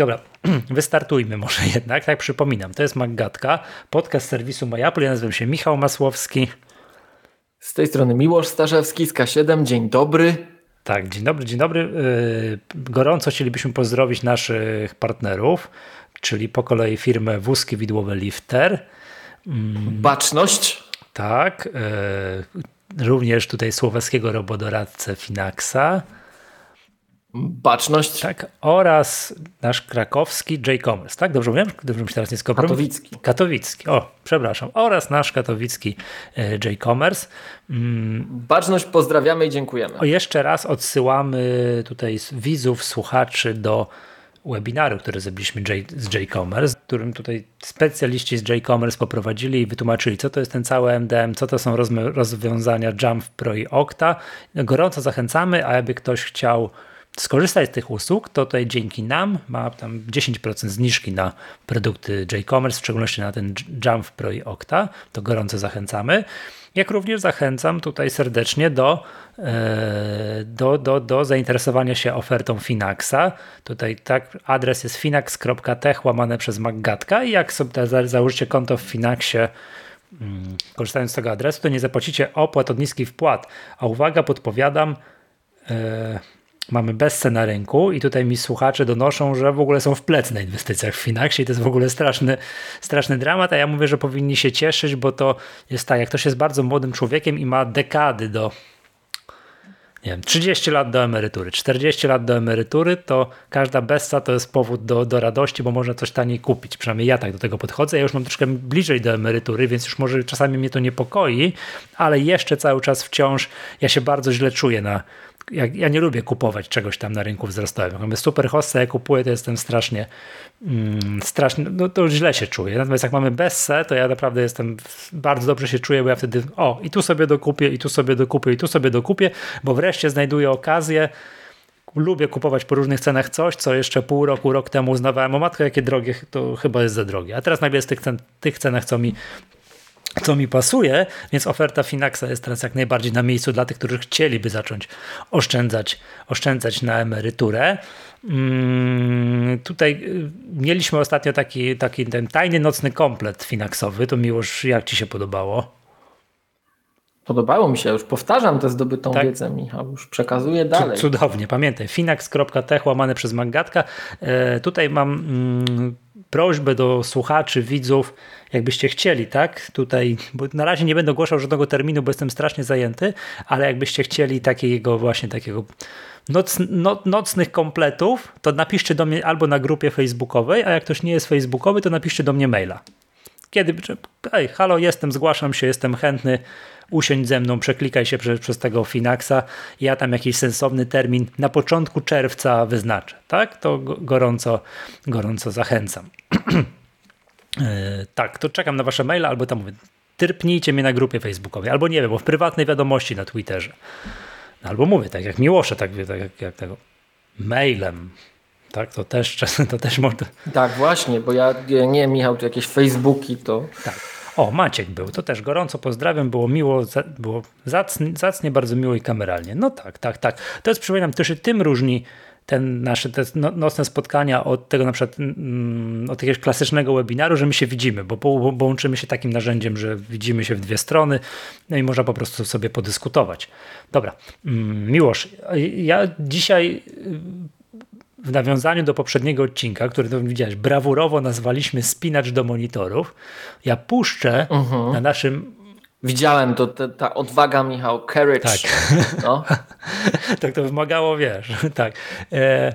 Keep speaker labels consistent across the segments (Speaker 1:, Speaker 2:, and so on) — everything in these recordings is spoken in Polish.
Speaker 1: Dobra, wystartujmy może jednak. Tak przypominam, to jest Maggatka, podcast serwisu MyApple. Ja nazywam się Michał Masłowski.
Speaker 2: Z tej strony Miłosz Starzewski z K7. Dzień dobry.
Speaker 1: Tak, dzień dobry, dzień dobry. Yy, gorąco chcielibyśmy pozdrowić naszych partnerów, czyli po kolei firmę Wózki Widłowe Lifter.
Speaker 2: Mm, Baczność.
Speaker 1: Tak. Yy, również tutaj słowackiego robodoradcę Finaxa.
Speaker 2: Baczność.
Speaker 1: Tak, oraz nasz krakowski J-Commerce, tak? Dobrze mówię? Dobrze mi się teraz nie skopiłem?
Speaker 2: Katowicki.
Speaker 1: Katowicki, o, przepraszam. Oraz nasz katowicki e, J-Commerce.
Speaker 2: Mm. Baczność pozdrawiamy i dziękujemy.
Speaker 1: O, jeszcze raz odsyłamy tutaj widzów, słuchaczy do webinaru, który zrobiliśmy z J-Commerce, którym tutaj specjaliści z J-Commerce poprowadzili i wytłumaczyli, co to jest ten cały MDM, co to są rozwiązania Jump Pro i Okta. Gorąco zachęcamy, a jakby ktoś chciał skorzystać z tych usług, to tutaj dzięki nam ma tam 10% zniżki na produkty J-Commerce, w szczególności na ten Jump Pro i Okta, to gorąco zachęcamy. Jak również zachęcam tutaj serdecznie do, e, do, do, do zainteresowania się ofertą Finaxa. Tutaj tak, adres jest finax.tech łamane przez Maggatka i jak sobie założycie konto w Finaxie, mm, korzystając z tego adresu, to nie zapłacicie opłat od niskich wpłat. A uwaga, podpowiadam, e, mamy bezce na rynku i tutaj mi słuchacze donoszą, że w ogóle są w plec na inwestycjach w Finaxie i to jest w ogóle straszny, straszny dramat, a ja mówię, że powinni się cieszyć, bo to jest tak, jak ktoś jest bardzo młodym człowiekiem i ma dekady do nie wiem, 30 lat do emerytury, 40 lat do emerytury, to każda bessa to jest powód do, do radości, bo można coś taniej kupić. Przynajmniej ja tak do tego podchodzę. Ja już mam troszkę bliżej do emerytury, więc już może czasami mnie to niepokoi, ale jeszcze cały czas wciąż ja się bardzo źle czuję na, ja, ja, nie lubię kupować czegoś tam na rynku wzrostowym. Mamy super hossa, ja kupuję, to jestem strasznie, mm, strasznie, no to źle się czuję. Natomiast jak mamy besse, to ja naprawdę jestem, bardzo dobrze się czuję, bo ja wtedy, o, i tu sobie dokupię, i tu sobie dokupię, i tu sobie dokupię, bo wreszcie znajduję okazję, lubię kupować po różnych cenach coś, co jeszcze pół roku, rok temu uznawałem, o matko, jakie drogie, to chyba jest za drogie. A teraz nagle jest tych, cen, tych cenach, co mi co mi pasuje, więc oferta Finaxa jest teraz jak najbardziej na miejscu dla tych, którzy chcieliby zacząć oszczędzać, oszczędzać na emeryturę. Hmm, tutaj y, mieliśmy ostatnio taki, taki ten tajny nocny komplet Finaxowy. To miłoż, jak ci się podobało?
Speaker 2: Podobało mi się, już powtarzam tę zdobytą tak? wiedzę, Michał, już przekazuję dalej.
Speaker 1: Cudownie, pamiętaj, finax.tech łamane przez Magatka. E, tutaj mam mm, prośbę do słuchaczy, widzów, jakbyście chcieli, tak? Tutaj, bo na razie nie będę ogłaszał żadnego terminu, bo jestem strasznie zajęty, ale jakbyście chcieli takiego właśnie takiego noc, no, nocnych kompletów, to napiszcie do mnie albo na grupie facebookowej, a jak ktoś nie jest facebookowy, to napiszcie do mnie maila. Kiedy, ej, halo, jestem, zgłaszam się, jestem chętny, usiądź ze mną, przeklikaj się przez, przez tego Finaxa, ja tam jakiś sensowny termin na początku czerwca wyznaczę, tak? To gorąco, gorąco zachęcam. E, tak, to czekam na wasze maile, albo tam mówię, tyrpnijcie mnie na grupie facebookowej, albo nie wiem, bo w prywatnej wiadomości na Twitterze. Albo mówię, tak jak Miłosze, tak, tak jak, jak tego mailem, tak, to też, to też można.
Speaker 2: Tak, właśnie, bo ja nie, Michał, tu jakieś Facebooki to.
Speaker 1: Tak. O, Maciek był, to też gorąco pozdrawiam, było miło, było zacnie, zacnie bardzo miło i kameralnie. No tak, tak, tak. To jest, przypominam, też tym różni ten nasze te no, nocne spotkania od tego na przykład mm, od jakiegoś klasycznego webinaru, że my się widzimy, bo, bo, bo łączymy się takim narzędziem, że widzimy się w dwie strony, no i można po prostu sobie podyskutować. Dobra, mm, Miłosz, ja dzisiaj w nawiązaniu do poprzedniego odcinka, który to widziałeś, brawurowo nazwaliśmy spinacz do monitorów. Ja puszczę uh mhm. -huh. na naszym
Speaker 2: Widziałem to, ta, ta odwaga, Michał, courage.
Speaker 1: Tak. No. tak to wymagało, wiesz. tak. E,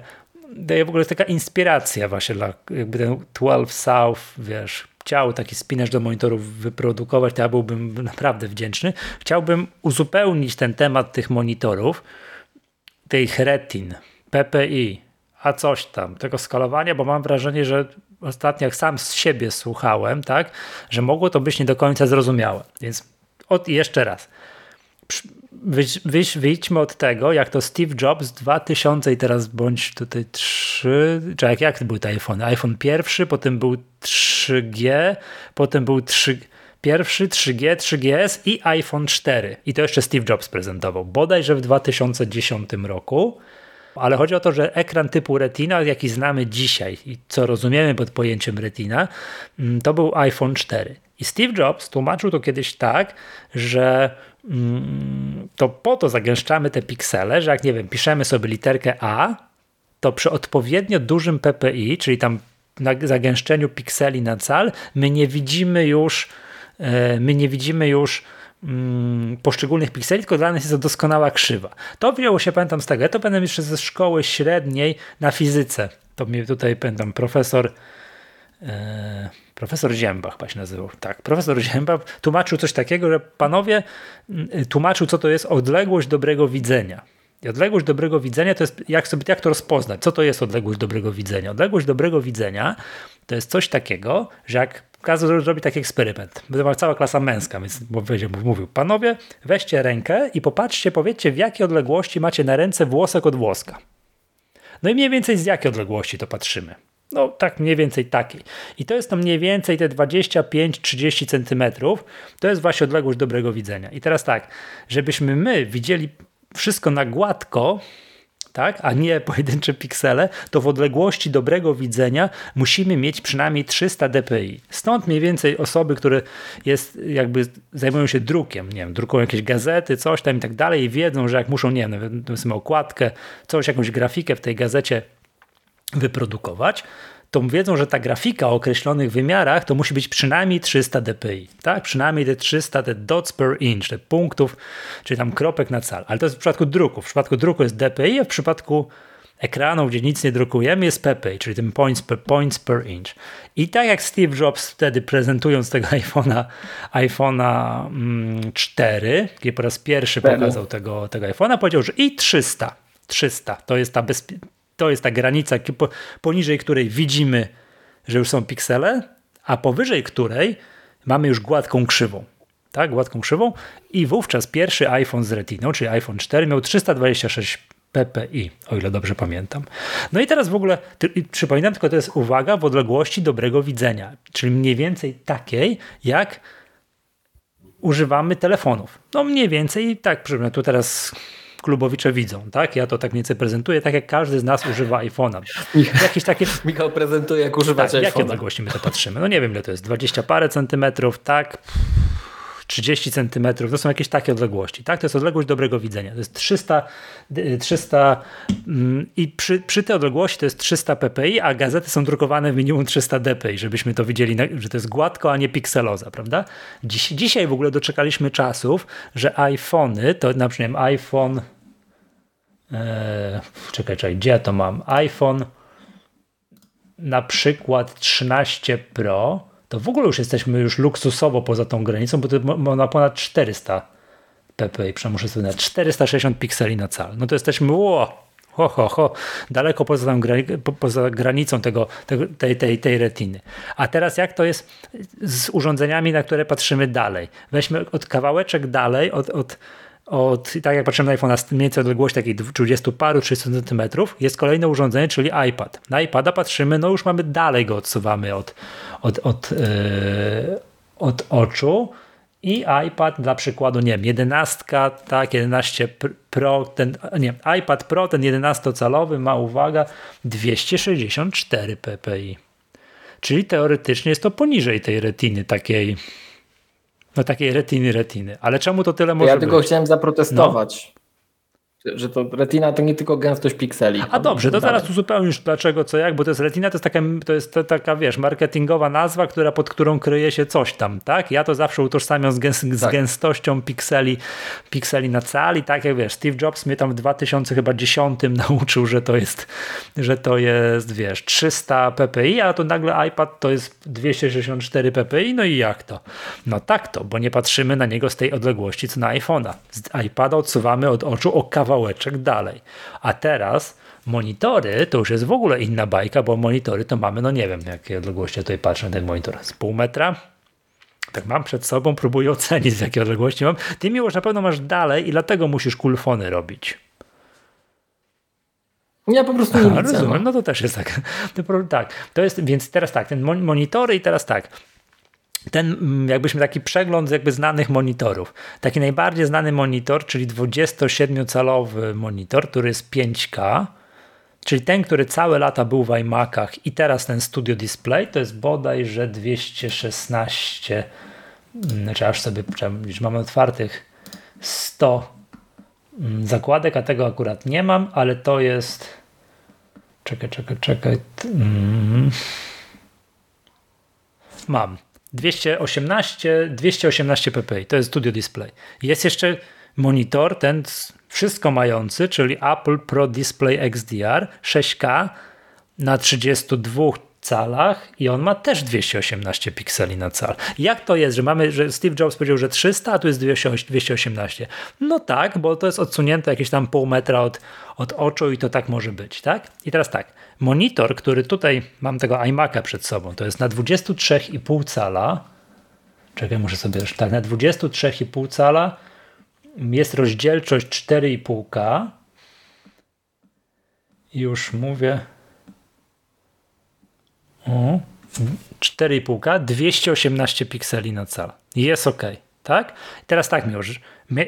Speaker 1: daje w ogóle taka inspiracja właśnie dla jakby ten 12 South, wiesz, chciał taki spinacz do monitorów wyprodukować, to ja byłbym naprawdę wdzięczny. Chciałbym uzupełnić ten temat tych monitorów, tej Retin, PPI, a coś tam, tego skalowania, bo mam wrażenie, że ostatnio jak sam z siebie słuchałem, tak, że mogło to być nie do końca zrozumiałe. Więc od, jeszcze raz. Wyjdź, wyjdź, wyjdźmy od tego, jak to Steve Jobs 2000 i teraz bądź tutaj 3, czy jak, jak był ten iPhone? iPhone pierwszy, potem był 3G, potem był 3, pierwszy 3G, 3GS i iPhone 4. I to jeszcze Steve Jobs prezentował. Bodajże w 2010 roku Ale chodzi o to, że ekran typu Retina, jaki znamy dzisiaj i co rozumiemy pod pojęciem Retina, mm, to był iPhone 4. I Steve Jobs tłumaczył to kiedyś tak, że mm, to po to zagęszczamy te piksele, że jak nie wiem, piszemy sobie literkę A, to przy odpowiednio dużym PPI, czyli tam zagęszczeniu pikseli na cal, my nie widzimy już, e, my nie widzimy już poszczególnych pikseli, tylko dla nas jest to doskonała krzywa. To wzięło się, pamiętam z tego, to pamiętam jeszcze ze szkoły średniej na fizyce. To mnie tutaj, pamiętam, profesor e, profesor Ziębach chyba się nazywał. Tak, profesor Ziębach tłumaczył coś takiego, że panowie mm, tłumaczył, co to jest odległość dobrego widzenia. I odległość dobrego widzenia to jest, jak, sobie, jak to rozpoznać? Co to jest odległość dobrego widzenia? Odległość dobrego widzenia to jest coś takiego, że jak każdy zrobi taki eksperyment, była cała klasa męska, więc mówił, panowie, weźcie rękę i popatrzcie, powiedzcie w jakiej odległości macie na ręce włosek od włoska. No i mniej więcej z jakiej odległości to patrzymy. No tak mniej więcej takiej. I to jest to mniej więcej te 25-30 centymetrów. To jest właśnie odległość dobrego widzenia. I teraz tak, żebyśmy my widzieli wszystko na gładko, tak, a nie pojedyncze piksele, to w odległości dobrego widzenia musimy mieć przynajmniej 300 dpi. Stąd mniej więcej osoby, które jest, jakby zajmują się drukiem, nie wiem, drukują jakieś gazety, coś tam i tak dalej wiedzą, że jak muszą, nie wiem, powiedzmy okładkę, coś, jakąś grafikę w tej gazecie wyprodukować, to wiedzą, że ta grafika o określonych wymiarach to musi być przynajmniej 300 dpi, tak? Przynajmniej te 300, te dots per inch, te punktów, czyli tam kropek na cal. Ale to jest w przypadku druku. W przypadku druku jest dpi, a w przypadku ekranu, gdzie nic nie drukujemy, jest ppi, czyli ten points per, points per inch. I tak jak Steve Jobs wtedy prezentując tego iPhone'a iPhone'a 4, mm, gdzie po raz pierwszy pokazał tego, tego iPhone'a, powiedział, że i 300, 300 to jest ta bezpie to jest ta granica, poniżej której widzimy, że już są piksele, a powyżej której mamy już gładką krzywą. Tak, gładką krzywą i wówczas pierwszy iPhone z retiną, czyli iPhone 4 miał 326 ppi, o ile dobrze pamiętam. No i teraz w ogóle, przypominam, tylko to jest uwaga w odległości dobrego widzenia, czyli mniej więcej takiej, jak używamy telefonów. No mniej więcej tak, tu teraz klubowicze widzą, tak? Ja to tak nieco prezentuję, tak jak każdy z nas używa iPhone'a.
Speaker 2: Jakieś takie... Michał prezentuje, jak używać tak, iPhone'a.
Speaker 1: Jakie odległości my to patrzymy? No nie wiem, ile to jest, 20 parę centymetrów, tak? 30 centymetrów, to są jakieś takie odległości, tak? To jest odległość dobrego widzenia. To jest 300, 300 mm, i przy, przy tej odległości to jest 300 ppi, a gazety są drukowane w minimum 300 dpi, żebyśmy to widzieli, że to jest gładko, a nie pikseloza, prawda? Dziś, dzisiaj w ogóle doczekaliśmy czasów, że iPhony, to na przykład iPhone Eee, czekaj, czekaj, gdzie ja to mam? iPhone na przykład 13 Pro, to w ogóle już jesteśmy już luksusowo poza tą granicą, bo to ma ponad 400 ppi, przemuszę sobie na 460 pikseli na cal. No to jesteśmy, ło, ho, ho, ho, daleko poza, tam, poza granicą tego, tej, tej, tej retiny. A teraz jak to jest z urządzeniami, na które patrzymy dalej? Weźmy od kawałeczek dalej, od, od od, tak jak patrzymy na iPhone, mniej więcej odległość takiej 30 paru, 30 cm, jest kolejne urządzenie, czyli iPad. Na iPada patrzymy, no już mamy dalej go odsuwamy od, od, od, yy, od oczu i iPad dla przykładu, nie wiem, 11, tak, 11 Pro, ten, nie, iPad Pro, ten 11-calowy ma, uwaga, 264 ppi. Czyli teoretycznie jest to poniżej tej retiny takiej no takiej retiny, retiny. Ale czemu to tyle może
Speaker 2: Ja tylko być? chciałem zaprotestować. Że to retina to nie tylko gęstość pikseli.
Speaker 1: A dobrze, to teraz uzupełnisz dlaczego, co jak, bo to jest retina, to jest taka, to jest taka wiesz, marketingowa nazwa, która, pod którą kryje się coś tam, tak? Ja to zawsze utożsamiam z, gęs z tak. gęstością pikseli, pikseli na cali, tak jak wiesz, Steve Jobs mnie tam w 2010 nauczył, że to jest, że to jest, wiesz, 300 ppi, a to nagle iPad to jest 264 ppi, no i jak to? No tak to, bo nie patrzymy na niego z tej odległości, co na iPhone'a. Z iPada odsuwamy od oczu o kawałek kawałeczek dalej. A teraz monitory to już jest w ogóle inna bajka, bo monitory to mamy, no nie wiem, jakie odległości ja tutaj patrzę na ten monitor, z pół metra, tak mam przed sobą, próbuję ocenić z jakiej odległości mam. Ty miłość na pewno masz dalej i dlatego musisz kulfony robić.
Speaker 2: Ja po prostu nie Aha,
Speaker 1: widzę. Rozumiem, no. no to też jest tak. Tak, to jest, więc teraz tak, ten monitory i teraz tak ten, mm, jakbyśmy taki przegląd jakby znanych monitorów. Taki najbardziej znany monitor, czyli 27-calowy monitor, który jest 5K, czyli ten, który całe lata był w iMacach i teraz ten Studio Display, to jest bodajże 216, mm, znaczy aż sobie, mamy otwartych 100 mm, zakładek, a tego akurat nie mam, ale to jest czekaj, czekaj, czekaj. Mam 218, 218 ppi, to jest Studio Display. Jest jeszcze monitor, ten wszystko mający, czyli Apple Pro Display XDR 6K na 32 calach i on ma też 218 pikseli na cal. Jak to jest, że mamy, że Steve Jobs powiedział, że 300, a tu jest 218? No tak, bo to jest odsunięte jakieś tam pół metra od, od oczu i to tak może być, tak? I teraz tak, monitor, który tutaj mam tego iMac'a przed sobą, to jest na 23,5 cala, czekaj, muszę sobie tak, na 23,5 cala jest rozdzielczość 4,5K, już mówię, o, 4,5K, 218 pikseli na cal. Jest ok, tak? Teraz tak, Miłosz,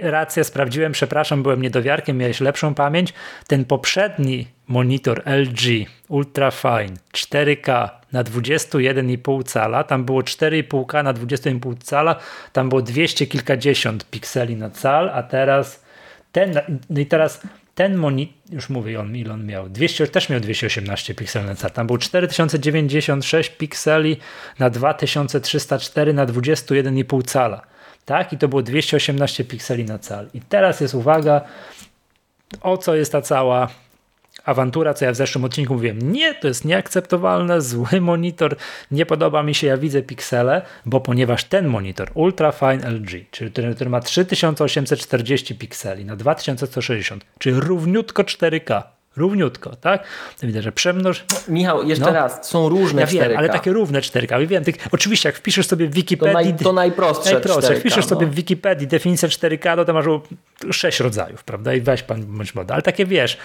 Speaker 1: rację, sprawdziłem, przepraszam, byłem niedowiarkiem, miałeś lepszą pamięć. Ten poprzedni monitor LG Ultrafine 4K na 21,5 cala, tam było 4,5K na 20,5 cala, tam było 200 kilkadziesiąt pikseli na cal, a teraz ten, no i teraz ten monitor, już mówię on, ile on miał, 200, też miał 218 pikseli na cal, tam był 4096 pikseli na 2304 na 21,5 cala, tak? I to było 218 pikseli na cal. I teraz jest uwaga, o co jest ta cała awantura, co ja w zeszłym odcinku mówiłem, nie, to jest nieakceptowalne, zły monitor, nie podoba mi się, ja widzę piksele, bo ponieważ ten monitor Ultra Fine LG, czyli który, który ma 3840 pikseli na 2160, czyli równiutko 4K, równiutko, tak? To widać, że przemnoż...
Speaker 2: Michał, jeszcze no, raz, są różne
Speaker 1: ja
Speaker 2: 4K.
Speaker 1: wiem, ale takie równe 4K. Ja wiem, oczywiście, jak wpiszesz sobie w Wikipedii... To, naj,
Speaker 2: to najprostsze, najprostsze 4K,
Speaker 1: Jak wpiszesz no. sobie w Wikipedii definicję 4K, to, to masz 6 rodzajów, prawda? I weź pan bądź moda. Ale takie wiesz,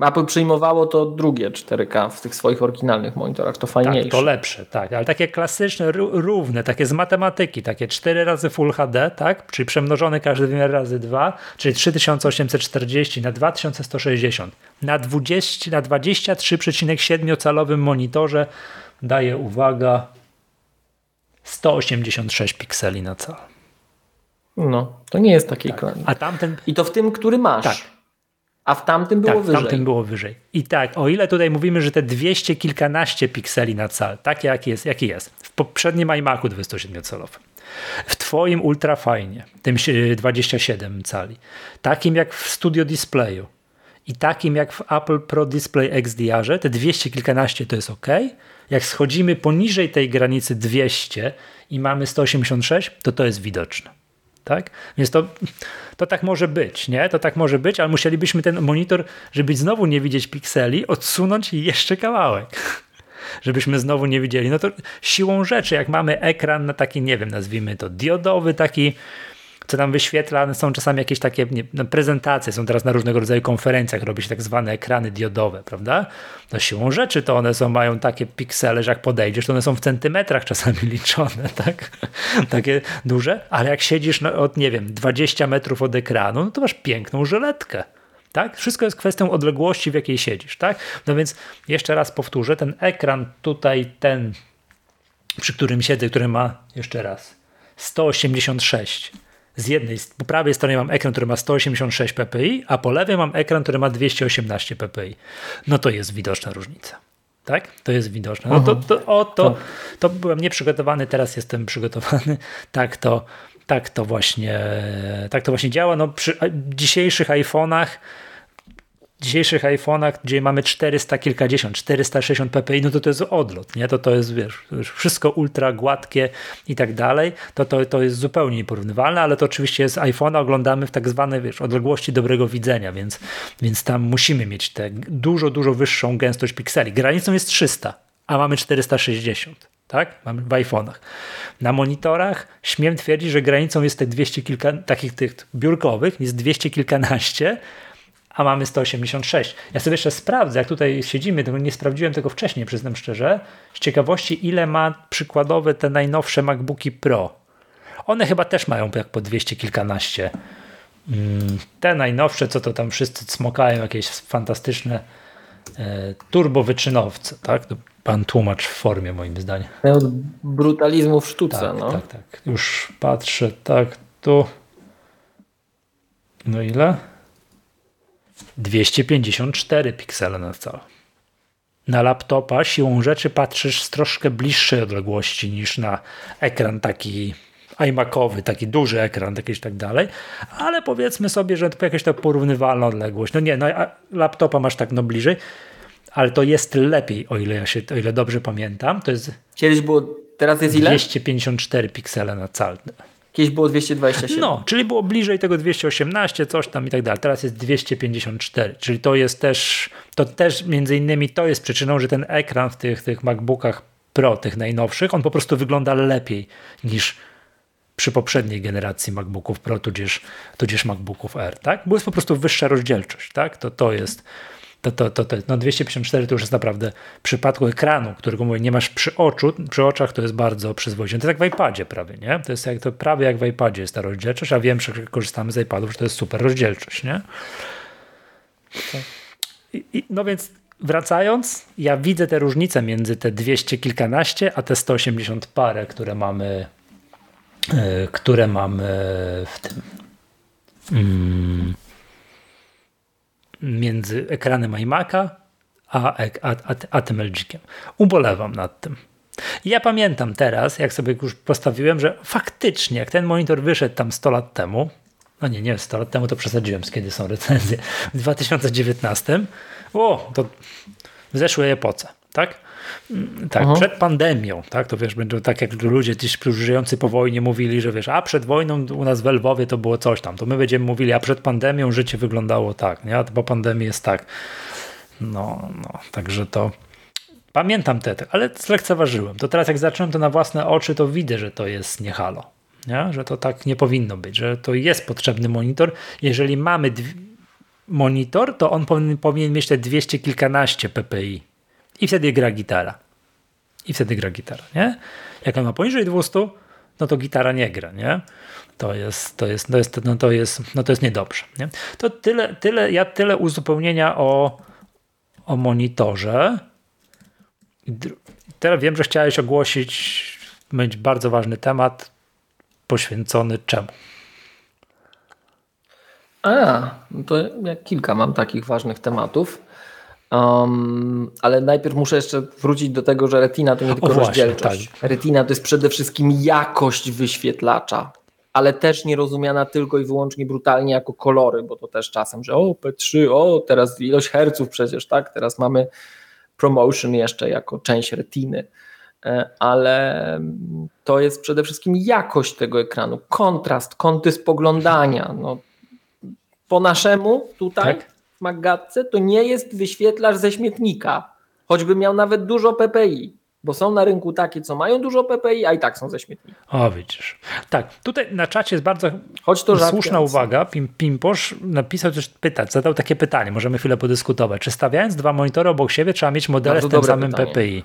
Speaker 2: Apple przyjmowało to drugie 4K w tych swoich oryginalnych monitorach, to fajniejsze.
Speaker 1: Tak, to lepsze, tak, ale takie klasyczne, równe, takie z matematyki, takie 4 razy Full HD, tak, czyli przemnożony każdy wymiar razy 2, czyli 3840 na 2160 na 20, na 23,7 calowym monitorze daje, uwaga, 186 pikseli na cal.
Speaker 2: No, to nie jest taki
Speaker 1: tak. A tamten...
Speaker 2: I to w tym, który masz.
Speaker 1: Tak.
Speaker 2: A w tamtym było
Speaker 1: tak,
Speaker 2: wyżej.
Speaker 1: w tamtym było wyżej. I tak, o ile tutaj mówimy, że te 200 kilkanaście pikseli na cal, tak jak jest, jaki jest, w poprzednim iMacu 27-calowym, w twoim ultrafajnie, tym 27 cali, takim jak w Studio Displayu i takim jak w Apple Pro Display XDR, te 200 kilkanaście to jest ok. Jak schodzimy poniżej tej granicy 200 i mamy 186, to to jest widoczne. Tak? Więc to, to tak może być, nie? To tak może być, ale musielibyśmy ten monitor, żeby znowu nie widzieć pikseli, odsunąć jeszcze kawałek. Żebyśmy znowu nie widzieli. No to siłą rzeczy, jak mamy ekran na taki, nie wiem, nazwijmy to diodowy, taki co tam wyświetla, są czasami jakieś takie nie, no prezentacje, są teraz na różnego rodzaju konferencjach, robi się tak zwane ekrany diodowe, prawda? No siłą rzeczy to one są, mają takie piksele, że jak podejdziesz, to one są w centymetrach czasami liczone, tak? takie duże, ale jak siedzisz no, od, nie wiem, 20 metrów od ekranu, no to masz piękną żyletkę. Tak? Wszystko jest kwestią odległości, w jakiej siedzisz. Tak? No więc jeszcze raz powtórzę, ten ekran tutaj, ten, przy którym siedzę, który ma, jeszcze raz, 186 z jednej, po prawej stronie mam ekran, który ma 186 ppi, a po lewej mam ekran, który ma 218 ppi. No to jest widoczna różnica. Tak? To jest widoczne. No to, to, o, to, to byłem nieprzygotowany, teraz jestem przygotowany. Tak to, tak to właśnie, tak to właśnie działa. No, przy dzisiejszych iPhone'ach dzisiejszych iPhone'ach, gdzie mamy 400 kilkadziesiąt, 460 ppi, no to to jest odlot, nie? To to jest, wiesz, wszystko ultra gładkie i tak dalej, to, to, to jest zupełnie nieporównywalne, ale to oczywiście z iPhone'a oglądamy w tak zwanej, wiesz, odległości dobrego widzenia, więc, więc tam musimy mieć tę dużo, dużo wyższą gęstość pikseli. Granicą jest 300, a mamy 460 tak? Mamy w iPhone'ach. Na monitorach śmiem twierdzić, że granicą jest te 200 kilka, takich tych biurkowych, jest 200 kilkanaście, a mamy 186. Ja sobie jeszcze sprawdzę, jak tutaj siedzimy, tego nie sprawdziłem tego wcześniej, przyznam szczerze, z ciekawości, ile ma przykładowe te najnowsze MacBooki Pro. One chyba też mają jak po 200 kilkanaście. Mm, te najnowsze, co to tam wszyscy smokają, jakieś fantastyczne e, turbowyczynowce, tak? To pan tłumacz w formie moim zdaniem.
Speaker 2: Od brutalizmu w sztuce,
Speaker 1: tak,
Speaker 2: no.
Speaker 1: Tak, tak. Już patrzę, tak, tu. No ile? 254 piksele na cal. Na laptopa siłą rzeczy patrzysz z troszkę bliższej odległości niż na ekran taki iMacowy, taki duży ekran, jakiś tak dalej, ale powiedzmy sobie, że to jakaś ta porównywalna odległość. No nie, no laptopa masz tak no bliżej, ale to jest lepiej, o ile ja się, o ile dobrze pamiętam. To jest
Speaker 2: Kiedyś było, teraz jest ile?
Speaker 1: 254 piksele na cal.
Speaker 2: Kiedyś było 227.
Speaker 1: No, czyli było bliżej tego 218, coś tam i tak dalej. Teraz jest 254, czyli to jest też, to też między innymi to jest przyczyną, że ten ekran w tych, tych MacBookach Pro, tych najnowszych, on po prostu wygląda lepiej niż przy poprzedniej generacji MacBooków Pro, tudzież, tudzież MacBooków R, tak? Bo jest po prostu wyższa rozdzielczość, tak? To, to jest to, to, to, to, no 254 to już jest naprawdę w przypadku ekranu, którego mówię, nie masz przy oczu, przy oczach to jest bardzo przyzwoite. To jest jak w iPadzie prawie, nie? To jest jak, to prawie jak w iPadzie jest ta rozdzielczość, a wiem, że korzystamy z iPadów, że to jest super rozdzielczość, nie? I, i, no więc wracając, ja widzę te różnice między te 200 kilkanaście, a te 180 parę, które mamy yy, które mamy w tym mm, między ekranem iMac'a a, a, a, a tym LG-kiem. Ubolewam nad tym. Ja pamiętam teraz, jak sobie już postawiłem, że faktycznie, jak ten monitor wyszedł tam 100 lat temu, no nie, nie 100 lat temu to przesadziłem, z kiedy są recenzje, w 2019, o, to w zeszłej epoce, tak? Mm, tak, Aha. przed pandemią, tak, to wiesz, będą tak jak ludzie gdzieś żyjący po wojnie mówili, że wiesz, a przed wojną u nas w Lwowie to było coś tam, to my będziemy mówili, a przed pandemią życie wyglądało tak, nie, a po pandemii jest tak. No, no, także to pamiętam te, ale zlekceważyłem. To teraz jak zacząłem to na własne oczy, to widzę, że to jest nie halo, nie? że to tak nie powinno być, że to jest potrzebny monitor. Jeżeli mamy monitor, to on powinien, powinien mieć te 200 kilkanaście ppi i wtedy gra gitara. I wtedy gra gitara, nie? Jak on ma poniżej 200, no to gitara nie gra, nie? To jest, to jest, to jest, no to jest, no to jest niedobrze. Nie? To tyle, tyle, ja tyle uzupełnienia o, o monitorze. Teraz wiem, że chciałeś ogłosić, mieć bardzo ważny temat poświęcony czemu.
Speaker 2: A, no to ja kilka mam takich ważnych tematów. Um, ale najpierw muszę jeszcze wrócić do tego, że retina to nie tylko o, rozdzielczość. tak. Retina to jest przede wszystkim jakość wyświetlacza, ale też nie rozumiana tylko i wyłącznie brutalnie jako kolory, bo to też czasem, że o P3, o teraz ilość herców przecież, tak? Teraz mamy promotion jeszcze jako część retiny, e, ale to jest przede wszystkim jakość tego ekranu, kontrast, kąty spoglądania. No, po naszemu tutaj. Tak? W Maggatce to nie jest wyświetlacz ze śmietnika, choćby miał nawet dużo PPI, bo są na rynku takie, co mają dużo PPI, a i tak są ze śmietnika.
Speaker 1: O, widzisz. Tak, tutaj na czacie jest bardzo Choć to słuszna uwaga. Pim, Pimposz napisał coś, pytać, zadał takie pytanie, możemy chwilę podyskutować. Czy stawiając dwa monitory obok siebie trzeba mieć modele z tym samym pytanie. PPI?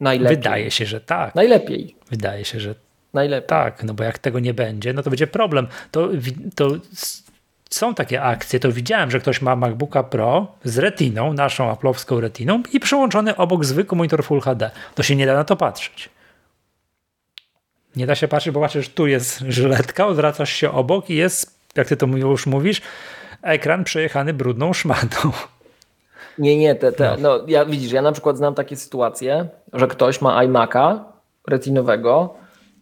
Speaker 2: Najlepiej.
Speaker 1: Wydaje się, że tak.
Speaker 2: Najlepiej.
Speaker 1: Wydaje się, że
Speaker 2: Najlepiej.
Speaker 1: Tak, no bo jak tego nie będzie, no to będzie problem. To, to są takie akcje, to widziałem, że ktoś ma MacBooka Pro z retiną, naszą aplowską retiną i przyłączony obok zwykły monitor Full HD. To się nie da na to patrzeć. Nie da się patrzeć, bo patrzysz, tu jest żyletka, odwracasz się obok i jest, jak ty to już mówisz, ekran przejechany brudną szmatą.
Speaker 2: Nie, nie, te, te, no. no ja widzisz, ja na przykład znam takie sytuacje, że ktoś ma iMac'a retinowego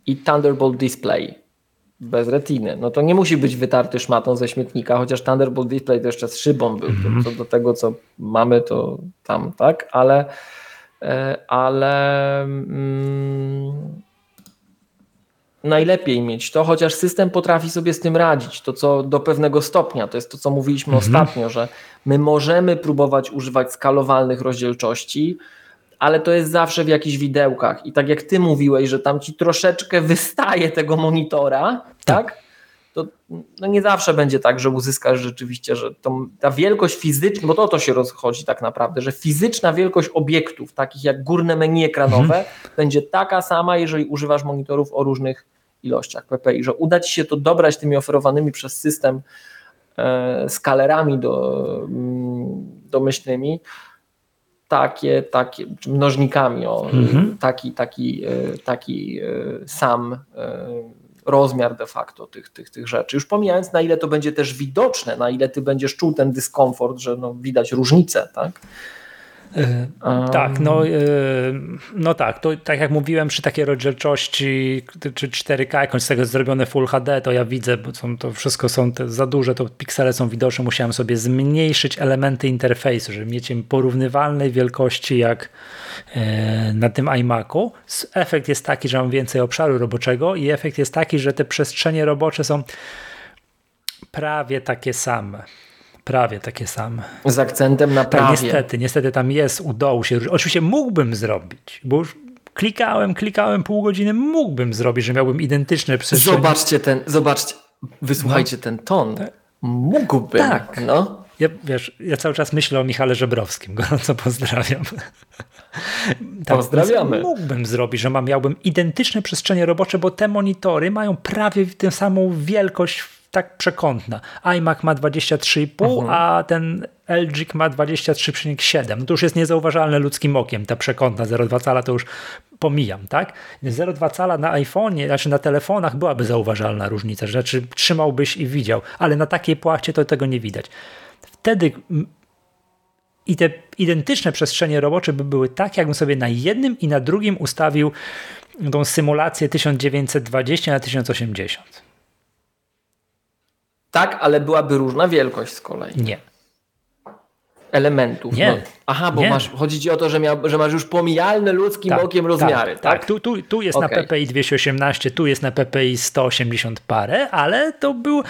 Speaker 2: i Thunderbolt Display bez retiny. No to nie musi być wytarty szmatą ze śmietnika, chociaż Thunderbolt Display to jeszcze z szybą był. Mm. To, to, do tego, co mamy, to tam, tak? Ale, e, ale mm, najlepiej mieć to, chociaż system potrafi sobie z tym radzić. To, co do pewnego stopnia, to jest to, co mówiliśmy mm. ostatnio, że my możemy próbować używać skalowalnych rozdzielczości, ale to jest zawsze w jakichś widełkach. I tak jak ty mówiłeś, że tam ci troszeczkę wystaje tego monitora, tak? tak? To no nie zawsze będzie tak, że uzyskasz rzeczywiście, że to, ta wielkość fizyczna, bo to o to się rozchodzi tak naprawdę, że fizyczna wielkość obiektów, takich jak górne menu ekranowe, mhm. będzie taka sama, jeżeli używasz monitorów o różnych ilościach PPI, że uda ci się to dobrać tymi oferowanymi przez system e, skalerami do, mm, domyślnymi, takie, takie mnożnikami, o, mhm. taki, taki, taki sam rozmiar de facto tych, tych, tych rzeczy. Już pomijając, na ile to będzie też widoczne, na ile ty będziesz czuł ten dyskomfort, że no, widać różnicę, tak?
Speaker 1: Um. Tak, no, no tak, to tak jak mówiłem, przy takiej rozdzielczości czy 4K, jakąś z tego zrobione Full HD, to ja widzę, bo są, to wszystko są te, za duże, to piksele są widoczne, musiałem sobie zmniejszyć elementy interfejsu, żeby mieć im porównywalnej wielkości jak e, na tym iMacu. Efekt jest taki, że mam więcej obszaru roboczego i efekt jest taki, że te przestrzenie robocze są prawie takie same. Prawie takie same.
Speaker 2: Z akcentem na tak, prawie.
Speaker 1: Tak, niestety, niestety tam jest, udało się. Oczywiście mógłbym zrobić, bo już klikałem, klikałem pół godziny, mógłbym zrobić, że miałbym identyczne przestrzenie.
Speaker 2: Zobaczcie ten, zobaczcie, wysłuchajcie no. ten ton. Tak. Mógłbym. Tak. No.
Speaker 1: Ja, wiesz, ja cały czas myślę o Michale Żebrowskim, gorąco pozdrawiam.
Speaker 2: Tak, Pozdrawiamy.
Speaker 1: Mógłbym zrobić, że mam, miałbym identyczne przestrzenie robocze, bo te monitory mają prawie tę samą wielkość tak przekątna. iMac ma 23,5, mhm. a ten LG ma 23,7. No to już jest niezauważalne ludzkim okiem, ta przekątna 0,2 cala to już pomijam, tak? 0,2 cala na iPhone'ie, znaczy na telefonach byłaby zauważalna różnica, znaczy trzymałbyś i widział, ale na takiej płacie to tego nie widać. Wtedy i te identyczne przestrzenie robocze by były tak, jakbym sobie na jednym i na drugim ustawił tą symulację 1920 na 1080.
Speaker 2: Tak, ale byłaby różna wielkość z kolei.
Speaker 1: Nie.
Speaker 2: Elementów.
Speaker 1: Nie.
Speaker 2: No. Aha, bo
Speaker 1: nie.
Speaker 2: masz, chodzi ci o to, że, miał, że masz już pomijalne ludzkim tak, okiem rozmiary, tak? tak?
Speaker 1: Tu, tu, tu jest okay. na PPI 218, tu jest na PPI 180 parę, ale to, był,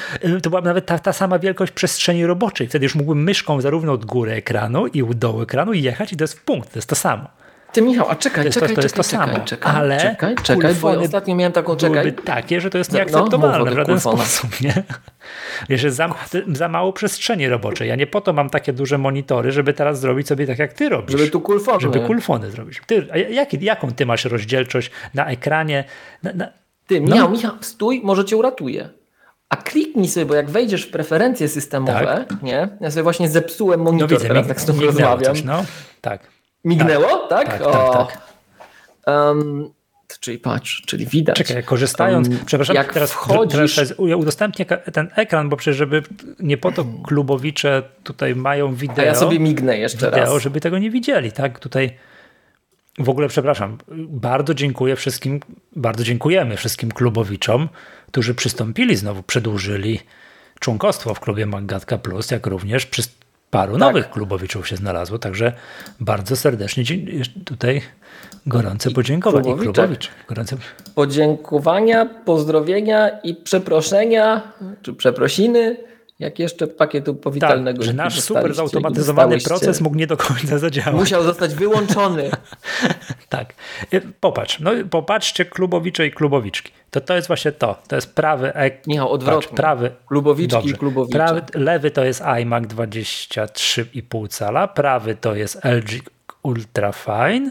Speaker 1: to była nawet ta, ta sama wielkość przestrzeni roboczej. Wtedy już mógłbym myszką zarówno od góry ekranu i u dołu ekranu jechać i to jest w punkt, to jest to samo.
Speaker 2: Ty Michał, a czekaj,
Speaker 1: to jest
Speaker 2: czekaj,
Speaker 1: to, to
Speaker 2: czekaj,
Speaker 1: samo,
Speaker 2: czekaj,
Speaker 1: ale
Speaker 2: czekaj, czekaj, bo ja ostatnio miałem taką czekaj.
Speaker 1: takie, że to jest no, nieakceptowalne no, w żaden sposób, nie? Wiesz, jest za, za mało przestrzeni roboczej. Ja nie po to mam takie duże monitory, żeby teraz zrobić sobie tak, jak ty robisz.
Speaker 2: Żeby tu kulfony.
Speaker 1: Żeby kulfony zrobić. Ty, a jak, jaką ty masz rozdzielczość na ekranie? Na, na...
Speaker 2: Ty, Michał, no. Michał, stój, może cię uratuje. A kliknij sobie, bo jak wejdziesz w preferencje systemowe, tak. nie? Ja sobie właśnie zepsułem monitor no widzę, teraz, tak z tobą rozmawiam. Coś,
Speaker 1: no, tak.
Speaker 2: Mignęło, tak?
Speaker 1: Tak, tak, o. tak. tak.
Speaker 2: Um, czyli patrz, czyli widać.
Speaker 1: Czekaj, korzystając, um, przepraszam, jak teraz, wchodzisz... teraz udostępnię ten ekran, bo przecież żeby nie po to klubowicze tutaj mają wideo. A
Speaker 2: ja sobie mignę jeszcze
Speaker 1: wideo,
Speaker 2: raz.
Speaker 1: żeby tego nie widzieli, tak? Tutaj w ogóle przepraszam, bardzo dziękuję wszystkim, bardzo dziękujemy wszystkim klubowiczom, którzy przystąpili znowu, przedłużyli członkostwo w klubie Magatka Plus, jak również przy paru tak. nowych klubowiczów się znalazło, także bardzo serdecznie tutaj gorące podziękowania. Klubowicz. Gorące...
Speaker 2: Podziękowania, pozdrowienia i przeproszenia, czy przeprosiny jak jeszcze pakietu powitalnego.
Speaker 1: Tak, że nasz super zautomatyzowany proces mógł nie do końca zadziałać.
Speaker 2: Musiał zostać wyłączony.
Speaker 1: tak. Y, popatrz, no popatrzcie klubowicze i klubowiczki. To to jest właśnie to. To jest prawy... Ek...
Speaker 2: Michał, odwrotnie.
Speaker 1: Patrz, prawy...
Speaker 2: Klubowiczki Dobrze. i klubowicze.
Speaker 1: Prawy, lewy to jest iMac 23,5 cala, prawy to jest LG Ultrafine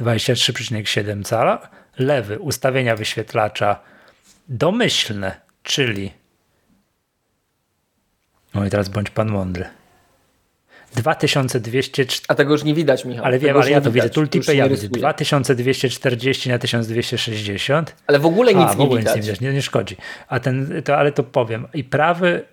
Speaker 1: 23,7 cala, lewy ustawienia wyświetlacza domyślne, czyli no i teraz bądź pan mądry. 2200.
Speaker 2: A tego już nie widać, Michał.
Speaker 1: Ale wiem, ale ja to widzę. Tultipę ja widzę. 2240 na 1260.
Speaker 2: Ale w ogóle nic A,
Speaker 1: w ogóle nie widać. Nic nie, widać. Nie, nie szkodzi. A ten, to, ale to powiem. I prawy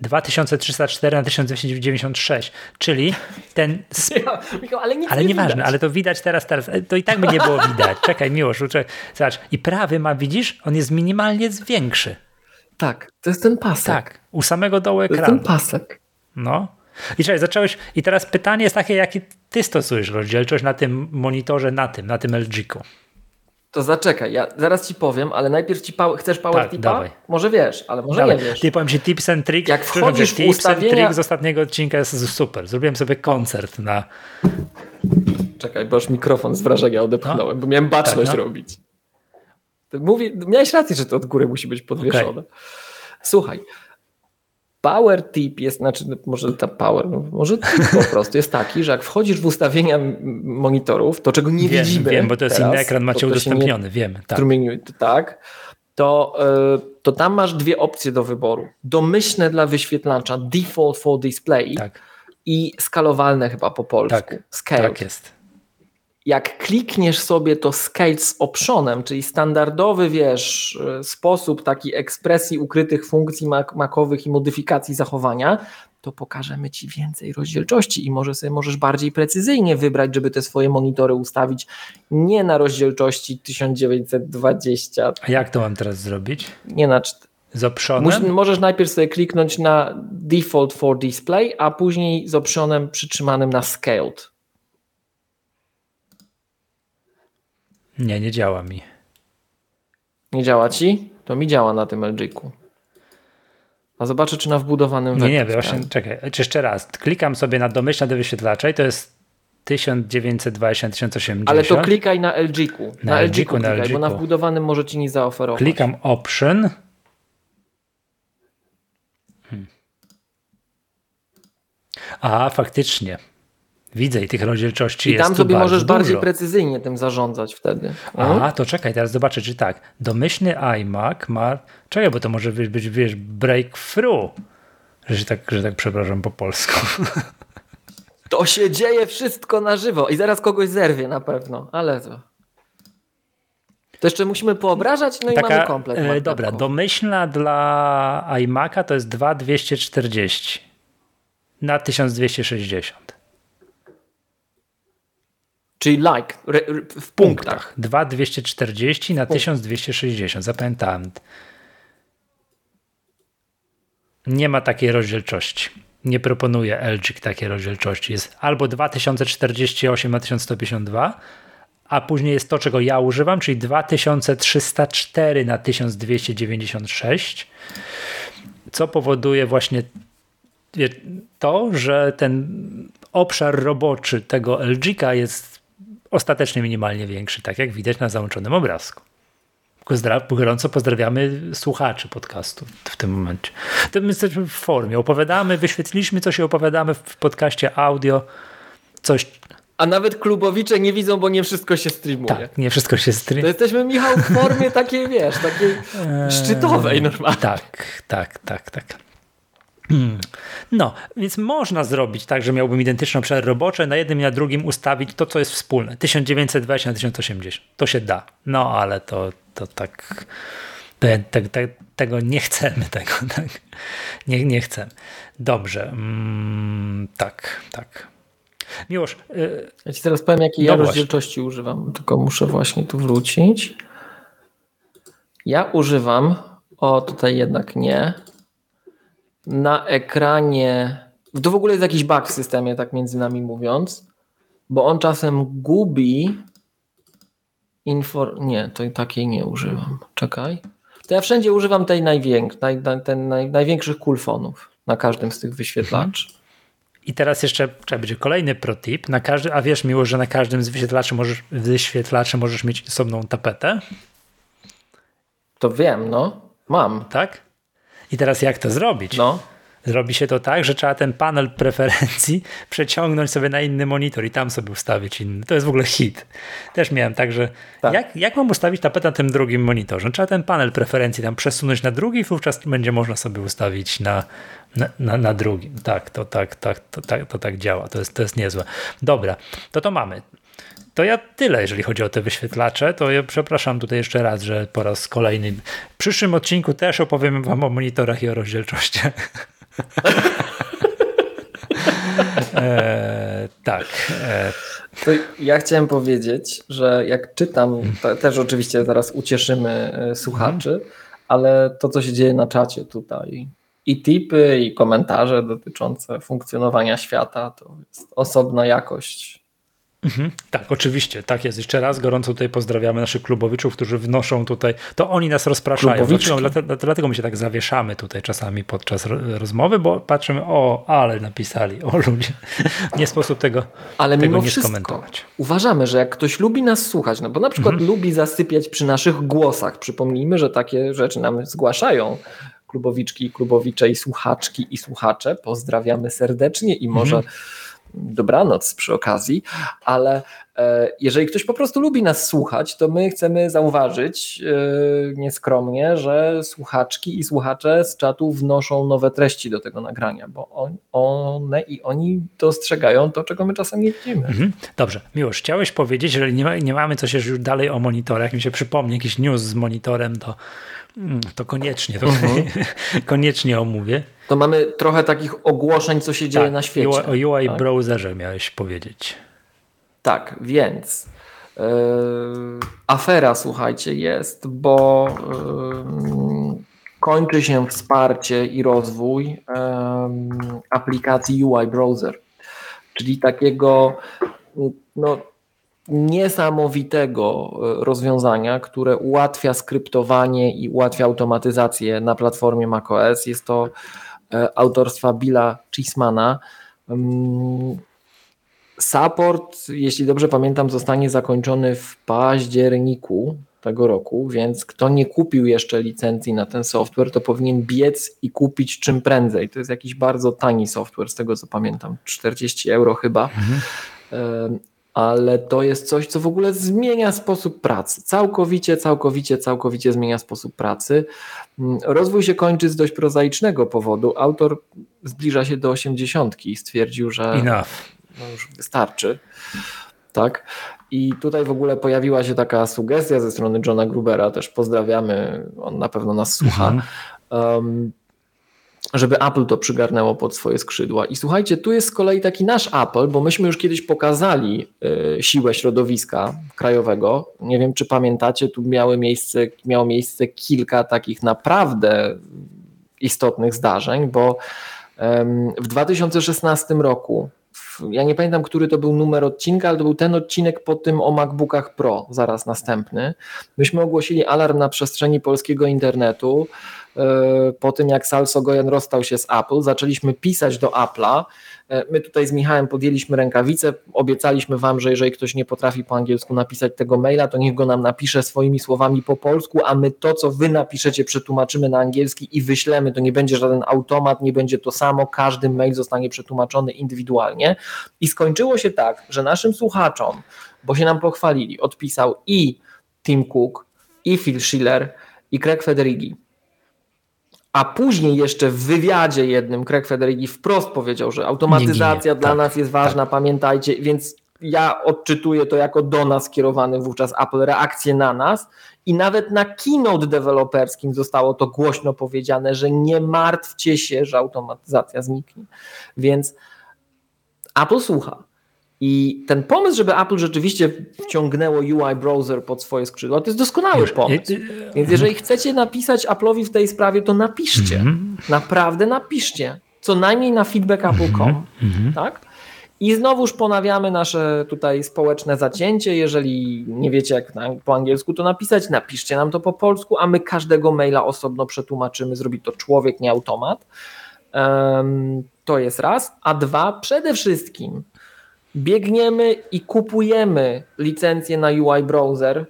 Speaker 1: 2304 na 1296, czyli ten.
Speaker 2: Michał, Michał, ale nic
Speaker 1: ale
Speaker 2: nie
Speaker 1: nieważne,
Speaker 2: widać.
Speaker 1: ale to widać teraz, teraz. To i tak by nie było widać. Czekaj, miłość, zobacz. I prawy ma, widzisz, on jest minimalnie większy.
Speaker 2: Tak, to jest ten pasek. Tak,
Speaker 1: u samego dołu ekranu.
Speaker 2: To jest ten pasek.
Speaker 1: No. I czekaj, zacząłeś, i teraz pytanie jest takie, jaki ty stosujesz rozdzielczość na tym monitorze, na tym, na tym LG-ku?
Speaker 2: To zaczekaj, ja zaraz ci powiem, ale najpierw ci pa chcesz power tak, tipa? Dawaj. Może wiesz, ale może dawaj. nie wiesz.
Speaker 1: Ty powiem ci tips and tricks.
Speaker 2: Jak wchodzisz
Speaker 1: tips
Speaker 2: ustawienia...
Speaker 1: and tricks z ostatniego odcinka jest super. Zrobiłem sobie koncert na...
Speaker 2: Czekaj, bo już mikrofon z wrażenia odepchnąłem, no? bo miałem baczność tak, no? robić. Mówię, miałeś rację, że to od góry musi być podwieszone. Okay. Słuchaj, Power tip jest, znaczy może ta power, no, może tip po prostu jest taki, że jak wchodzisz w ustawienia monitorów, to czego nie
Speaker 1: wiem,
Speaker 2: widzimy.
Speaker 1: Wiem, bo to jest teraz, inny ekran, macie udostępniony, nie, wiemy. Tak. Strumieniu,
Speaker 2: tak. To, e, to tam masz dwie opcje do wyboru. Domyślne dla wyświetlacza, default for display. Tak. i skalowalne chyba po polsku.
Speaker 1: Tak, Scaled. tak jest.
Speaker 2: Jak klikniesz sobie to scale z optionem, czyli standardowy, wiesz, sposób taki ekspresji ukrytych funkcji makowych i modyfikacji zachowania, to pokażemy Ci więcej rozdzielczości i może sobie możesz bardziej precyzyjnie wybrać, żeby te swoje monitory ustawić nie na rozdzielczości 1920.
Speaker 1: A jak to mam teraz zrobić?
Speaker 2: Nie na
Speaker 1: z optionem?
Speaker 2: możesz najpierw sobie kliknąć na Default for Display, a później z optionem przytrzymanym na Scaled.
Speaker 1: Nie, nie działa mi.
Speaker 2: Nie działa ci? To mi działa na tym LG-ku. A zobaczę, czy na wbudowanym
Speaker 1: Nie, nie, właśnie, czekaj, jeszcze raz. Klikam sobie na domyślne do wyświetlacza i to jest 1920, 1080.
Speaker 2: Ale to klikaj na LG-ku. Na, na LG-ku, na LG-ku. bo na wbudowanym może ci nie zaoferować.
Speaker 1: Klikam Option A, faktycznie. Widzę i tych rozdzielczości I jest
Speaker 2: tam sobie możesz
Speaker 1: dużo.
Speaker 2: bardziej precyzyjnie tym zarządzać wtedy.
Speaker 1: A, to czekaj, teraz zobaczę, czy tak. Domyślny iMac ma. Czekaj, bo to może być, być wiesz, breakthrough. Że tak, że tak przepraszam po polsku.
Speaker 2: To się dzieje wszystko na żywo i zaraz kogoś zerwie na pewno, ale to. To jeszcze musimy poobrażać, no Taka, i mamy komplet.
Speaker 1: E, dobra, domyślna dla iMac'a to jest 2240 na 1260.
Speaker 2: Czyli like w punktach.
Speaker 1: 2240 na 1260. Zapamiętałem. Nie ma takiej rozdzielczości. Nie proponuje LG takiej rozdzielczości. Jest albo 2048 na 1152, a później jest to, czego ja używam, czyli 2304 na 1296, co powoduje właśnie to, że ten obszar roboczy tego LG jest ostatecznie minimalnie większy, tak jak widać na załączonym obrazku. Gorąco pozdrawiamy słuchaczy podcastu w tym momencie. To my jesteśmy w formie. Opowiadamy, wyświetliliśmy coś i opowiadamy w podcaście audio coś.
Speaker 2: A nawet klubowicze nie widzą, bo nie wszystko się streamuje.
Speaker 1: Tak, nie wszystko się streamuje.
Speaker 2: To jesteśmy, Michał, w formie takiej, wiesz, takiej eee, szczytowej normalnie.
Speaker 1: Tak, tak, tak, tak. Hmm. No, więc można zrobić tak, że miałbym identyczne obszary robocze, na jednym i na drugim ustawić to, co jest wspólne. 1920 na 1080. To się da. No, ale to, to tak. Te, te, te, tego nie chcemy, tego tak. Nie, nie chcemy. Dobrze. Mm, tak, tak. Miłosz.
Speaker 2: Y ja ci teraz powiem, jakiej no ja rozdzielczości używam, tylko muszę właśnie tu wrócić. Ja używam, o tutaj jednak nie, na ekranie. To w ogóle jest jakiś bug w systemie, tak między nami mówiąc, bo on czasem gubi. Infor... Nie, to takiej nie używam. Czekaj. To ja wszędzie używam tej najwięk... naj, ten naj, największych kulfonów na każdym z tych wyświetlaczy.
Speaker 1: I teraz jeszcze trzeba będzie kolejny protip. Na każdy, a wiesz miło, że na każdym z wyświetlaczy możesz, wyświetlaczy możesz mieć osobną tapetę?
Speaker 2: To wiem, no. Mam.
Speaker 1: Tak? I teraz jak to zrobić?
Speaker 2: No.
Speaker 1: Zrobi się to tak, że trzeba ten panel preferencji przeciągnąć sobie na inny monitor i tam sobie ustawić inny. To jest w ogóle hit. Też miałem tak, że tak. Jak, jak mam ustawić tapetę na tym drugim monitorze? Trzeba ten panel preferencji tam przesunąć na drugi i wówczas będzie można sobie ustawić na, na, na, na drugim. Tak, to tak, tak, to, tak, to tak działa. To jest, to jest niezłe. Dobra, to to mamy. To ja tyle, jeżeli chodzi o te wyświetlacze. To ja przepraszam tutaj jeszcze raz, że po raz kolejny. W przyszłym odcinku też opowiem Wam o monitorach i o rozdzielczościach. e, tak. E.
Speaker 2: To ja chciałem powiedzieć, że jak czytam, też oczywiście zaraz ucieszymy e, słuchaczy, mhm. ale to, co się dzieje na czacie tutaj, i tipy, i komentarze dotyczące funkcjonowania świata, to jest osobna jakość
Speaker 1: Mhm, tak, oczywiście, tak jest. Jeszcze raz gorąco tutaj pozdrawiamy naszych klubowiczów, którzy wnoszą tutaj, to oni nas rozpraszają. Dlatego, dlatego my się tak zawieszamy tutaj czasami podczas rozmowy, bo patrzymy, o, ale napisali, o ludzie. Nie sposób tego,
Speaker 2: ale
Speaker 1: tego
Speaker 2: mimo
Speaker 1: nie
Speaker 2: wszystko
Speaker 1: skomentować.
Speaker 2: Uważamy, że jak ktoś lubi nas słuchać, no bo na przykład mhm. lubi zasypiać przy naszych głosach, przypomnijmy, że takie rzeczy nam zgłaszają klubowiczki, klubowicze i słuchaczki i słuchacze. Pozdrawiamy serdecznie i może mhm dobranoc przy okazji, ale E, jeżeli ktoś po prostu lubi nas słuchać, to my chcemy zauważyć e, nieskromnie, że słuchaczki i słuchacze z czatu wnoszą nowe treści do tego nagrania, bo one i oni dostrzegają to, czego my czasem nie widzimy. Mhm.
Speaker 1: Dobrze, Miłosz, chciałeś powiedzieć, że nie, ma, nie mamy coś już dalej o monitorach, mi się przypomni jakiś news z monitorem, to, mm, to koniecznie, to mhm. koniecznie omówię.
Speaker 2: To mamy trochę takich ogłoszeń, co się dzieje tak, na świecie.
Speaker 1: O UI tak? browserze miałeś powiedzieć.
Speaker 2: Tak, więc yy, afera, słuchajcie, jest, bo yy, kończy się wsparcie i rozwój yy, aplikacji UI Browser, czyli takiego no, niesamowitego rozwiązania, które ułatwia skryptowanie i ułatwia automatyzację na platformie macOS. Jest to autorstwa Billa Chismana. Support, jeśli dobrze pamiętam, zostanie zakończony w październiku tego roku, więc kto nie kupił jeszcze licencji na ten software, to powinien biec i kupić czym prędzej. To jest jakiś bardzo tani software, z tego co pamiętam, 40 euro chyba. Mhm. Ale to jest coś, co w ogóle zmienia sposób pracy. Całkowicie, całkowicie, całkowicie zmienia sposób pracy. Mm, rozwój się kończy z dość prozaicznego powodu. Autor zbliża się do 80 i stwierdził, że.
Speaker 1: Enough
Speaker 2: no już wystarczy. Tak. I tutaj w ogóle pojawiła się taka sugestia ze strony Johna Grubera, też pozdrawiamy, on na pewno nas słucha, mhm. um, żeby Apple to przygarnęło pod swoje skrzydła. I słuchajcie, tu jest z kolei taki nasz Apple, bo myśmy już kiedyś pokazali y, siłę środowiska krajowego. Nie wiem, czy pamiętacie, tu miały miejsce, miało miejsce kilka takich naprawdę istotnych zdarzeń, bo w 2016 roku ja nie pamiętam, który to był numer odcinka, ale to był ten odcinek po tym o MacBookach Pro, zaraz następny. Myśmy ogłosili alarm na przestrzeni polskiego internetu. E, po tym, jak Sal Sogoyan rozstał się z Apple, zaczęliśmy pisać do Apple'a E, my tutaj z Michałem podjęliśmy rękawice, obiecaliśmy Wam, że jeżeli ktoś nie potrafi po angielsku napisać tego maila, to niech go nam napisze swoimi słowami po polsku, a my to, co Wy napiszecie, przetłumaczymy na angielski i wyślemy. To nie będzie żaden automat, nie będzie to samo, każdy mail zostanie przetłumaczony indywidualnie. I skończyło się tak, że naszym słuchaczom, bo się nam pochwalili, odpisał i Tim Cook, i Phil Schiller, i Craig Federighi a później jeszcze w wywiadzie jednym Craig Federighi wprost powiedział, że automatyzacja dla tak, nas jest ważna, tak. pamiętajcie, więc ja odczytuję to jako do nas skierowany wówczas Apple, reakcję na nas i nawet na keynote deweloperskim zostało to głośno powiedziane, że nie martwcie się, że automatyzacja zniknie. Więc Apple słucha. I ten pomysł, żeby Apple rzeczywiście wciągnęło UI browser pod swoje skrzydła, to jest doskonały pomysł. Więc jeżeli chcecie napisać Apple'owi w tej sprawie, to napiszcie. Mhm. Naprawdę napiszcie. Co najmniej na feedback.apple.com. Mhm. Mhm. Tak? I znowuż ponawiamy nasze tutaj społeczne zacięcie. Jeżeli nie wiecie, jak po angielsku to napisać, napiszcie nam to po polsku, a my każdego maila osobno przetłumaczymy. Zrobi to człowiek, nie automat. Um, to jest raz. A dwa, przede wszystkim biegniemy i kupujemy licencję na UI Browser,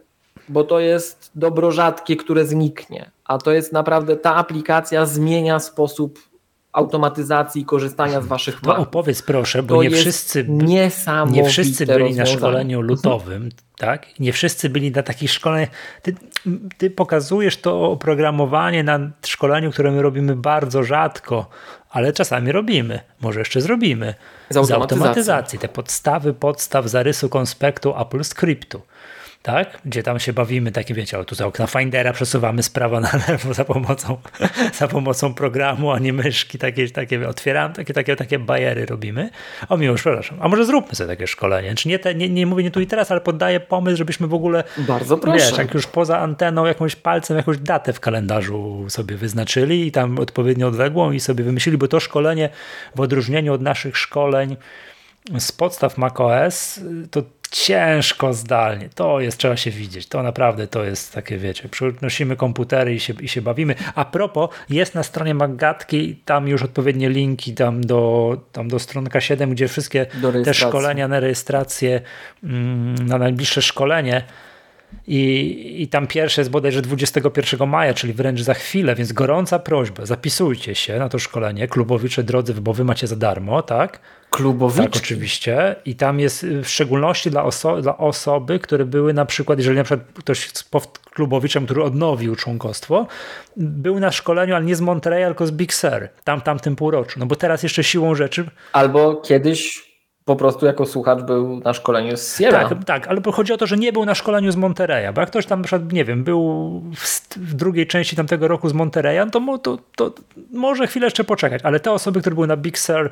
Speaker 2: bo to jest dobro rzadkie, które zniknie. A to jest naprawdę ta aplikacja zmienia sposób automatyzacji korzystania z waszych
Speaker 1: To opowiedz proszę, bo to nie wszyscy, nie wszyscy byli na szkoleniu lutowym, tak? Nie wszyscy byli na takich szkoleniach. Ty, ty pokazujesz to oprogramowanie na szkoleniu, które my robimy bardzo rzadko, ale czasami robimy, może jeszcze zrobimy. Z automatyzacji. Z automatyzacji. Te podstawy, podstaw zarysu konspektu Apple Scriptu tak? Gdzie tam się bawimy, takie wiecie, o tu za okna Findera przesuwamy z prawa na lewo za pomocą, za pomocą programu, a nie myszki, takie, takie otwieram, takie, takie, takie bajery robimy. O miłość, przepraszam, a może zróbmy sobie takie szkolenie, czy nie, te, nie, nie mówię nie tu i teraz, ale poddaję pomysł, żebyśmy w ogóle,
Speaker 2: bardzo proszę,
Speaker 1: wiesz, jak już poza anteną jakąś palcem, jakąś datę w kalendarzu sobie wyznaczyli i tam odpowiednio odległą i sobie wymyślili, bo to szkolenie w odróżnieniu od naszych szkoleń z podstaw macOS, to ciężko zdalnie. To jest, trzeba się widzieć. To naprawdę to jest takie, wiecie, przynosimy komputery i się, i się bawimy. A propos, jest na stronie Magatki tam już odpowiednie linki tam do, tam do stronka 7, gdzie wszystkie te szkolenia na rejestrację, mm, na najbliższe szkolenie I, I tam pierwsze jest bodajże 21 maja, czyli wręcz za chwilę, więc gorąca prośba, zapisujcie się na to szkolenie, klubowicze drodzy, bo wy macie za darmo, tak?
Speaker 2: Klubowicze?
Speaker 1: Tak, oczywiście. I tam jest w szczególności dla, oso dla osoby, które były na przykład, jeżeli na przykład ktoś klubowiczem, który odnowił członkostwo, był na szkoleniu, ale nie z Montreal, tylko z Big Sur, tam, tamtym półroczu. No bo teraz jeszcze siłą rzeczy...
Speaker 2: Albo kiedyś po prostu jako słuchacz był na szkoleniu z Sierra.
Speaker 1: Tak, tak, ale chodzi o to, że nie był na szkoleniu z Monterey, bo jak ktoś tam, nie wiem, był w, drugiej części tamtego roku z Monterey, to, to, to, może chwilę jeszcze poczekać, ale te osoby, które były na Big Sur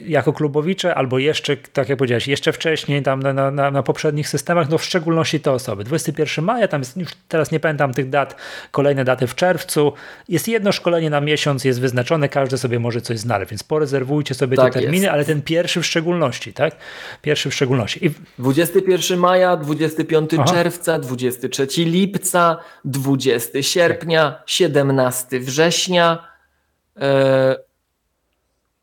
Speaker 1: jako klubowicze, albo jeszcze, tak jak powiedziałeś, jeszcze wcześniej tam na, na, na poprzednich systemach, no w szczególności te osoby. 21 maja, tam jest, już teraz nie pamiętam tych dat, kolejne daty w czerwcu, jest jedno szkolenie na miesiąc, jest wyznaczone, każdy sobie może coś znaleźć, więc porezerwujcie sobie tak te terminy, jest. ale ten pierwszy w szczególności, tak? Pierwszy w szczególności. I...
Speaker 2: 21 maja, 25 Aha. czerwca, 23 lipca, 20 sierpnia, 17 września, yy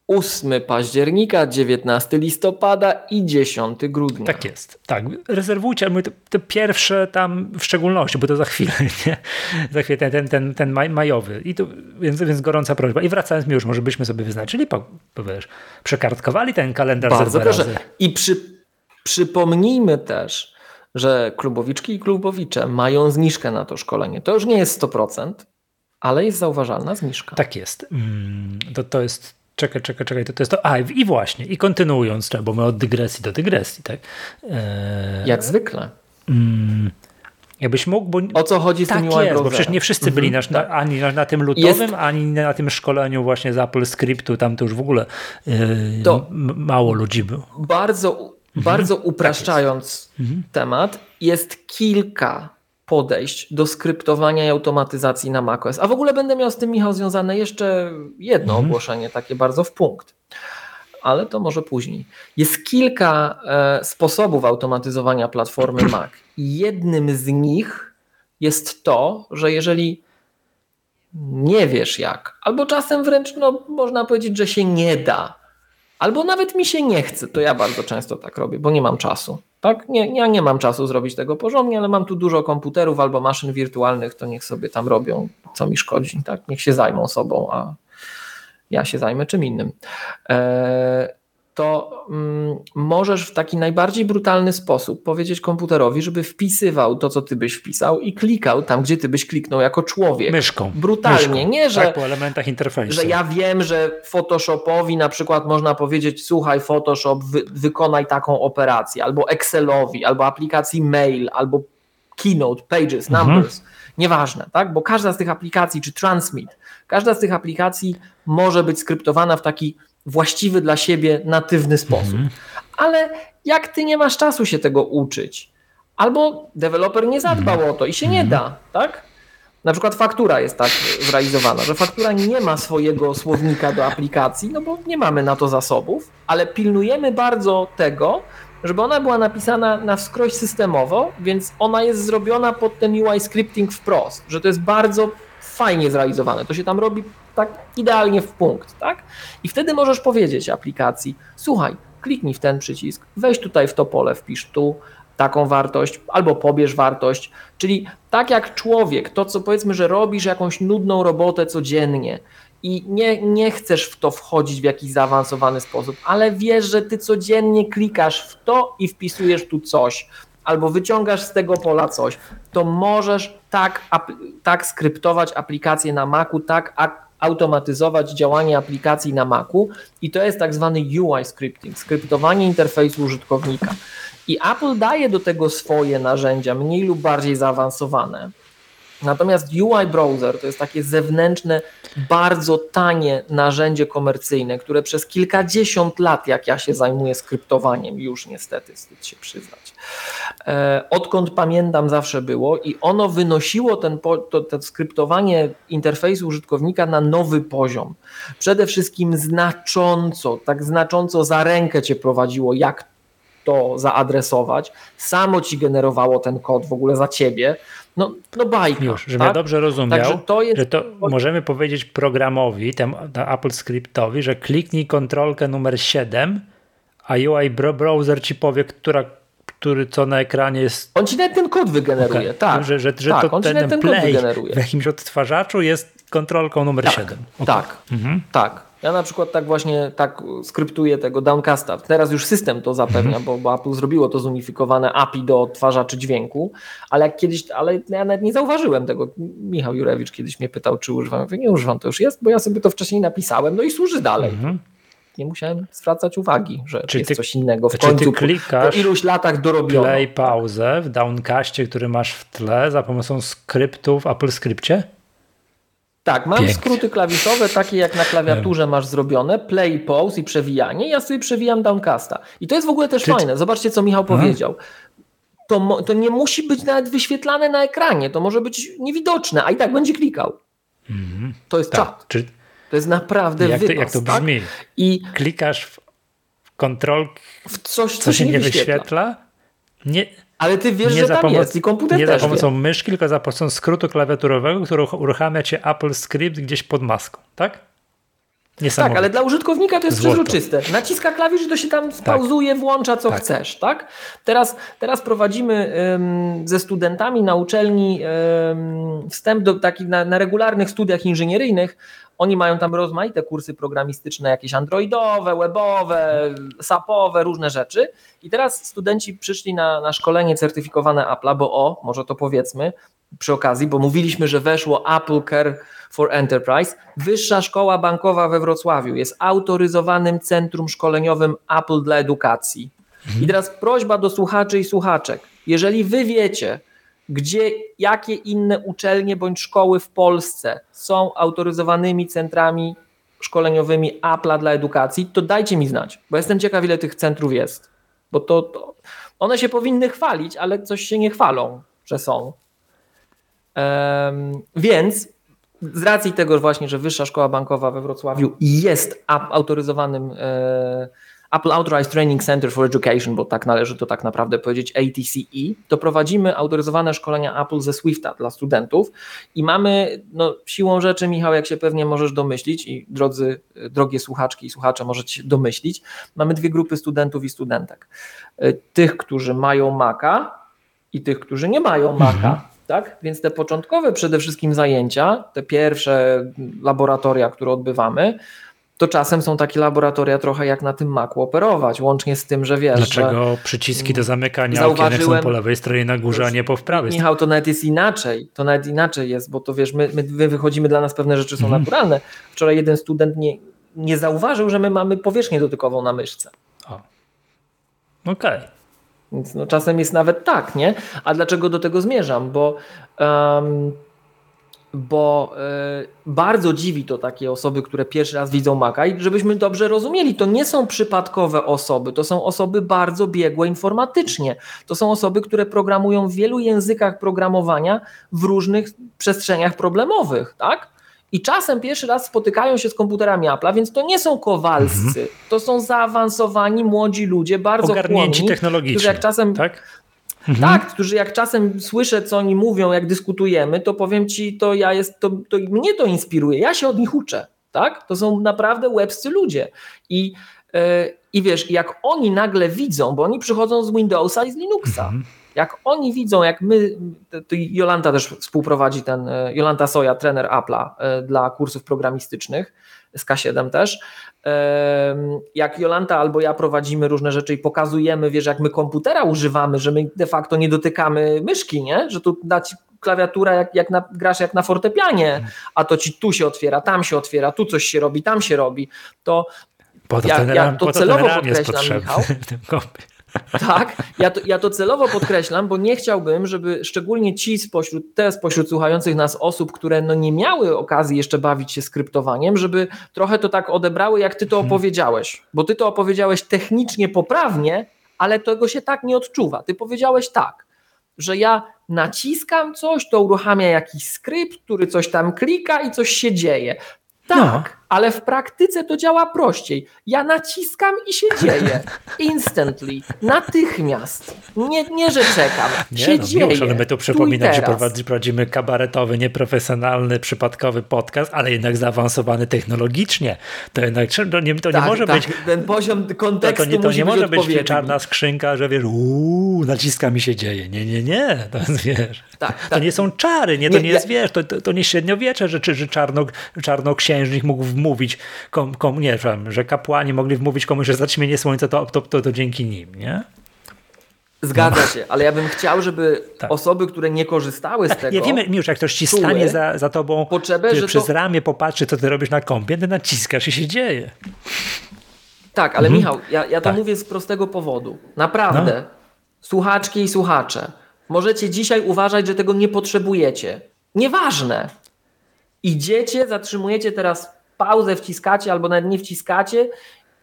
Speaker 2: 8 października, 19 listopada i 10 grudnia.
Speaker 1: Tak jest. Tak, rezerwujcie, ale te, te pierwsze tam w szczególności, bo to za chwilę, nie? Za chwilę ten, ten, ten, ten maj, majowy. I to, więc, więc gorąca prośba. I wracając mi już, może byśmy sobie wyznaczyli, po, wiesz, przekartkowali ten kalendarz
Speaker 2: Bardzo proszę. Razy. I przy, przypomnijmy też, że klubowiczki i klubowicze mają zniżkę na to szkolenie. To już nie jest 100%, ale jest zauważalna zniżka.
Speaker 1: Tak jest. Mm, to, to jest Czekaj, czekaj, czekaj, to, to jest to. A, i właśnie, i kontynuując, bo my od dygresji do dygresji, tak?
Speaker 2: Eee, Jak zwykle.
Speaker 1: Mm, jakbyś mógł, bo...
Speaker 2: O co chodzi z
Speaker 1: tak
Speaker 2: tymi
Speaker 1: jest, bo przecież nie wszyscy byli mm -hmm, na, tak. ani na, na, tym lutowym, jest... ani na tym szkoleniu właśnie z Apple Scriptu, tam to już w ogóle yy, to mało ludzi było.
Speaker 2: Bardzo, mhm. bardzo tak upraszczając tak temat, jest kilka podejść do skryptowania i automatyzacji na macOS. A w ogóle będę miał z tym, Michał, związane jeszcze jedno mhm. ogłoszenie, takie bardzo w punkt. Ale to może później. Jest kilka e, sposobów automatyzowania platformy Mac. Jednym z nich jest to, że jeżeli nie wiesz jak, albo czasem wręcz no, można powiedzieć, że się nie da, albo nawet mi się nie chce, to ja bardzo często tak robię, bo nie mam czasu tak? Nie, ja nie mam czasu zrobić tego porządnie, ale mam tu dużo komputerów albo maszyn wirtualnych, to niech sobie tam robią, co mi szkodzi. Tak? Niech się zajmą sobą, a ja się zajmę czym innym. Eee, to mm, możesz w taki najbardziej brutalny sposób powiedzieć komputerowi, żeby wpisywał to, co ty byś wpisał i klikał tam, gdzie ty byś kliknął jako człowiek.
Speaker 1: Myszką.
Speaker 2: Brutalnie. Myszką. Nie, że,
Speaker 1: tak, po elementach interfejsu.
Speaker 2: Że ja wiem, że Photoshopowi na przykład można powiedzieć, słuchaj Photoshop, wy, wykonaj taką operację, albo Excelowi, albo aplikacji mail, albo Keynote, Pages, mhm. Numbers. Mhm. Nieważne, tak? Bo każda z tych aplikacji, czy Transmit, każda z tych aplikacji może być skryptowana w taki właściwy dla siebie, natywny sposób. Mhm. Ale jak ty nie masz czasu się tego uczyć, albo deweloper nie zadbał mhm. o to i się nie mhm. da, tak? Na przykład faktura jest tak zrealizowana, że faktura nie ma swojego słownika do aplikacji, no bo nie mamy na to zasobów, ale pilnujemy bardzo tego, żeby ona była napisana na wskroś systemowo, więc ona jest zrobiona pod ten UI scripting wprost, że to jest bardzo fajnie zrealizowane. To się tam robi tak idealnie w punkt, tak? I wtedy możesz powiedzieć aplikacji: Słuchaj, kliknij w ten przycisk, weź tutaj w to pole, wpisz tu taką wartość, albo pobierz wartość. Czyli tak jak człowiek, to co powiedzmy, że robisz jakąś nudną robotę codziennie i nie, nie chcesz w to wchodzić w jakiś zaawansowany sposób, ale wiesz, że ty codziennie klikasz w to i wpisujesz tu coś, albo wyciągasz z tego pola coś, to możesz tak, tak skryptować aplikację na Macu, tak automatyzować działanie aplikacji na Macu i to jest tak zwany UI scripting, skryptowanie interfejsu użytkownika. I Apple daje do tego swoje narzędzia, mniej lub bardziej zaawansowane. Natomiast UI Browser to jest takie zewnętrzne, bardzo tanie narzędzie komercyjne, które przez kilkadziesiąt lat, jak ja się zajmuję skryptowaniem, już niestety wstyd się przyznać, odkąd pamiętam zawsze było i ono wynosiło ten, to, to skryptowanie interfejsu użytkownika na nowy poziom. Przede wszystkim znacząco, tak znacząco za rękę cię prowadziło, jak to zaadresować, samo ci generowało ten kod w ogóle za ciebie. No, no bajka.
Speaker 1: Już, żebym tak? ja dobrze rozumiał, to jest... że to możemy powiedzieć programowi, temu Apple Scriptowi, że kliknij kontrolkę numer 7, a UI browser ci powie, która który co na ekranie jest.
Speaker 2: On ci nawet ten kod wygeneruje, okay. tak.
Speaker 1: Że, że, że tak, to ten, ten play w jakimś odtwarzaczu jest kontrolką numer
Speaker 2: tak,
Speaker 1: 7.
Speaker 2: Okay. Tak, mhm. tak. Ja na przykład tak właśnie tak skryptuję tego downcasta. Teraz już system to zapewnia, bo, bo Apple zrobiło to zunifikowane API do odtwarzaczy dźwięku, ale jak kiedyś, ale ja nawet nie zauważyłem tego. Michał Jurewicz kiedyś mnie pytał, czy używam. Ja mówię, nie używam, to już jest, bo ja sobie to wcześniej napisałem, no i służy dalej. Mhm. Nie musiałem zwracać uwagi, że czy jest ty, coś innego. W końcu ty klikasz po, po iluś latach dorobiono.
Speaker 1: Play pauzę w downcastie, który masz w tle za pomocą skryptu w Apple Scriptie?
Speaker 2: Tak, mam Pięknie. skróty klawiszowe, takie jak na klawiaturze masz zrobione, play, pause i przewijanie. Ja sobie przewijam downcasta. I to jest w ogóle też Czy... fajne. Zobaczcie, co Michał hmm? powiedział. To, to nie musi być nawet wyświetlane na ekranie. To może być niewidoczne, a i tak będzie klikał. Mm, to jest tak. czat. Czy... To jest naprawdę jak
Speaker 1: to, jak to tak? brzmi? Tak? I klikasz w kontrol, w coś, co, co się nie wyświetla. wyświetla. Nie,
Speaker 2: ale ty wiesz, nie że tam pomoc, jest i komputer
Speaker 1: Nie
Speaker 2: za
Speaker 1: pomocą
Speaker 2: wie.
Speaker 1: myszki, tylko za pomocą skrótu klawiaturowego, który uruchamia cię Apple Script gdzieś pod maską, tak?
Speaker 2: Tak, ale dla użytkownika to jest Złoto. przezroczyste. Naciska klawisz i to się tam spauzuje, tak. włącza co tak. chcesz, tak? Teraz, teraz prowadzimy ym, ze studentami na uczelni ym, wstęp do takich na, na regularnych studiach inżynieryjnych oni mają tam rozmaite kursy programistyczne, jakieś androidowe, webowe, sapowe, różne rzeczy. I teraz studenci przyszli na, na szkolenie certyfikowane Apple'a, bo o, może to powiedzmy przy okazji, bo mówiliśmy, że weszło Apple Care for Enterprise. Wyższa Szkoła Bankowa we Wrocławiu jest autoryzowanym centrum szkoleniowym Apple dla edukacji. I teraz prośba do słuchaczy i słuchaczek. Jeżeli wy wiecie, gdzie, jakie inne uczelnie bądź szkoły w Polsce są autoryzowanymi centrami szkoleniowymi Apple'a dla edukacji, to dajcie mi znać, bo jestem ciekaw, ile tych centrów jest. Bo to, to one się powinny chwalić, ale coś się nie chwalą, że są. Um, więc z racji tego właśnie, że Wyższa Szkoła Bankowa we Wrocławiu jest autoryzowanym e, Apple Authorized Training Center for Education, bo tak należy to tak naprawdę powiedzieć ATCE, to prowadzimy autoryzowane szkolenia Apple ze Swifta dla studentów i mamy, no siłą rzeczy Michał, jak się pewnie możesz domyślić i drodzy, drogie słuchaczki i słuchacze możecie się domyślić, mamy dwie grupy studentów i studentek. E, tych, którzy mają Maca i tych, którzy nie mają Maca. Mhm. Tak? Więc te początkowe przede wszystkim zajęcia, te pierwsze laboratoria, które odbywamy, to czasem są takie laboratoria trochę jak na tym Macu operować, łącznie z tym, że wiesz,
Speaker 1: Dlaczego
Speaker 2: że
Speaker 1: przyciski do zamykania okienek są po lewej stronie na górze, a nie po prawej
Speaker 2: Michał, to nawet jest inaczej, to nawet inaczej jest, bo to wiesz, my, my wychodzimy, dla nas pewne rzeczy są mhm. naturalne. Wczoraj jeden student nie, nie zauważył, że my mamy powierzchnię dotykową na myszce.
Speaker 1: Okej. Okay.
Speaker 2: Więc no, czasem jest nawet tak, nie? A dlaczego do tego zmierzam? Bo um, bo y, bardzo dziwi to takie osoby, które pierwszy raz widzą Maca i żebyśmy dobrze rozumieli, to nie są przypadkowe osoby, to są osoby bardzo biegłe informatycznie. To są osoby, które programują w wielu językach programowania w różnych przestrzeniach problemowych, tak? I czasem pierwszy raz spotykają się z komputerami Apple'a, więc to nie są kowalscy, mhm. to są zaawansowani młodzi ludzie, bardzo
Speaker 1: Ogarnięci chłonni, technologicznie, którzy
Speaker 2: jak czasem
Speaker 1: tak?
Speaker 2: Mhm. Tak, którzy jak czasem słyszę, co oni mówią, jak dyskutujemy, to powiem ci, to ja jest, to, to mnie to inspiruje, ja się od nich uczę. Tak? To są naprawdę łebscy ludzie. I, yy, I wiesz, jak oni nagle widzą, bo oni przychodzą z Windowsa i z Linuxa. Mhm. Jak oni widzą, jak my, to Jolanta też współprowadzi ten, e, Jolanta Soja, trener Apple'a e, dla kursów programistycznych, z K7 też. Jak Jolanta albo ja prowadzimy różne rzeczy i pokazujemy, wiesz, jak my komputera używamy, że my de facto nie dotykamy myszki, nie? że tu dać klawiatura jak, jak na, grasz jak na fortepianie, a to ci tu się otwiera, tam się otwiera, tu coś się robi, tam się robi, to
Speaker 1: po to ja, ja to celowo podkreślam, Michał.
Speaker 2: Tak, ja to, ja to celowo podkreślam, bo nie chciałbym, żeby szczególnie ci spośród, te spośród słuchających nas osób, które no nie miały okazji jeszcze bawić się skryptowaniem, żeby trochę to tak odebrały, jak ty to mhm. opowiedziałeś. Bo ty to opowiedziałeś technicznie poprawnie, ale tego się tak nie odczuwa. Ty powiedziałeś tak, że ja naciskam coś, to uruchamia jakiś skrypt, który coś tam klika i coś się dzieje. Tak, no ale w praktyce to działa prościej. Ja naciskam i się dzieje. Instantly, natychmiast. Nie, nie że czekam. Nie, się no, dzieje. Miło,
Speaker 1: my tu przypominam, że prowadzimy kabaretowy, nieprofesjonalny, przypadkowy podcast, ale jednak zaawansowany technologicznie. To jednak to nie, to tak, nie może tak. być.
Speaker 2: Ten poziom kontekstu
Speaker 1: to, to nie,
Speaker 2: to
Speaker 1: nie może być czarna skrzynka, że wiesz, uuu, naciska mi się dzieje. Nie, nie, nie. To wiesz. Tak, to tak. nie są czary, nie, to nie, jest, wiesz, to, to, to nie średniowiecze, że, że czarno, czarnoksiężnik mógł wmówić, kom, kom, nie wiem, że kapłani mogli wmówić komuś, że zaćmienie słońca to, to, to, to dzięki nim, nie?
Speaker 2: Zgadza no. się, ale ja bym chciał, żeby tak. osoby, które nie korzystały z tak, tego.
Speaker 1: Ja wiem, już jak ktoś ci stanie za, za tobą, potrzebę, że przez to... ramię popatrzy, co ty robisz na kąpie, ty naciskasz i się dzieje.
Speaker 2: Tak, ale mhm. Michał, ja, ja to tak. mówię z prostego powodu. Naprawdę, no. słuchaczki i słuchacze, możecie dzisiaj uważać, że tego nie potrzebujecie. Nieważne. Idziecie, zatrzymujecie teraz pauzę, wciskacie albo nawet nie wciskacie,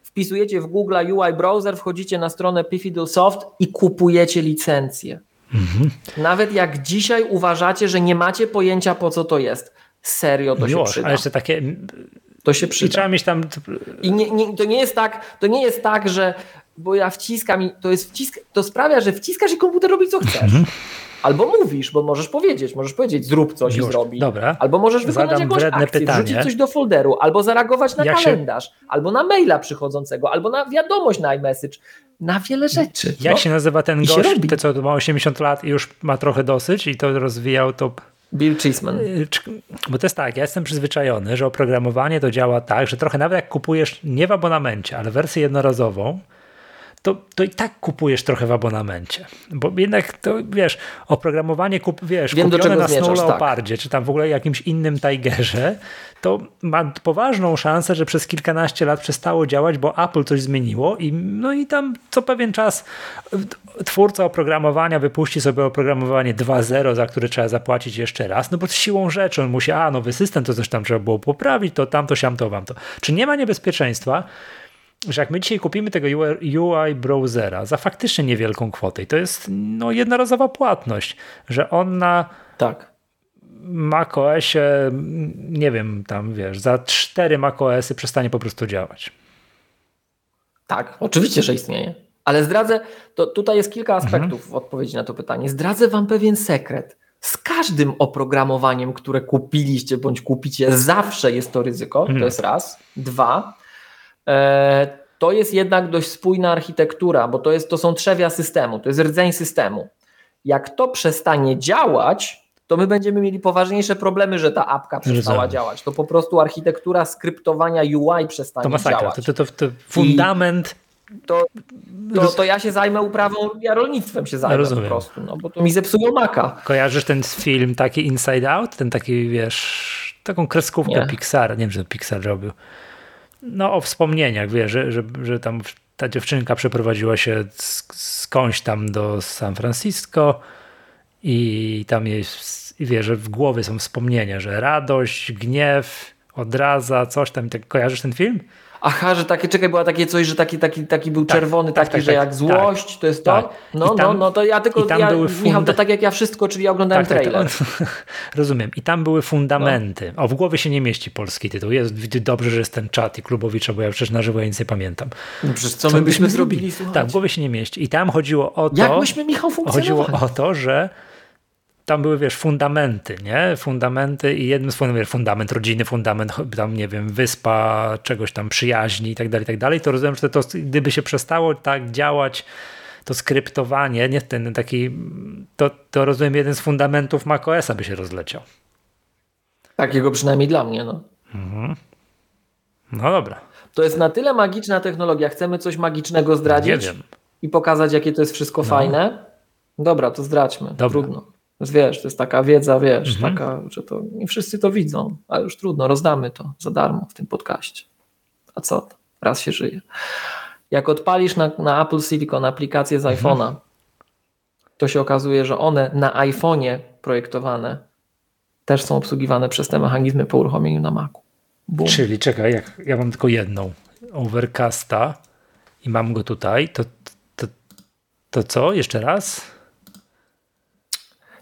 Speaker 2: wpisujecie w Google UI Browser, wchodzicie na stronę Pifiddle Soft i kupujecie licencję. Mhm. Nawet jak dzisiaj uważacie, że nie macie pojęcia po co to jest. Serio to Miłosz, się przyda.
Speaker 1: A jeszcze takie
Speaker 2: to się przyda. I
Speaker 1: trzeba mieć tam.
Speaker 2: I nie, nie, to, nie jest tak, to nie jest tak, że bo ja wciskam i to jest wcisk, to sprawia, że wciskasz i komputer robi co chcesz. Albo mówisz, bo możesz powiedzieć, możesz powiedzieć zrób coś Już, i zrobi.
Speaker 1: Dobra.
Speaker 2: Albo możesz wykonać Zadam jakąś akcję, pytanie. wrzucić coś do folderu, albo zareagować na kalendarz, się... albo na maila przychodzącego, albo na wiadomość na iMessage. Na wiele rzeczy.
Speaker 1: Jak no? się nazywa ten gość, ten co ma 80 lat i już ma trochę dosyć i to rozwijał to
Speaker 2: Bill Cheeseman.
Speaker 1: Y, bo to jest tak, ja jestem przyzwyczajony, że oprogramowanie to działa tak, że trochę nawet jak kupujesz nie w abonamencie, ale wersję jednorazową, to, to i tak kupujesz trochę w abonamencie. Bo jednak to, wiesz, oprogramowanie kup, wiesz, Wiem, kupione na Snow tak. Leopardzie, tak. czy tam w ogóle jakimś innym Tigerze, to ma poważną szansę, że przez kilkanaście lat przestało działać, bo Apple coś zmieniło i no i tam co pewien czas twórca oprogramowania wypuści sobie oprogramowanie 2.0, za które trzeba zapłacić jeszcze raz, no bo siłą rzeczy on musi, a nowy system, to coś tam trzeba było poprawić, to tamto, siamto, wam to. Czy nie ma niebezpieczeństwa, że jak my dzisiaj kupimy tego UI browsera za faktycznie niewielką kwotę i to jest no, jednorazowa płatność, że on na
Speaker 2: tak.
Speaker 1: macOSie, nie wiem, tam wiesz, za cztery macOSy przestanie po prostu działać.
Speaker 2: Tak, oczywiście, że istnieje. Ale zdradzę, to tutaj jest kilka aspektów mhm. w odpowiedzi na to pytanie. Zdradzę wam pewien sekret. Z każdym oprogramowaniem, które kupiliście bądź kupicie, zawsze jest to ryzyko. Mhm. To jest raz. Dwa, to jest jednak dość spójna architektura, bo to, jest, to są trzewia systemu, to jest rdzeń systemu. Jak to przestanie działać, to my będziemy mieli poważniejsze problemy, że ta apka przestała działać. To po prostu architektura skryptowania UI przestanie to masakra. działać.
Speaker 1: To, to, to, to fundament.
Speaker 2: To, to, to, ja się zajmę uprawą, ja rolnictwem się zajmę Rozumiem. po prostu, no, bo to mi zepsuło maka.
Speaker 1: Kojarzysz ten film taki Inside Out? Ten taki, wiesz, taką kreskówkę Nie. Pixar, nie wiem, że Pixar robił no, o wspomnieniach, wiesz, że, że, że tam ta dziewczynka przeprowadziła się skądś tam do San Francisco i tam jest, wie, że w głowie są wspomnienia, że radość, gniew, odraza, coś tam. Tak, kojarzysz ten film?
Speaker 2: Aha, że takie, czekaj, była takie coś, że taki, taki, taki był tak, czerwony, tak, taki, tak, że tak, jak złość, to jest to? Tak. No, no tam, no, no to ja tylko, ja, funda- Michał, to tak jak ja wszystko, czyli ja oglądałem tak, trailer.
Speaker 1: rozumiem. I tam były fundamenty. No. O, w głowie się nie mieści polski tytuł. Jest dobrze, że jest ten czat i Klubowicza, bo ja przecież na żywo ja nic nie pamiętam.
Speaker 2: No przecież co, co my byśmy zrobili?
Speaker 1: Słuchajcie. Tak, w głowie się nie mieści. I tam chodziło o to...
Speaker 2: Jak myśmy, Michał,
Speaker 1: Chodziło o to, że tam były, wiesz, fundamenty, nie? Fundamenty i jednym z fundamentów, fundament rodziny, fundament tam, nie wiem, wyspa, czegoś tam, przyjaźni i tak dalej, i tak dalej, to rozumiem, że to, gdyby się przestało tak działać to skryptowanie, nie ten taki, to, to rozumiem, jeden z fundamentów macOSa by się rozleciał.
Speaker 2: Takiego przynajmniej dla mnie, no.
Speaker 1: Mhm. No dobra.
Speaker 2: To jest na tyle magiczna technologia, chcemy coś magicznego zdradzić i pokazać, jakie to jest wszystko no. fajne. Dobra, to zdradźmy. Dobra. Trudno. Wiesz, to jest taka wiedza, wiesz, mhm. taka, że to nie wszyscy to widzą, ale już trudno, rozdamy to za darmo w tym podcaście. A co? Raz się żyje. Jak odpalisz na, na Apple Silicon aplikację z mhm. iPhone'a, to się okazuje, że one na iPhone'ie projektowane też są obsługiwane przez te mechanizmy po uruchomieniu na Macu.
Speaker 1: Boom. Czyli czekaj, jak ja mam tylko jedną Overcasta i mam go tutaj, to, to, to co? Jeszcze raz?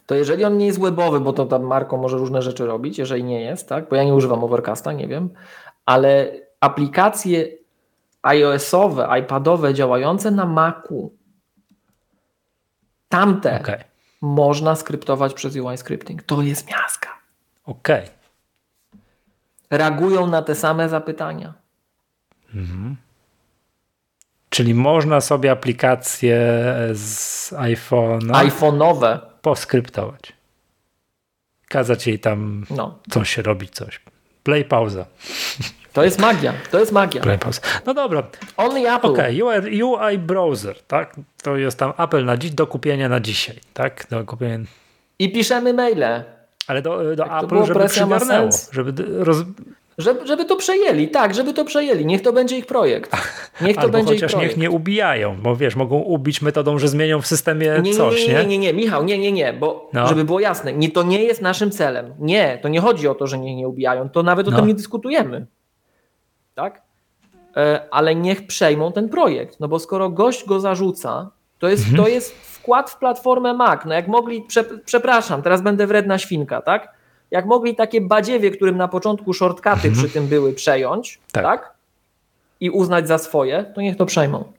Speaker 2: To jeżeli on nie jest webowy, bo to tam Marko może różne rzeczy robić, jeżeli nie jest, tak, bo ja nie używam Overcasta, nie wiem, ale aplikacje iOS-owe, iPadowe działające na Macu, tamte okay. można skryptować przez UI scripting. To jest miazga.
Speaker 1: Okej. Okay.
Speaker 2: Reagują na te same zapytania.
Speaker 1: Mhm. Czyli można sobie aplikacje z iPhone'a
Speaker 2: iPhone'owe
Speaker 1: poskryptować. Kazać jej tam no. coś robić, coś. Play pauza.
Speaker 2: To jest magia, to jest magia.
Speaker 1: Play pauza. No dobra.
Speaker 2: Only Apple.
Speaker 1: Okay. UI, UI Browser, tak? To jest tam Apple na dziś, do kupienia na dzisiaj, tak? Do kupienia.
Speaker 2: I piszemy maile.
Speaker 1: Ale do, do Apple, żeby przygarnęło, żeby roz,
Speaker 2: żeby, żeby to przejęli, tak, żeby to przejęli. Niech to będzie ich projekt. Niech to
Speaker 1: Albo
Speaker 2: będzie
Speaker 1: chociaż
Speaker 2: ich
Speaker 1: niech nie ubijają, bo wiesz, mogą ubić metodą, że zmienią w systemie nie, coś,
Speaker 2: nie? Nie, nie, nie, nie, Michał, nie, nie, nie, bo no. żeby było jasne, nie, to nie jest naszym celem. Nie, to nie chodzi o to, że niech nie ubijają, to nawet no. o tym nie dyskutujemy. Tak? E, ale niech przejmą ten projekt, no bo skoro gość go zarzuca, to jest, mhm. to jest wkład w platformę Mac. No jak mogli, prze, przepraszam, teraz będę wredna świnka, tak? Jak mogli takie badziewie, którym na początku shortcuty mhm. przy tym były, przejąć, tak. tak? I uznać za swoje, to niech to przejmą.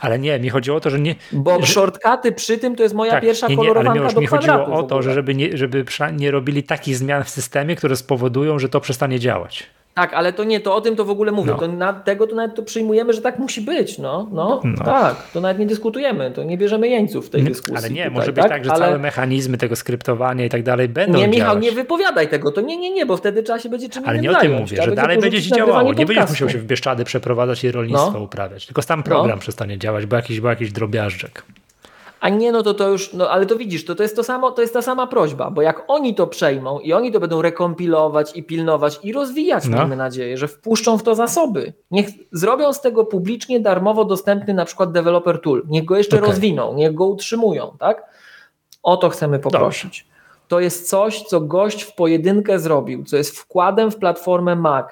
Speaker 1: Ale nie, mi chodziło o to, że nie.
Speaker 2: Bo że... shortcuty przy tym to jest moja tak, pierwsza nie, kolorowanka ale
Speaker 1: mi,
Speaker 2: do
Speaker 1: mi chodziło o to, że żeby nie, żeby nie robili takich zmian w systemie, które spowodują, że to przestanie działać.
Speaker 2: Tak, ale to nie, to o tym to w ogóle mówię. No. To na tego to nawet to przyjmujemy, że tak musi być. No, no, no, tak, to nawet nie dyskutujemy, to nie bierzemy jeńców w tej dyskusji.
Speaker 1: Ale nie,
Speaker 2: tutaj,
Speaker 1: może być tak, tak że ale... całe mechanizmy tego skryptowania i tak dalej będą
Speaker 2: Nie, Michał,
Speaker 1: działać.
Speaker 2: nie wypowiadaj tego, to nie, nie, nie, bo wtedy trzeba się będzie czym
Speaker 1: Ale nie o tym mówię, że dalej będzie się działało. Nie będziesz musiał się w Bieszczady przeprowadzać i rolnictwo no. uprawiać, tylko sam program no. przestanie działać, bo jakiś, bo jakiś drobiażdżek.
Speaker 2: A nie, no to to już, no ale to widzisz, to, to jest to samo, to jest ta sama prośba, bo jak oni to przejmą i oni to będą rekompilować i pilnować i rozwijać, no. mamy nadzieję, że wpuszczą w to zasoby. Niech zrobią z tego publicznie darmowo dostępny na przykład developer tool. Niech go jeszcze okay. rozwiną, niech go utrzymują, tak? O to chcemy poprosić. Dobrze. To jest coś, co gość w pojedynkę zrobił, co jest wkładem w platformę Mac.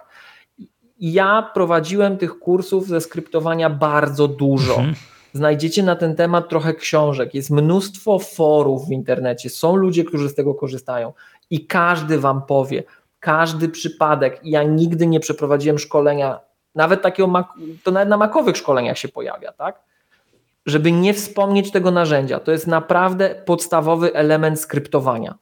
Speaker 2: Ja prowadziłem tych kursów ze skryptowania bardzo dużo. Mhm Znajdziecie na ten temat trochę książek, jest mnóstwo forów w internecie, są ludzie, którzy z tego korzystają i każdy wam powie, każdy przypadek. Ja nigdy nie przeprowadziłem szkolenia, nawet takiego, to nawet na makowych szkoleniach się pojawia, tak? Żeby nie wspomnieć tego narzędzia. To jest naprawdę podstawowy element skryptowania.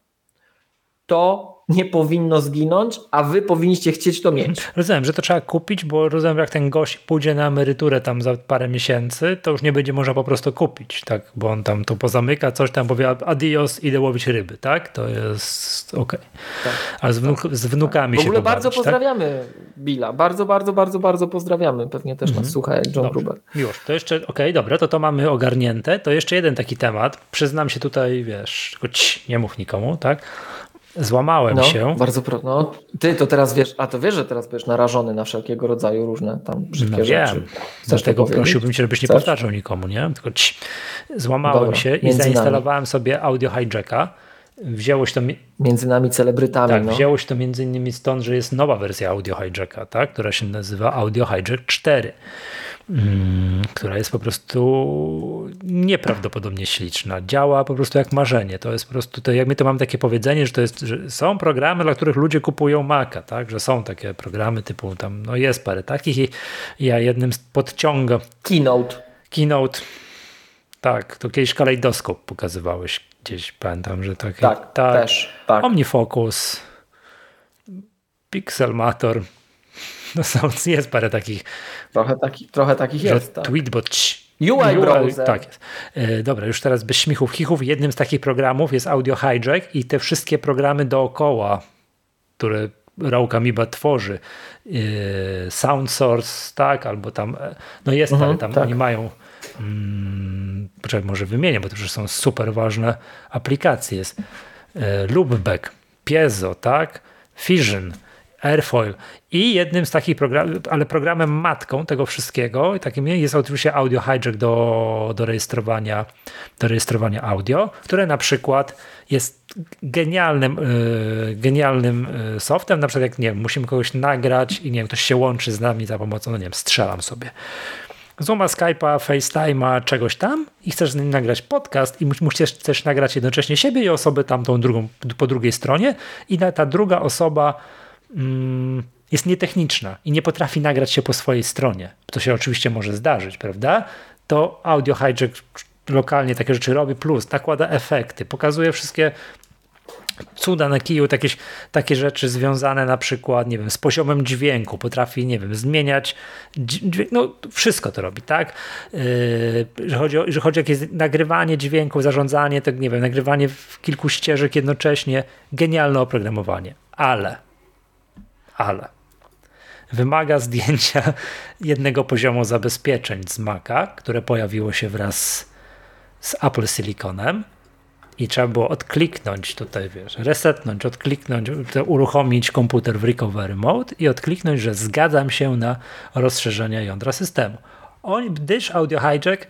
Speaker 2: To nie powinno zginąć, a wy powinniście chcieć to mieć.
Speaker 1: Rozumiem, że to trzeba kupić, bo rozumiem, jak ten gość pójdzie na emeryturę tam za parę miesięcy, to już nie będzie można po prostu kupić, tak? Bo on tam to pozamyka, coś tam powie adios, idę łowić ryby, tak? To jest okej. Okay. Tak, a z, wnuk tak, z wnukami tak.
Speaker 2: się W ogóle bardzo pozdrawiamy Billa, bardzo, bardzo, bardzo, bardzo pozdrawiamy. Pewnie też nas mm słucha jak John Gruber.
Speaker 1: Miłosz, to jeszcze, okej, okay, dobra, to to mamy ogarnięte. To jeszcze jeden taki temat. Przyznam się tutaj, wiesz, tylko ci, nie mów nikomu, tak? Złamałem
Speaker 2: no,
Speaker 1: się.
Speaker 2: Bardzo pro... no, Ty to teraz wiesz, a to wiesz, że teraz będziesz narażony na wszelkiego rodzaju różne tam brzydkie no, rzeczy. Wiem.
Speaker 1: Dlatego prosiłbym cię, żebyś nie Chcesz? powtarzał nikomu, nie? Tylko złamałem Dobra, się i zainstalowałem nami. sobie audio hijacka. Wzięło się to.
Speaker 2: Między nami celebrytami.
Speaker 1: Tak,
Speaker 2: no.
Speaker 1: wzięło się to między innymi stąd, że jest nowa wersja audio hijacka, tak? która się nazywa Audio Hijack 4. Mm, która jest po prostu nieprawdopodobnie śliczna. Działa po prostu jak marzenie. To jest po prostu, to jak my to mamy takie powiedzenie, że to jest, że są programy, dla których ludzie kupują Maca, tak? Że są takie programy typu tam, no jest parę takich i ja jednym z podciąga.
Speaker 2: Keynote.
Speaker 1: Keynote. Tak, to kiedyś kalejdoskop pokazywałeś gdzieś, pamiętam, że tak.
Speaker 2: Tak, tak też. Tak.
Speaker 1: Omnifocus, Pixelmator, no są, jest parę takich.
Speaker 2: Trochę, taki, trochę takich jest. Tak.
Speaker 1: Tweetbot.
Speaker 2: UI Browser.
Speaker 1: Tak jest. E, dobra, już teraz bez śmichów, chichów. Jednym z takich programów jest Audio Hijack i te wszystkie programy dookoła, które Rauk Amoeba tworzy. E, Sound Source, tak, albo tam, e, no jest, mhm, ale tam tak. oni mają hmm, poczekaj, może wymienię, bo to już są super ważne aplikacje. Jest Loopback, Piezo, tak, Fission, Airfoil. I jednym z takich programów, ale programem matką tego wszystkiego, takim jest oczywiście Audio Hijack do, do, rejestrowania, do rejestrowania audio, które na przykład jest genialnym, yy, genialnym e, softem. Na przykład jak nie wiem, musimy kogoś nagrać i nie wiem, ktoś się łączy z nami za pomocą, no nie wiem, strzelam sobie. Zooma, Skype'a, FaceTime'a, czegoś tam i chcesz z nim nagrać podcast i musisz też nagrać jednocześnie siebie i osobę tamtą drugą, po drugiej stronie i ta druga osoba jest nietechniczna i nie potrafi nagrać się po swojej stronie, to się oczywiście może zdarzyć, prawda? To Audio Hijack lokalnie takie rzeczy robi, plus nakłada efekty, pokazuje wszystkie cuda na kiju, takie, takie rzeczy związane na przykład, nie wiem, z poziomem dźwięku, potrafi, nie wiem, zmieniać dźwięk, no wszystko to robi, tak? Yy, że, chodzi o, że chodzi o jakieś nagrywanie dźwięku, zarządzanie, tak, nie wiem, nagrywanie w kilku ścieżek jednocześnie, genialne oprogramowanie, ale, ale wymaga zdjęcia jednego poziomu zabezpieczeń z Maca, które pojawiło się wraz z Apple Siliconem, i trzeba było odkliknąć tutaj, wiesz, resetnąć, odkliknąć, uruchomić komputer w recovery mode i odkliknąć, że zgadzam się na rozszerzenia jądra systemu. On, Dish Audio Hijack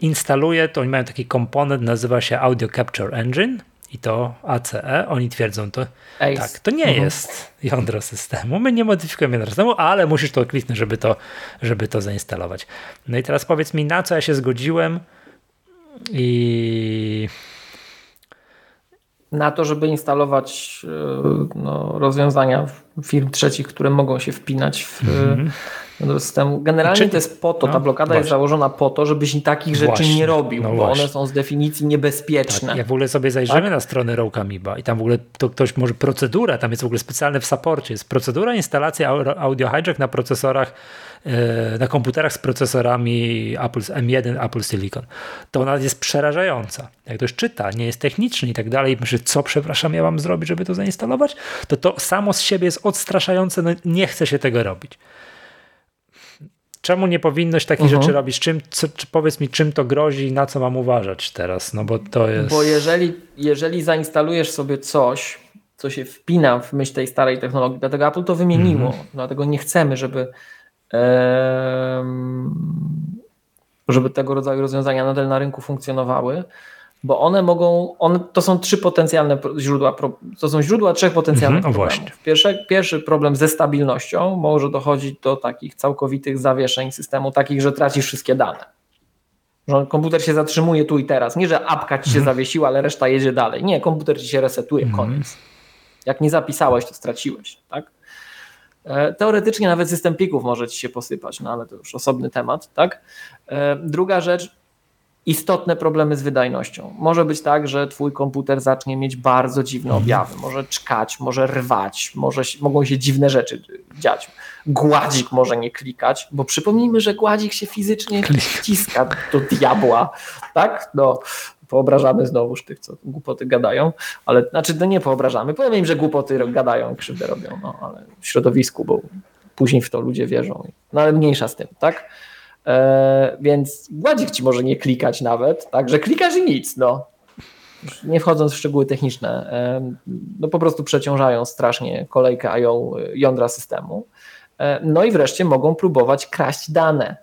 Speaker 1: instaluje, to oni mają taki komponent, nazywa się Audio Capture Engine i to ACE, oni twierdzą to, Ace. tak, to nie mhm. jest jądro systemu, my nie modyfikujemy jądra systemu, ale musisz to kliknąć, żeby to, żeby to zainstalować. No i teraz powiedz mi, na co ja się zgodziłem i
Speaker 2: na to, żeby instalować e, no, rozwiązania firm trzecich, które mogą się wpinać w mm -hmm. Do systemu. Generalnie Czy... to jest po to, ta no, blokada właśnie. jest założona po to, żebyś takich rzeczy właśnie. nie robił, no bo właśnie. one są z definicji niebezpieczne.
Speaker 1: Tak, jak w ogóle sobie zajrzymy tak? na stronę Rokamiba i tam w ogóle to ktoś może procedura, tam jest w ogóle specjalne w saporcie, jest procedura instalacji Audio Hijack na procesorach E, na komputerach z procesorami Apple M1, Apple Silicon, to ona jest przerażająca. Jak ktoś czyta, nie jest techniczny i tak dalej, myśli, co przepraszam, ja mam zrobić, żeby to zainstalować, to to samo z siebie jest odstraszające, no nie chce się tego robić. Czemu nie powinnoś takich uh mhm. -huh. rzeczy robić? Czym, co, czy powiedz mi, czym to grozi i na co mam uważać teraz? No bo to jest.
Speaker 2: Bo jeżeli, jeżeli zainstalujesz sobie coś, co się wpina w myśl tej starej technologii, dlatego Apple to wymieniło, mm -hmm. dlatego nie chcemy, żeby żeby tego rodzaju rozwiązania nadal na rynku funkcjonowały, bo one mogą, one, to są trzy potencjalne źródła, to są źródła trzech potencjalnych mhm, problemów. Pierwszy, pierwszy problem ze stabilnością, może dochodzić do takich całkowitych zawieszeń systemu, takich, że tracisz wszystkie dane. Że komputer się zatrzymuje tu i teraz. Nie, że apka ci się mhm. zawiesiła, ale reszta jedzie dalej. Nie, komputer ci się resetuje, mhm. koniec. Jak nie zapisałeś, to straciłeś. Tak? E, teoretycznie nawet system plików może ci się posypać, no ale to już osobny temat, tak? E, druga rzecz, istotne problemy z wydajnością. Może być tak, że twój komputer zacznie mieć bardzo dziwne mhm. objawy, może czkać, może rwać, może, mogą się dziwne rzeczy dziać. Gładzik może nie klikać, bo przypomnijmy, że gładzik się fizycznie wciska do diabła, tak? No, poobrażamy znowuż tych, co głupoty gadają, ale znaczy no nie poobrażamy, powiem im, że głupoty gadają, krzywdę robią, no ale w środowisku, bo później w to ludzie wierzą. No ale mniejsza z tym, tak? E, więc gładzik ci może nie klikać nawet, tak, że klikasz i nic, no. Nie wchodząc w szczegóły techniczne, e, no po prostu przeciążają strasznie kolejkę IO jądra systemu. E, no i wreszcie mogą próbować kraść dane,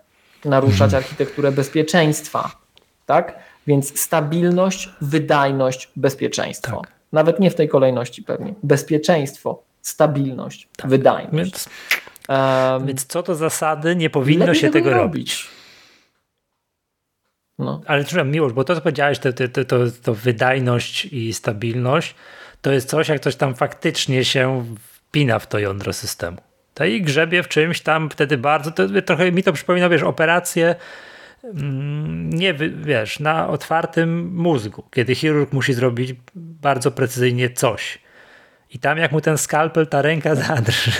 Speaker 2: naruszać mhm. architekturę bezpieczeństwa, tak? Więc stabilność, wydajność, bezpieczeństwo. Tak. Nawet nie w tej kolejności pewnie. Bezpieczeństwo, stabilność, tak. wydajność.
Speaker 1: Więc, um, więc, co to zasady, nie powinno się tego robić. robić. No. Ale trzeba miłość, bo to co powiedziałeś, to, to, to, to, wydajność i stabilność, to jest coś, jak coś tam faktycznie się wpina w to jądro systemu. To i grzebie w czymś tam wtedy bardzo, to trochę mi to przypomina, wiesz, operacje Mm, nie wiesz, na otwartym mózgu, kiedy chirurg musi zrobić bardzo precyzyjnie coś. I tam jak mu ten skalpel, ta ręka zadrży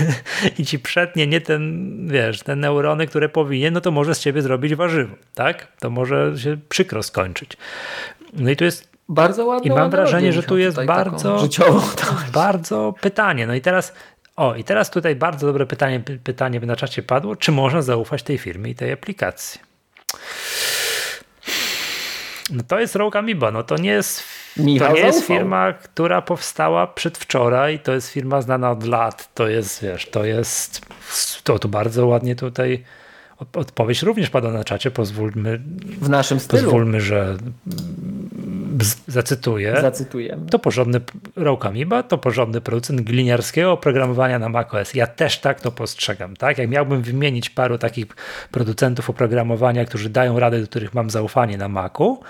Speaker 1: i ci przetnie nie ten, wiesz, te neurony, które powinien, no to może z ciebie zrobić warzywo, tak? To może się przykro skończyć. No i tu jest
Speaker 2: bardzo ładnie.
Speaker 1: I mam wrażenie, że tu jest bardzo, bardzo pytanie. No i teraz, o, i teraz tutaj bardzo dobre pytanie, pytanie na czacie padło, czy można zaufać tej firmie i tej aplikacji? No to jest Rogue Amoeba, no to nie jest, to nie jest firma, która powstała przedwczoraj, to jest firma znana od lat, to jest, wiesz, to jest, to, to bardzo ładnie tutaj odpowiedź również pada na czacie, pozwólmy.
Speaker 2: W naszym stylu.
Speaker 1: Pozwólmy, że zacytuję.
Speaker 2: Zacytujemy.
Speaker 1: To porządny Rogue Amoeba, to porządny producent gliniarskiego oprogramowania na macOS. Ja też tak to postrzegam. Tak? Jak miałbym wymienić paru takich producentów oprogramowania, którzy dają radę, do których mam zaufanie na Macu,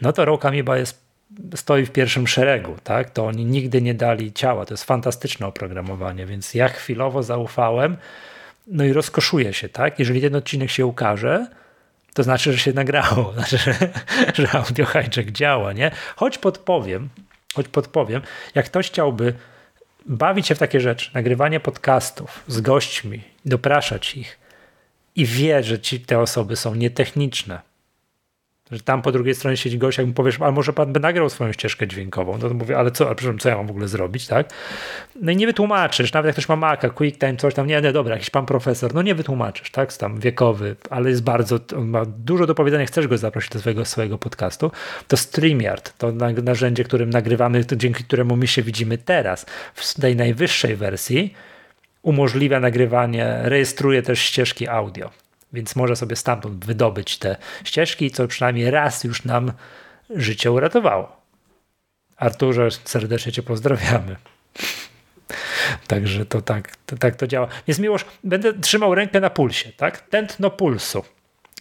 Speaker 1: no to Rogue Amoeba jest stoi w pierwszym szeregu, tak? To oni nigdy nie dali ciała. To jest fantastyczne oprogramowanie, więc ja chwilowo zaufałem, no i rozkoszuję się, tak? Jeżeli ten odcinek się ukaże, to znaczy, że się nagrało, znaczy, że, że audio hijack działa, nie? Choć podpowiem, choć podpowiem, jak ktoś chciałby bawić się w takie rzeczy, nagrywanie podcastów z gośćmi, dopraszać ich i wie, że ci, te osoby są nietechniczne, że tam po drugiej stronie siedzi gość, jak mu powiesz, ale może pan by nagrał swoją ścieżkę dźwiękową, no to mówię, ale co, ale co ja mam w ogóle zrobić, tak? No i nie wytłumaczysz, nawet jak ktoś ma Maca, QuickTime, coś tam, nie, nie, dobra, jakiś pan profesor, no nie wytłumaczysz, tak, tam wiekowy, ale jest bardzo, ma dużo do powiedzenia, chcesz go zaprosić do swojego, swojego podcastu, to StreamYard, to narzędzie, którym nagrywamy, dzięki któremu my się widzimy teraz, w tej najwyższej wersji, umożliwia nagrywanie, rejestruje też ścieżki audio więc może sobie stamtąd wydobyć te ścieżki, co przynajmniej raz już nam życie uratowało. Arturze, serdecznie Cię pozdrawiamy. Także to tak, to tak to działa. Więc miłość, będę trzymał rękę na pulsie, tak? Tętno pulsu.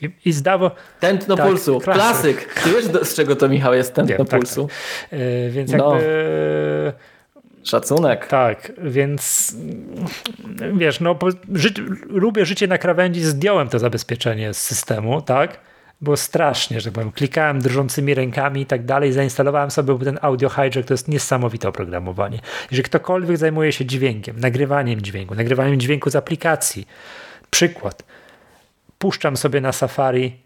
Speaker 1: I, i zdawo.
Speaker 2: Tętno tak, pulsu, klasyk. klasyk. Ty wiesz, z czego to Michał jest tętno Wiem, tak, pulsu? Tak,
Speaker 1: tak. Yy, więc no.
Speaker 2: Szacunek.
Speaker 1: Tak, więc wiesz, no ży lubię życie na krawędzi, zdjąłem to zabezpieczenie z systemu, tak? Było strasznie, że powiem. Klikałem drżącymi rękami i tak dalej. Zainstalowałem sobie ten audio hijack, to jest niesamowite oprogramowanie. Jeżeli ktokolwiek zajmuje się dźwiękiem, nagrywaniem dźwięku, nagrywaniem dźwięku z aplikacji, przykład. Puszczam sobie na Safari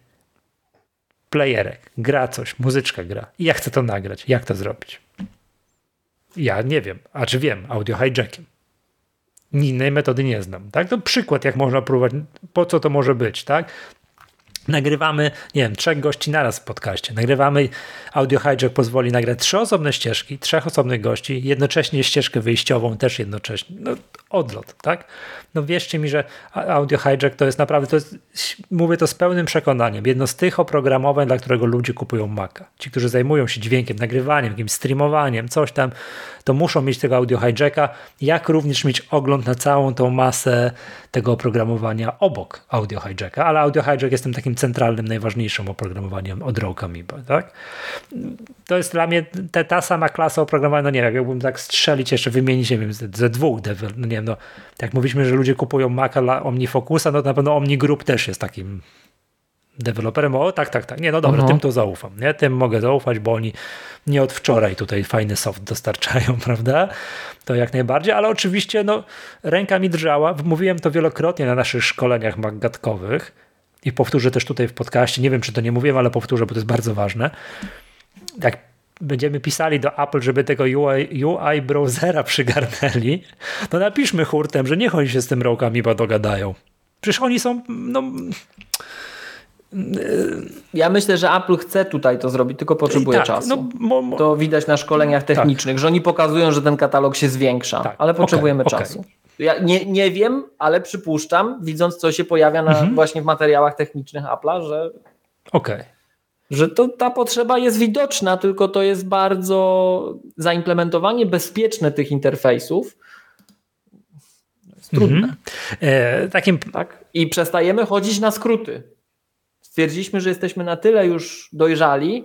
Speaker 1: playerek, gra coś, muzyczka gra i ja chcę to nagrać. Jak to zrobić? Ja nie wiem, a czy wiem, audio hijackiem. Innej metody nie znam. Tak? To przykład, jak można próbować, po co to może być, tak? nagrywamy, nie wiem, trzech gości naraz w podcaście. Nagrywamy, audio hijack pozwoli nagrać trzy osobne ścieżki, trzech osobnych gości, jednocześnie ścieżkę wyjściową też jednocześnie. No, odlot, tak? No wierzcie mi, że audio hijack to jest naprawdę, to jest, mówię to z pełnym przekonaniem, jedno z tych oprogramowań, dla którego ludzie kupują Maca. Ci, którzy zajmują się dźwiękiem, nagrywaniem, jakimś streamowaniem, coś tam, to muszą mieć tego audio hijacka, jak również mieć ogląd na całą tą masę tego oprogramowania obok audio hijacka, ale audio hijack jest tym takim centralnym, najważniejszym oprogramowaniem od Rogue Amoeba, tak? To jest dla mnie ta sama klasa oprogramowania, no nie wiem, jakbym tak strzelić, jeszcze wymienić, nie wiem, ze dwóch, no nie wiem, no, jak mówiliśmy, że ludzie kupują Maca dla OmniFocusa, no na pewno OmniGroup też jest takim deweloperem, o tak, tak, tak, nie, no dobra, -huh. tym to zaufam, nie, tym mogę zaufać, bo oni nie od wczoraj tutaj fajny soft dostarczają, prawda, to jak najbardziej, ale oczywiście, no, ręka mi drżała, mówiłem to wielokrotnie na naszych szkoleniach magatkowych i powtórzę też tutaj w podcaście, nie wiem, czy to nie mówiłem, ale powtórzę, bo to jest bardzo ważne, jak będziemy pisali do Apple, żeby tego UI, UI browsera przygarnęli, to napiszmy hurtem, że niech oni się z tym rokami dogadają. Przecież oni są, no,
Speaker 2: ja myślę, że Apple chce tutaj to zrobić, tylko potrzebuje tak, czasu. No, mo, mo. To widać na szkoleniach tak. technicznych, tak. że oni pokazują, że ten katalog się zwiększa, tak. ale potrzebujemy okay, czasu. Okay. Ja nie, nie wiem, ale przypuszczam, widząc co się pojawia na, mhm. właśnie w materiałach technicznych Apple'a, że,
Speaker 1: okay.
Speaker 2: Że to, ta potrzeba jest widoczna, tylko to jest bardzo zaimplementowanie bezpieczne tych interfejsów. Jest trudne. Mhm. E, takim... tak? I przestajemy chodzić na skróty stwierdziliśmy, że jesteśmy na tyle już dojrzali,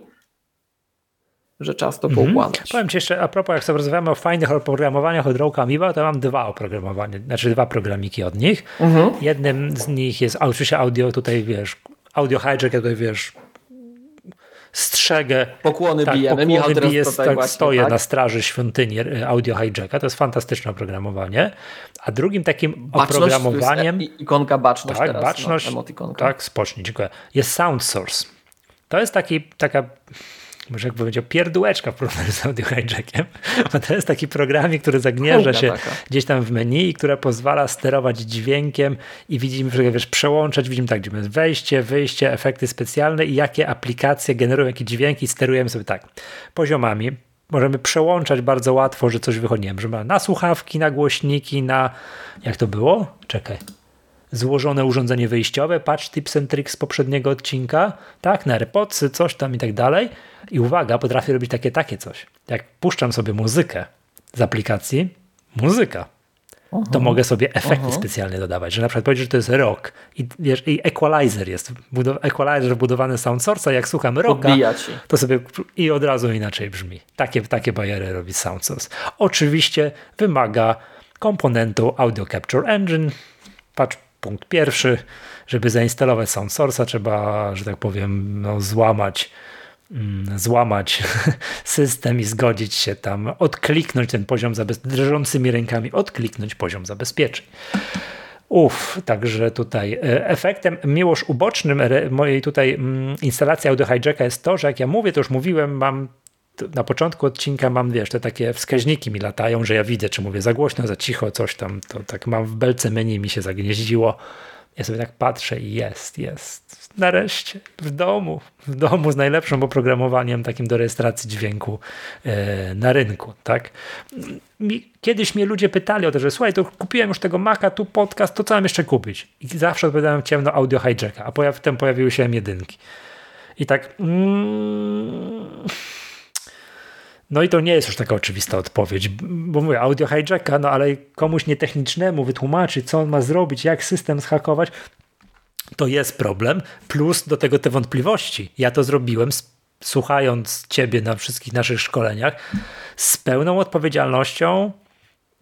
Speaker 2: że czas to poukładać.
Speaker 1: Powiem Ci jeszcze, a propos, jak sobie rozmawiamy o fajnych oprogramowaniach od Rogue Amoeba, to mam dwa oprogramowania, znaczy dwa programiki od nich. Mhm. Jednym z nich jest oczywiście audio, tutaj wiesz, audio hijack, tutaj wiesz, strzegę.
Speaker 2: Pokłony tak, bijemy.
Speaker 1: Pokłony Michał bije, tak, właśnie, stoję tak? na straży świątyni e, audio hijacka. To jest fantastyczne oprogramowanie. A drugim takim baczność, oprogramowaniem...
Speaker 2: ikonka baczność
Speaker 1: tak,
Speaker 2: teraz.
Speaker 1: Baczność, no, tak, spocznij, dziękuję. Jest Sound Source. To jest taki, taka może jak powiedział, pierdółeczka w porównaniu z audio hijackiem, bo to jest taki programik, który zagnieżdża się taka. gdzieś tam w menu i która pozwala sterować dźwiękiem i widzimy, że wiesz, przełączać, widzimy tak, widzimy wejście, wyjście, efekty specjalne i jakie aplikacje generują jakie dźwięki, sterujemy sobie tak poziomami. Możemy przełączać bardzo łatwo, że coś wychodzi, nie wiem, że ma na słuchawki, na głośniki, na jak to było? Czekaj złożone urządzenie wyjściowe, patch tips and tricks z poprzedniego odcinka, tak, na AirPodsy, coś tam i tak dalej. I uwaga, potrafię robić takie, takie coś. Jak puszczam sobie muzykę z aplikacji, muzyka. to mogę sobie efekty specjalne dodawać, że na przykład powiedzieć, że to jest rock i, wiesz, i equalizer jest, equalizer wbudowany sound source, jak słucham rocka, to sobie i od razu inaczej brzmi. Takie, takie bajery robi sound source. Oczywiście wymaga komponentu Audio Capture Engine, patrz punkt pierwszy, żeby zainstalować sound source'a trzeba, że tak powiem, no, złamać Mm, złamać system i zgodzić się tam, odkliknąć ten poziom zabezpieczeń, drżącymi rękami, odkliknąć poziom zabezpieczeń. Uff, także tutaj e, efektem miłoż ubocznym mojej tutaj mm, instalacji Audio Hijacka jest to, że jak ja mówię, to już mówiłem, mam na początku odcinka mam, wiesz, te takie wskaźniki mi latają, że ja widzę, czy mówię za głośno, za cicho, coś tam, to tak mam w belce menu mi się zagnieździło. Ja sobie tak patrzę i jest, jest. Nareszcie w domu, w domu z najlepszym oprogramowaniem takim do rejestracji dźwięku e, na rynku, tak? Kiedyś mnie ludzie pytali o to, że słuchaj, to kupiłem już tego Maca, tu podcast, to co mam jeszcze kupić? I zawsze odpowiadałem ciemno audio hijacka, a potem pojawiły się jedynki. I tak... Mm, no i to nie jest już taka oczywista odpowiedź, bo mówię, audio hijacka, no ale komuś nietechnicznemu wytłumaczyć, co on ma zrobić, jak system zhakować, to jest problem, plus do tego te wątpliwości. Ja to zrobiłem słuchając ciebie na wszystkich naszych szkoleniach z pełną odpowiedzialnością,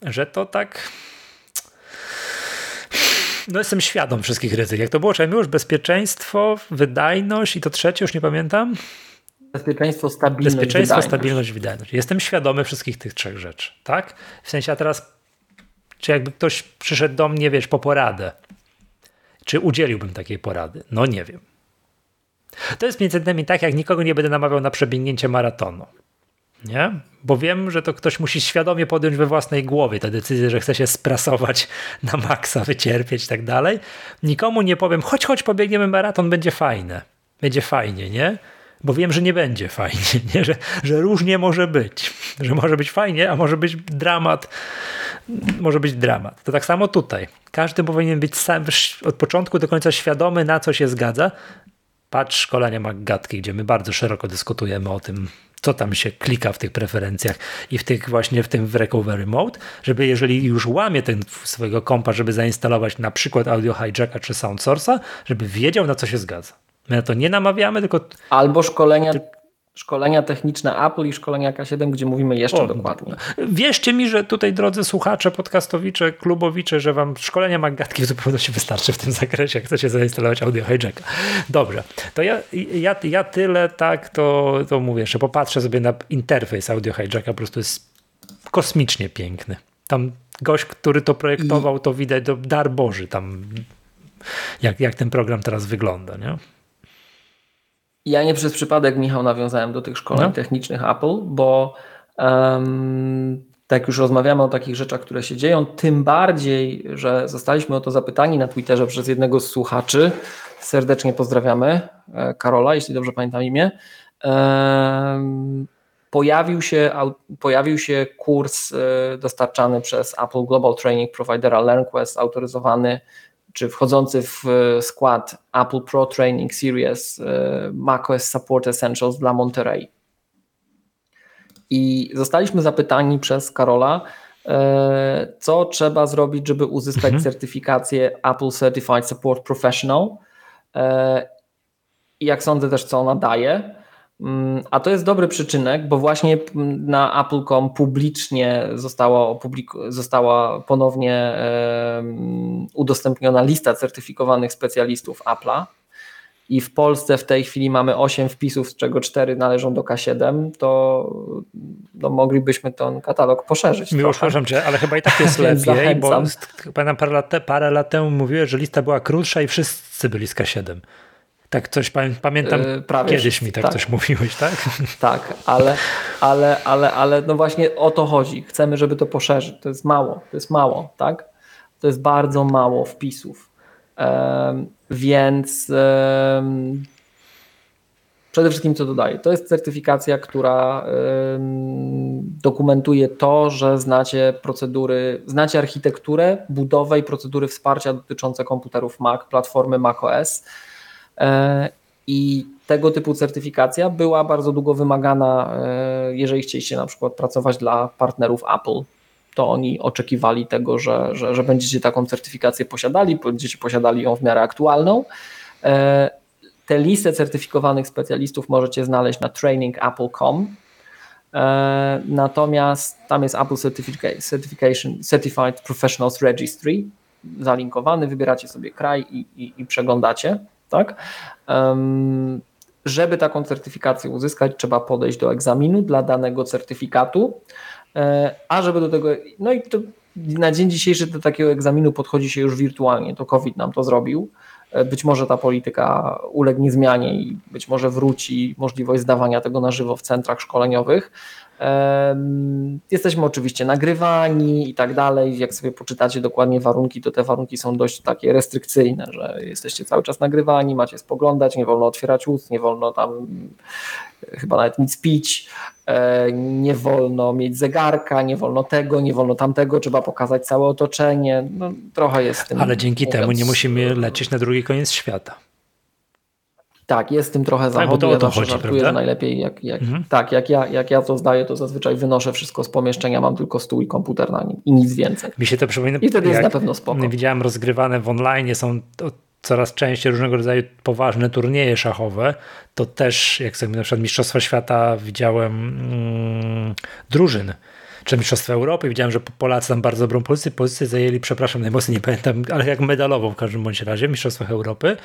Speaker 1: że to tak no jestem świadom wszystkich ryzyk. Jak to było? Czemu już bezpieczeństwo, wydajność i to trzecie, już nie pamiętam.
Speaker 2: Bezpieczeństwo, stabilność,
Speaker 1: Bezpieczeństwo, wydajność. stabilność, wydajność. Jestem świadomy wszystkich tych trzech rzeczy, tak? W sensie, a teraz, czy jakby ktoś przyszedł do mnie, wiesz, po poradę, czy udzieliłbym takiej porady? No nie wiem. To jest między innymi tak, jak nikogo nie będę namawiał na przebiegnięcie maratonu. Nie? Bo wiem, że to ktoś musi świadomie podjąć we własnej głowie tę decyzję, że chce się sprasować na maksa, wycierpieć i tak dalej. Nikomu nie powiem, chodź, chodź, pobiegniemy maraton, będzie fajne. Będzie fajnie, nie? Bo wiem, że nie będzie fajnie, nie? Że, że różnie może być, że może być fajnie, a może być dramat, może być dramat. To tak samo tutaj. Każdy powinien być sam od początku do końca świadomy, na co się zgadza. Patrz szkolenia Maggatki, gdzie my bardzo szeroko dyskutujemy o tym, co tam się klika w tych preferencjach i w tych właśnie w tym w recovery mode, żeby jeżeli już łamie ten swojego kompa, żeby zainstalować na przykład audio hijacka czy sound source'a, żeby wiedział na co się zgadza. My na to nie namawiamy, tylko.
Speaker 2: Albo szkolenia, szkolenia techniczne Apple i szkolenia K7, gdzie mówimy jeszcze o, dokładniej.
Speaker 1: Wierzcie mi, że tutaj, drodzy słuchacze, podcastowicze, klubowicze, że wam szkolenia Maggatki w zupełności wystarczy w tym zakresie, jak chcecie zainstalować audio hijacka. Dobrze, to ja, ja, ja tyle tak, to, to mówię, że popatrzę sobie na interfejs audio hijacka, po prostu jest kosmicznie piękny. Tam gość, który to projektował, to widać, to dar Boży tam, jak, jak ten program teraz wygląda, nie?
Speaker 2: Ja nie przez przypadek, Michał, nawiązałem do tych szkoleń no. technicznych Apple, bo um, tak już rozmawiamy o takich rzeczach, które się dzieją, tym bardziej, że zostaliśmy o to zapytani na Twitterze przez jednego z słuchaczy. Serdecznie pozdrawiamy e, Karola, jeśli dobrze pamiętam imię. Um, pojawił się, pojawił się kurs e, dostarczany przez Apple Global Training Providera LearnQuest, autoryzowany czy wchodzący w e, skład Apple Pro Training Series e, macOS Support Essentials dla Monterey. I zostaliśmy zapytani przez Karola, e, co trzeba zrobić, żeby uzyskać mhm. certyfikację Apple Certified Support Professional. I jak sądzę też, co ona daje. Mm, a to jest dobry przyczynek, bo właśnie na Apple.com publicznie została, została ponownie udostępniona lista certyfikowanych specjalistów Apple'a. I w Polsce w tej chwili mamy 8 wpisów, z czego 4 należą do K7, to no, moglibyśmy ten katalog poszerzyć.
Speaker 1: Miło, przepraszam cię, ale chyba i tak jest lepiej, bo pamiętam parę lat, parę lat temu mówiłeś, że lista była krótsza i wszyscy byli z K7. Tak coś pamiętam, yy, kiedyś mi tak, tak, coś mówiłeś, tak?
Speaker 2: Tak, ale, ale, ale, ale no właśnie o to chodzi. Chcemy, żeby to poszerzyć. To jest mało, to jest mało, tak? To jest bardzo mało wpisów. Um, więc um, przede wszystkim co dodaję? To jest certyfikacja, która um, dokumentuje to, że znacie procedury, znacie architekturę, budowę i procedury wsparcia dotyczące komputerów Mac, platformy macOS E, I tego typu certyfikacja była bardzo długo wymagana, e, jeżeli chcieliście na przykład pracować dla partnerów Apple. to oni oczekiwali tego, że, że, że będziecie taką certyfikację posiadali, będziecie posiadali ją w miarę aktualną. E, tę listę certyfikowanych specjalistów możecie znaleźć na trainingapple.com. E, natomiast tam jest Apple Certification, Certified Professionals Registry zalinkowany, wybieracie sobie kraj i, i, i przeglądacie. Tak? Żeby taką certyfikację uzyskać, trzeba podejść do egzaminu dla danego certyfikatu, e, a żeby do tego, no i to na dzień dzisiejszy do takiego egzaminu podchodzi się już wirtualnie, to COVID nam to zrobił. E, być może ta polityka ulegnie zmianie i być może wróci możliwość zdawania tego na żywo w centrach szkoleniowych. Jesteśmy oczywiście nagrywani i tak dalej. Jak sobie poczytacie dokładnie warunki, to te warunki są dość takie restrykcyjne, że jesteście cały czas nagrywani, macie spoglądać, nie wolno otwierać ust, nie wolno tam chyba nawet nic pić, e, nie wolno mieć zegarka, nie wolno tego, nie wolno tamtego, trzeba pokazać całe otoczenie. No, trochę jest tym.
Speaker 1: Ale dzięki mówiąc, temu nie musimy lecieć na drugi koniec świata.
Speaker 2: Tak, jest tym trochę zachodu. Tak, bo to ja to chodzi, żartuję, że najlepiej jak, jak, mhm. tak, jak ja, jak ja to zdaję, to zazwyczaj wynoszę wszystko z pomieszczenia, mam tylko stół i komputer na nim i nic więcej.
Speaker 1: Mi się to przypomina.
Speaker 2: I wtedy jest na pewno spoko.
Speaker 1: Widziałem rozgrywane w online, są coraz częściej różnego rodzaju poważne turnieje szachowe, to też, jak sobie na przykład Mistrzostwa Świata widziałem mm, drużyn, czy Mistrzostwa Europy, widziałem, że Polacy tam bardzo dobrą pozycję, pozycję zajęli, przepraszam, najmocniej nie pamiętam, ale jak medalową w każdym bądź razie w Mistrzostwach Europy,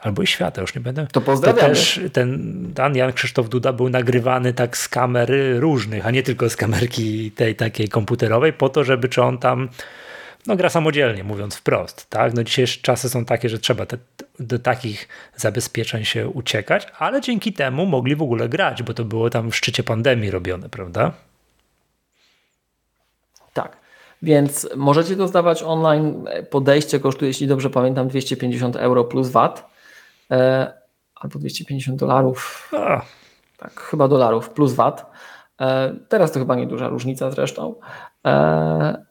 Speaker 1: albo i świata, już nie będę.
Speaker 2: To pozdrawiamy. To też
Speaker 1: ten Dan Jan Krzysztof Duda był nagrywany tak z kamer różnych, a nie tylko z kamerki tej takiej komputerowej, po to, żeby czy on tam no, gra samodzielnie, mówiąc wprost. Tak? No, dzisiejsze czasy są takie, że trzeba te, do takich zabezpieczeń się uciekać, ale dzięki temu mogli w ogóle grać, bo to było tam w szczycie pandemii robione, prawda?
Speaker 2: Tak. Więc możecie to zdawać online. Podejście kosztuje, jeśli dobrze pamiętam, 250 euro plus VAT albo 250 dolarów. Tak, chyba dolarów plus VAT. E, teraz to chyba nieduża różnica zresztą. E,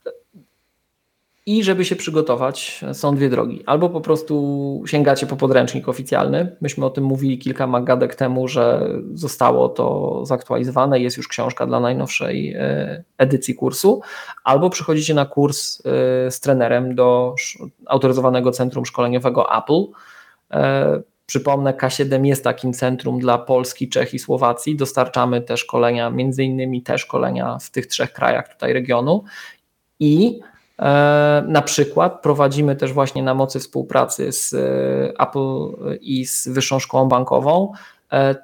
Speaker 2: i żeby się przygotować, są dwie drogi. Albo po prostu sięgacie po podręcznik oficjalny. Myśmy o tym mówili kilka magadek temu, że zostało to zaktualizowane, jest już książka dla najnowszej e, edycji kursu. Albo przychodzicie na kurs e, z trenerem do autoryzowanego centrum szkoleniowego Apple. E, przypomnę, K7 jest takim centrum dla Polski, Czech i Słowacji. Dostarczamy te szkolenia, między innymi te szkolenia w tych trzech krajach tutaj regionu. I E, na przykład prowadzimy też właśnie na mocy współpracy z e, Apple i z Wyższą Szkołą Bankową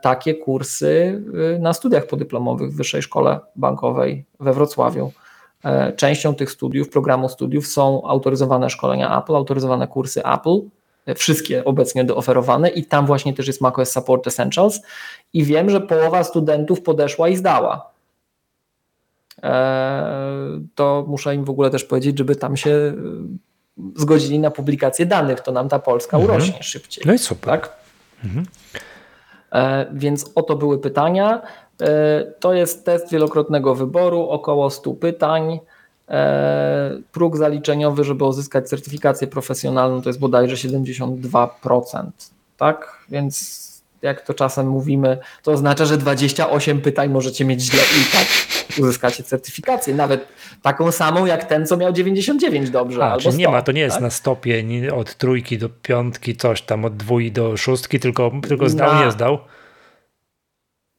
Speaker 2: takie kursy na studiach podyplomowych w Wyższej Szkole Bankowej we Wrocławiu. Częścią tych studiów, programu studiów są autoryzowane szkolenia Apple, autoryzowane kursy Apple, wszystkie obecnie dooferowane i tam właśnie też jest macOS Support Essentials i wiem, że połowa studentów podeszła i zdała E, to muszę im w ogóle też powiedzieć, żeby tam się e, zgodzili na publikację danych, to nam ta Polska mhm. urośnie szybciej.
Speaker 1: No i super.
Speaker 2: Tak? Mhm. E, więc oto były pytania. To jest test wielokrotnego wyboru, około 100 pytań. Próg zaliczeniowy, żeby uzyskać certyfikację profesjonalną, to jest bodajże 72%. Tak? Więc jak to czasem mówimy, to oznacza, że 28 pytań możecie mieć źle i tak uzyskacie certyfikację, nawet taką samą jak ten, co miał 99 dobrze.
Speaker 1: A, albo 100, nie ma, to nie jest tak? na stopień od trójki do piątki, coś tam od dwójki do szóstki, tylko, tylko zdał, na, nie zdał.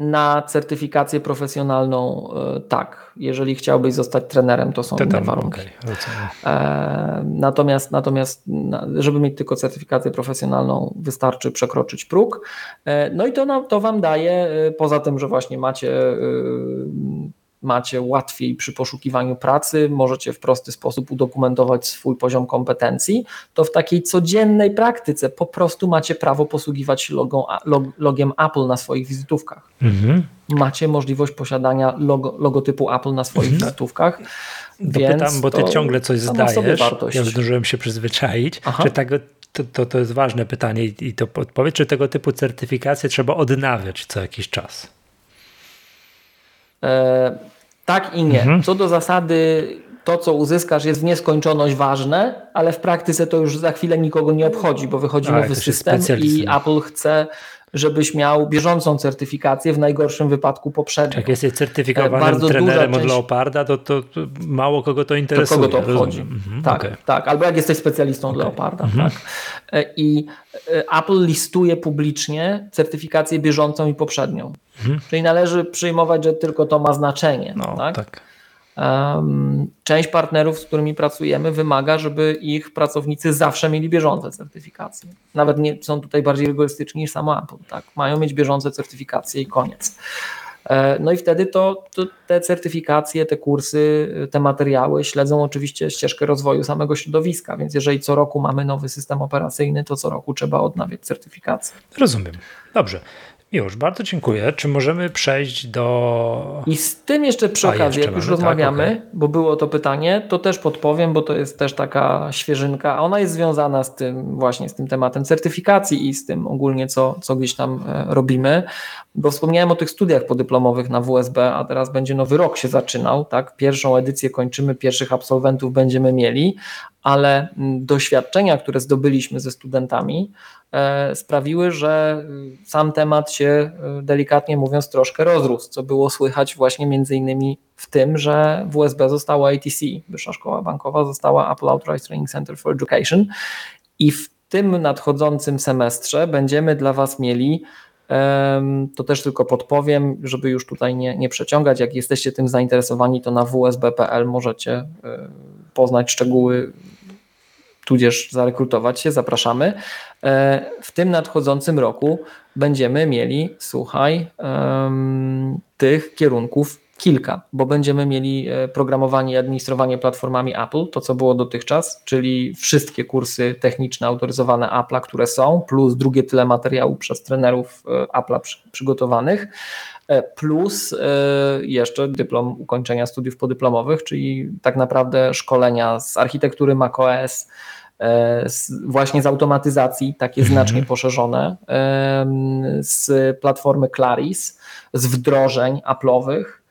Speaker 2: Na certyfikację profesjonalną e, tak. Jeżeli chciałbyś zostać trenerem, to są inne warunki. Okay, e, natomiast, natomiast, żeby mieć tylko certyfikację profesjonalną, wystarczy przekroczyć próg. E, no i to, to Wam daje, poza tym, że właśnie macie macie łatwiej przy poszukiwaniu pracy, możecie w prosty sposób udokumentować swój poziom kompetencji, to w takiej codziennej praktyce po prostu macie prawo posługiwać się logą, log, logiem Apple na swoich wizytówkach. Mhm. Macie możliwość posiadania logo, logotypu Apple na swoich mhm. wizytówkach.
Speaker 1: Bo więc pytam, bo ty ciągle coś zdajesz. Ja zdążyłem się przyzwyczaić, Aha. że tego, to, to, to jest ważne pytanie i to odpowiedź, czy tego typu certyfikacje trzeba odnawiać co jakiś czas?
Speaker 2: E, tak i nie. Mhm. Co do zasady, to co uzyskasz jest w nieskończoność ważne, ale w praktyce to już za chwilę nikogo nie obchodzi, bo wychodzimy tak, w system i Apple chce żebyś miał bieżącą certyfikację, w najgorszym wypadku poprzednią.
Speaker 1: Jak jesteś certyfikowanym Bardzo trenerem od Leoparda, to, to, to, mało kogo to interesuje.
Speaker 2: To kogo to obchodzi. Mhm, tak, okay. tak. Albo jak jesteś specjalistą okay. od Leoparda. Mhm. Tak. E, I e, Apple listuje publicznie certyfikację bieżącą i poprzednią. Mhm. Czyli należy przyjmować, że tylko to ma znaczenie. No, tak? tak. Część partnerów, z którymi pracujemy, wymaga, żeby ich pracownicy zawsze mieli bieżące certyfikacje. Nawet nie są tutaj bardziej rygorystyczni niż samo Apple. Tak? Mają mieć bieżące certyfikacje i koniec. E, no i wtedy to, to, te certyfikacje, te kursy, te materiały śledzą oczywiście ścieżkę rozwoju samego środowiska, więc jeżeli co roku mamy nowy system operacyjny, to co roku trzeba odnawiać certyfikację.
Speaker 1: Rozumiem. Dobrze. Już, bardzo dziękuję. Czy możemy przejść do.
Speaker 2: I z tym jeszcze przy okazji, jak już tak, rozmawiamy, tak, okay. bo było to pytanie, to też podpowiem, bo to jest też taka świeżynka, a ona jest związana z tym właśnie z tym tematem certyfikacji i z tym ogólnie, co, co gdzieś tam e, robimy. Bo wspomniałem o tych studiach podyplomowych na WSB, a teraz będzie nowy rok się zaczynał, tak? Pierwszą edycję kończymy, pierwszych absolwentów będziemy mieli, ale mm, doświadczenia, które zdobyliśmy ze studentami, sprawiły, że y, sam temat się y, delikatnie mówiąc troszkę rozrósł, co było słychać właśnie między innymi w tym, że WSB została ATC, Wyższa Szkoła Bankowa została Apple Authorized Training Center for Education i w tym nadchodzącym semestrze będziemy dla Was mieli to też tylko podpowiem, żeby już tutaj nie, nie przeciągać. Jak jesteście tym zainteresowani, to na wsb.pl możecie e, poznać szczegóły, tudzież zarekrutować się. Zapraszamy. E, w tym nadchodzącym roku będziemy mieli, słuchaj, tych kierunków kilka, bo będziemy mieli e, programowanie i administrowanie platformami Apple, to co było dotychczas, czyli wszystkie kursy techniczne autoryzowane Apple'a, które są, plus drugie tyle materiału przez trenerów e, Apple'a przygotowanych, plus jeszcze dyplom ukończenia studiów podyplomowych, czyli tak naprawdę szkolenia z architektury macOS, właśnie z automatyzacji, takie mhm. znacznie poszerzone, z platformy Claris, z wdrożeń Apple'owych, E,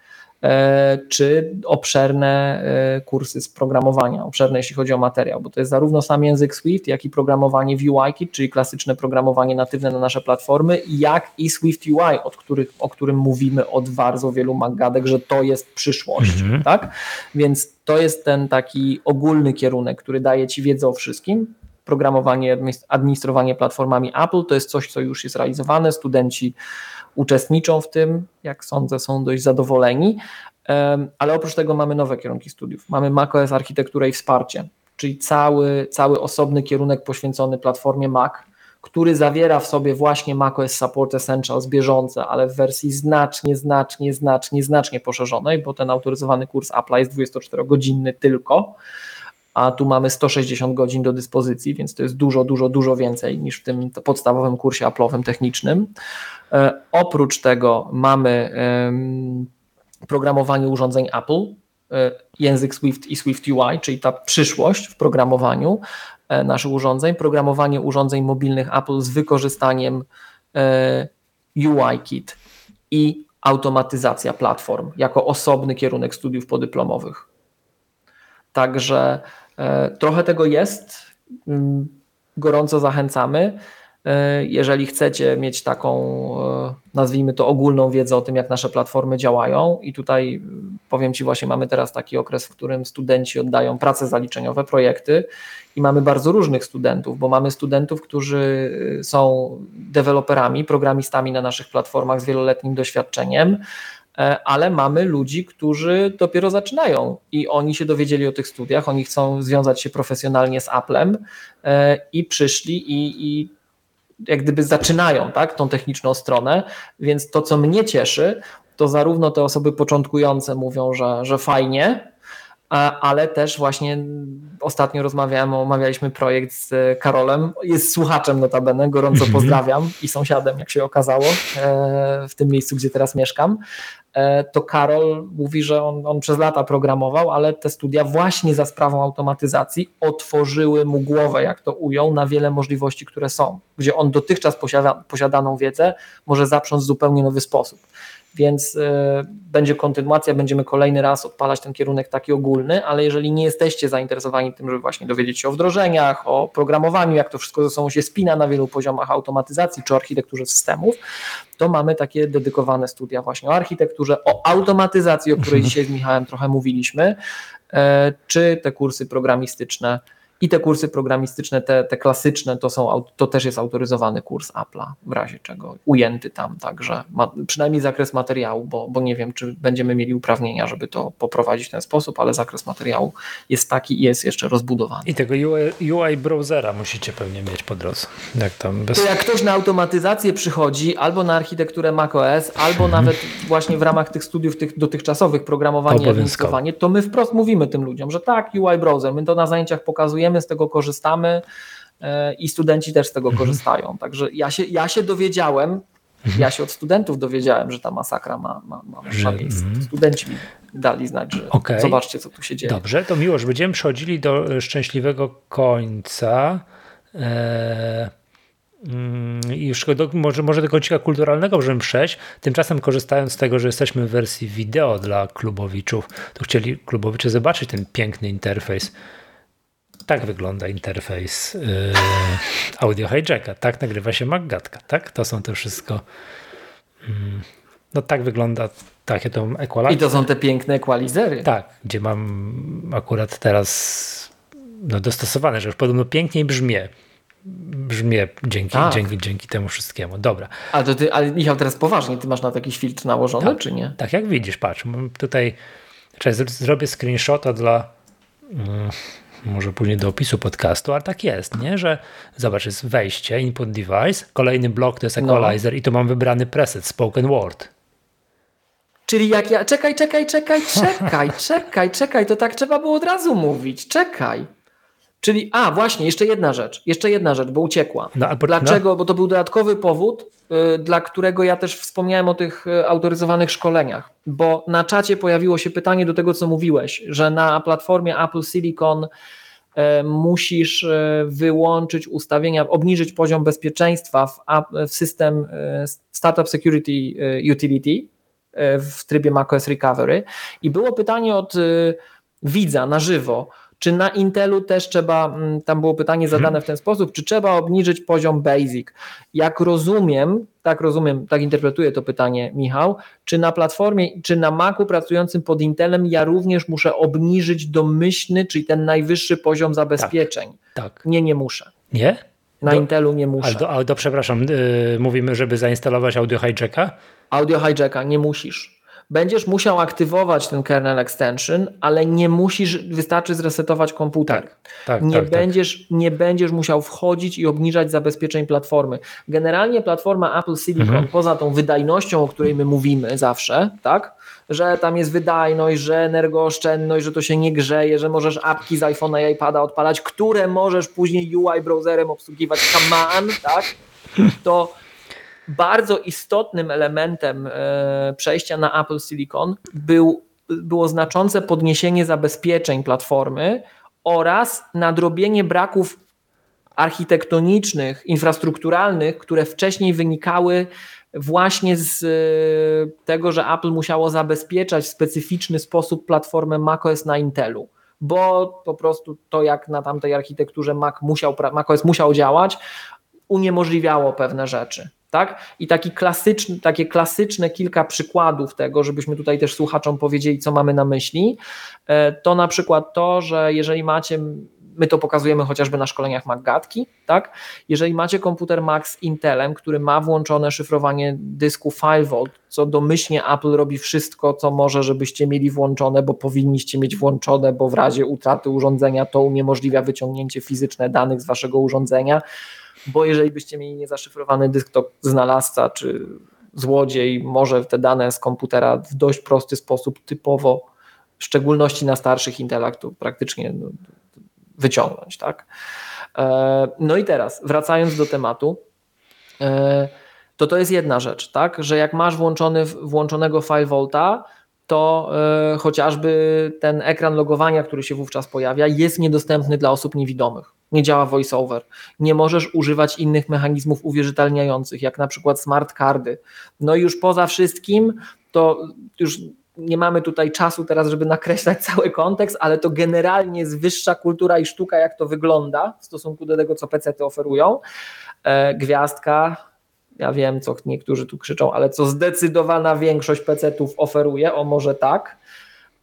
Speaker 2: czy obszerne e, kursy z programowania, obszerne jeśli chodzi o materiał, bo to jest zarówno sam język Swift, jak i programowanie w UIKit, czyli klasyczne programowanie natywne na nasze platformy, jak i Swift UI, od których, o którym mówimy od bardzo wielu magadek, że to jest przyszłość, mhm. tak? Więc to jest ten taki ogólny kierunek, który daje Ci wiedzę o wszystkim, programowanie, administrowanie platformami Apple, to jest coś, co już jest realizowane, studenci uczestniczą w tym, jak sądzę, są dość zadowoleni. Ale oprócz tego mamy nowe kierunki studiów. Mamy macOS architekturę i wsparcie, czyli cały, cały osobny kierunek poświęcony platformie Mac, który zawiera w sobie właśnie macOS Support Essentials bieżące, ale w wersji znacznie, znacznie, znacznie, znacznie poszerzonej, bo ten autoryzowany kurs Apple jest 24-godzinny tylko, a tu mamy 160 godzin do dyspozycji, więc to jest dużo, dużo, dużo więcej niż w tym podstawowym kursie Apple'owym technicznym. E, oprócz tego mamy programowanie urządzeń Apple, e, język Swift i Swift UI, czyli ta przyszłość w programowaniu e, naszych urządzeń, programowanie urządzeń mobilnych Apple z wykorzystaniem UIKit i automatyzacja platform jako osobny kierunek studiów podyplomowych. Także trochę tego jest. Mm, gorąco zachęcamy. E, jeżeli chcecie mieć taką, e, nazwijmy to ogólną wiedzę o tym, jak nasze platformy działają, i tutaj powiem Ci, właśnie mamy teraz taki okres, w którym studenci oddają prace zaliczeniowe, projekty, i mamy bardzo różnych studentów, bo mamy studentów, którzy są deweloperami, programistami na naszych platformach z wieloletnim doświadczeniem, e, ale mamy ludzi, którzy dopiero zaczynają i oni się dowiedzieli o tych studiach, oni chcą związać się profesjonalnie z Applem i przyszli i, i jak gdyby zaczynają tak, tą techniczną stronę, więc to, co mnie cieszy, to zarówno te osoby początkujące mówią, że, że fajnie, ale też właśnie ostatnio rozmawiałem, omawialiśmy projekt z Karolem, jest słuchaczem notabene, gorąco mhm. pozdrawiam i sąsiadem, jak się okazało, e, w tym miejscu, gdzie teraz mieszkam, e, to Karol mówi, że on, on przez lata programował, ale te studia właśnie za sprawą automatyzacji otworzyły mu głowę, jak to ujął, na wiele możliwości, które są, gdzie on dotychczas posiada, posiadaną wiedzę może zaprząc w zupełnie nowy sposób. Więc e, będzie kontynuacja, będziemy kolejny raz odpalać ten kierunek taki ogólny, ale jeżeli nie jesteście zainteresowani tym, żeby właśnie dowiedzieć się o wdrożeniach, o programowaniu, jak to wszystko ze sobą się spina na wielu poziomach automatyzacji czy architekturze systemów, to mamy takie dedykowane studia właśnie o architekturze, o automatyzacji, o której mhm. dzisiaj z Michałem trochę mówiliśmy, e, czy te kursy programistyczne i te kursy programistyczne, te, te klasyczne, to, są, to też jest autoryzowany kurs Apple'a, w razie czego ujęty tam, także ma, przynajmniej zakres materiału, bo, bo nie wiem, czy będziemy mieli uprawnienia, żeby to poprowadzić w ten sposób, ale zakres materiału jest taki i jest jeszcze rozbudowany.
Speaker 1: I tego UI, UI browsera musicie pewnie mieć po drodze. Jak tam
Speaker 2: bez... To jak ktoś na automatyzację przychodzi, albo na architekturę macOS, albo nawet właśnie w ramach tych studiów tych dotychczasowych programowanie i administrowanie, to my wprost mówimy tym ludziom, że tak, UI browser, my to na zajęciach pokazujemy, my z tego korzystamy e, i studenci też z tego mhm. korzystają. Także ja się, ja się dowiedziałem, mhm. ja się od studentów dowiedziałem, że ta masakra ma, ma, ma, miejsce. Mhm. Studenci mi dali znać, że okay. zobaczcie, co tu się dzieje.
Speaker 1: Dobrze, to miło, że będziemy przechodzili do szczęśliwego końca. Eee... I już do, może, może do kącika kulturalnego możemy przejść. Tymczasem korzystając z tego, że jesteśmy w wersji wideo dla klubowiczów, to chcieli klubowicze zobaczyć ten piękny interfejs tak wygląda interfejs yy, audio hijacka, tak nagrywa się Maggatka, tak? To są te wszystko. Yy, no tak wygląda takie to equalizer.
Speaker 2: I to są te piękne equalizery.
Speaker 1: Tak, gdzie mam akurat teraz no, dostosowane, że już podobno piękniej brzmie. Brzmie dzięki, tak. dzięki, dzięki temu wszystkiemu. Dobra.
Speaker 2: Ale, to ty, ale Michał, teraz poważnie, ty masz na taki filtr nałożony,
Speaker 1: tak,
Speaker 2: czy nie?
Speaker 1: Tak, jak widzisz, patrz, tutaj zrobię screenshota dla yy, może później do opisu podcastu, ale tak jest, nie? że zobacz, jest wejście, input device, kolejny blok to jest no. equalizer no. i tu mam wybrany preset, spoken word.
Speaker 2: Czyli jak ja, czekaj, czekaj, czekaj, czekaj, czekaj, czekaj, to tak trzeba było od razu mówić, czekaj. Czyli, a właśnie, jeszcze jedna rzecz, jeszcze jedna rzecz, bo uciekła. No, bo, Dlaczego? No. Bo to był dodatkowy powód, y, dla którego ja też wspomniałem o tych y, autoryzowanych szkoleniach, bo na czacie pojawiło się pytanie do tego, co mówiłeś, że na platformie Apple Silicon y, musisz wyłączyć ustawienia, obniżyć poziom bezpieczeństwa w, w system Startup Security Utility w trybie macOS Recovery i było pytanie od widza na żywo, czy na Intelu też trzeba, mm, tam było pytanie zadane mhm. w ten sposób, czy trzeba obniżyć poziom basic? Jak rozumiem, tak rozumiem, tak interpretuję to pytanie, Michał, czy na platformie, czy na Macu pracującym pod Intelem ja również muszę obniżyć domyślny, czyli ten najwyższy poziom zabezpieczeń?
Speaker 1: Tak. tak.
Speaker 2: Nie, nie muszę.
Speaker 1: Nie?
Speaker 2: Na do, Intelu nie muszę.
Speaker 1: Ale do, ale do przepraszam, yy, mówimy, żeby zainstalować audio hijacka?
Speaker 2: Audio hijacka nie musisz będziesz musiał aktywować ten kernel extension, ale nie musisz, wystarczy zresetować komputer. Tak, tak, nie, tak, tak. będziesz, nie będziesz musiał wchodzić i obniżać zabezpieczeń platformy. Generalnie platforma Apple Silicon, mhm. poza tą wydajnością, o której my mówimy zawsze, tak? że tam jest wydajność, że energooszczędność, że to się nie grzeje, że możesz apki z iPhone'a i iPada odpalać, które możesz później UI browserem obsługiwać command, tak? To bardzo istotnym elementem e, przejścia na Apple Silicon był, było znaczące podniesienie zabezpieczeń platformy oraz nadrobienie braków architektonicznych, infrastrukturalnych, które wcześniej wynikały właśnie z e, tego, że Apple musiało zabezpieczać w specyficzny sposób platformę macOS na Intelu, bo po prostu to, jak na tamtej architekturze Mac musiał, macOS musiał działać, uniemożliwiało pewne rzeczy. Tak? I taki klasyczny, takie klasyczne kilka przykładów tego, żebyśmy tutaj też słuchaczom powiedzieli, co mamy na myśli, e, to na przykład to, że jeżeli macie, my to pokazujemy chociażby na szkoleniach MacGatki, tak? jeżeli macie komputer Mac z Intelem, który ma włączone szyfrowanie dysku 5V, co domyślnie Apple robi wszystko, co może, żebyście mieli włączone, bo powinniście mieć włączone, bo w razie utraty urządzenia to uniemożliwia wyciągnięcie fizyczne danych z waszego urządzenia, bo jeżeli byście mieli niezaszyfrowany dysk, to znalazca czy złodziej może te dane z komputera w dość prosty sposób, typowo, w szczególności na starszych Intelach, to praktycznie no, wyciągnąć. Tak? E, no i teraz, wracając do tematu, e, to to jest jedna rzecz, tak? że jak masz włączony, włączonego 5V, to e, chociażby ten ekran logowania, który się wówczas pojawia, jest niedostępny dla osób niewidomych nie działa voiceover. Nie możesz używać innych mechanizmów uwierzytelniających, jak na przykład smart cardy. No i już poza wszystkim to już nie mamy tutaj czasu teraz, żeby nakreślać cały kontekst, ale to generalnie jest wyższa kultura i sztuka, jak to wygląda w stosunku do tego, co PC-ty oferują. E, gwiazdka, ja wiem, co niektórzy tu krzyczą, ale co zdecydowana większość PC-ów oferuje, o może tak.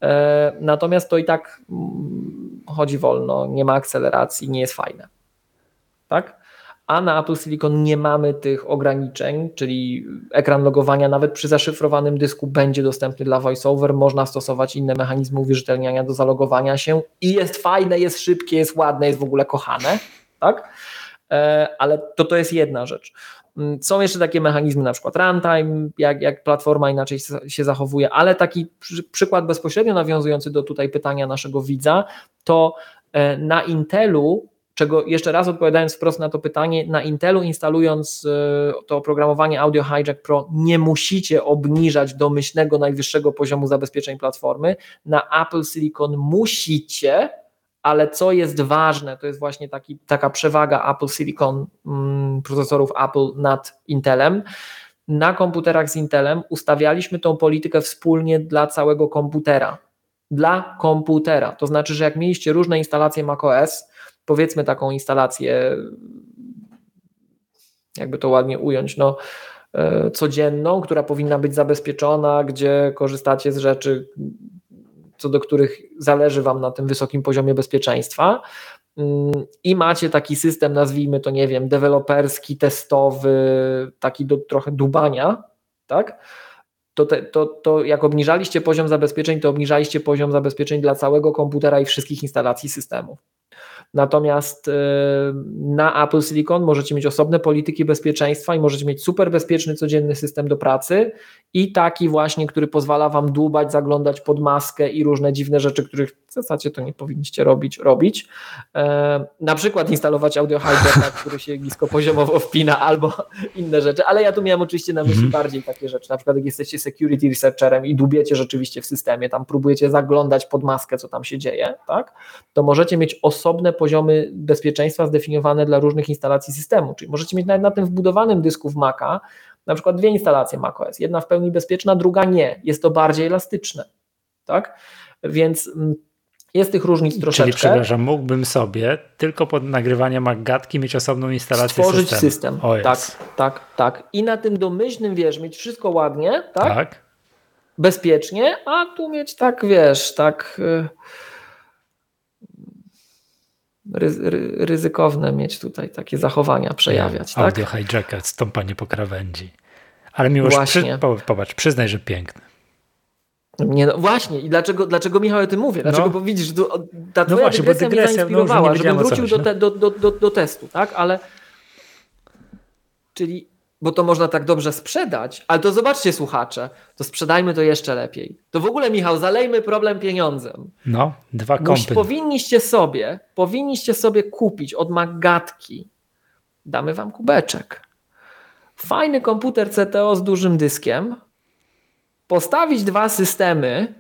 Speaker 2: E, natomiast to i tak mm, chodzi wolno, nie ma akceleracji, nie jest fajne. Tak? a na Apple Silicon nie mamy tych ograniczeń, czyli ekran logowania nawet przy zaszyfrowanym dysku będzie dostępny dla VoiceOver, można stosować inne mechanizmy uwierzytelniania do zalogowania się i jest fajne, jest szybkie, jest ładne, jest w ogóle kochane, tak? E, ale to, to jest jedna rzecz. Mm, są jeszcze takie mechanizmy, na przykład runtime, jak, jak platforma inaczej się zachowuje, ale taki przy, przykład bezpośrednio nawiązujący do tutaj pytania naszego widza, to e, na Intelu czego jeszcze raz odpowiadając wprost na to pytanie, na Intelu instalując e, to oprogramowanie Audio Hijack Pro nie musicie obniżać domyślnego najwyższego poziomu zabezpieczeń platformy, na Apple Silicon musicie, ale co jest ważne, to jest właśnie taki, taka przewaga Apple Silicon, mm, procesorów Apple nad Intelem. Na komputerach z Intelem ustawialiśmy tą politykę wspólnie dla całego komputera. Dla komputera. To znaczy, że jak mieliście różne instalacje macOS, powiedzmy taką instalację, jakby to ładnie ująć, no, e, codzienną, która powinna być zabezpieczona, gdzie korzystacie z rzeczy, co do których zależy Wam na tym wysokim poziomie bezpieczeństwa. Mm, I macie taki system, nazwijmy to, nie wiem, deweloperski, testowy, taki do trochę dubania, tak? To, te, to, to jak obniżaliście poziom zabezpieczeń, to obniżaliście poziom zabezpieczeń dla całego komputera i wszystkich instalacji systemu. Natomiast y, na Apple Silicon możecie mieć osobne polityki bezpieczeństwa i możecie mieć super bezpieczny codzienny system do pracy i taki właśnie, który pozwala Wam dłubać, zaglądać pod maskę i różne dziwne rzeczy, których w zasadzie to nie powinniście robić, robić. E, na przykład instalować audio hijacka, który się niskopoziomowo wpina albo inne rzeczy, ale ja tu miałem oczywiście na myśli mm -hmm. bardziej takie rzeczy, na przykład jak jesteście security researcherem i dubiecie rzeczywiście w systemie, tam próbujecie zaglądać pod maskę, co tam się dzieje, tak, to możecie mieć osobne poziomy bezpieczeństwa zdefiniowane dla różnych instalacji systemu, czyli możecie mieć nawet na tym wbudowanym dysku w Maca na przykład dwie instalacje macOS, jedna w pełni bezpieczna, druga nie, jest to bardziej elastyczne, tak, więc mm, jest tych różnic troszeczkę.
Speaker 1: Czyli przepraszam, mógłbym sobie tylko pod nagrywanie Maggatki mieć osobną instalację
Speaker 2: Stworzyć system. system. Tak, tak, tak. I na tym domyślnym, wiesz, mieć wszystko ładnie, tak? tak. Bezpiecznie, a tu mieć tak, wiesz, tak... Y, ryzykowne mieć tutaj takie zachowania przejawiać.
Speaker 1: Tak? Audio hijacka, stąpanie po krawędzi. Ale miłość, Właśnie. Przy, popatrz, przyznaj, że piękne.
Speaker 2: Nie, no właśnie, i dlaczego, dlaczego Michał o tym mówię? Dlaczego, no. bo widzisz, że tu, ta no właśnie, dygresja, dygresja mnie zainspirowała, no, żebym wrócił do, te, do, do, do, do testu, tak? Ale czyli, bo to można tak dobrze sprzedać, ale to zobaczcie słuchacze, to sprzedajmy to jeszcze lepiej. To w ogóle Michał, zalejmy problem pieniądzem.
Speaker 1: No, dwa kompy.
Speaker 2: Powinniście sobie, powinniście sobie kupić od Magatki, damy wam kubeczek, fajny komputer CTO z dużym dyskiem, postawić dwa systemy,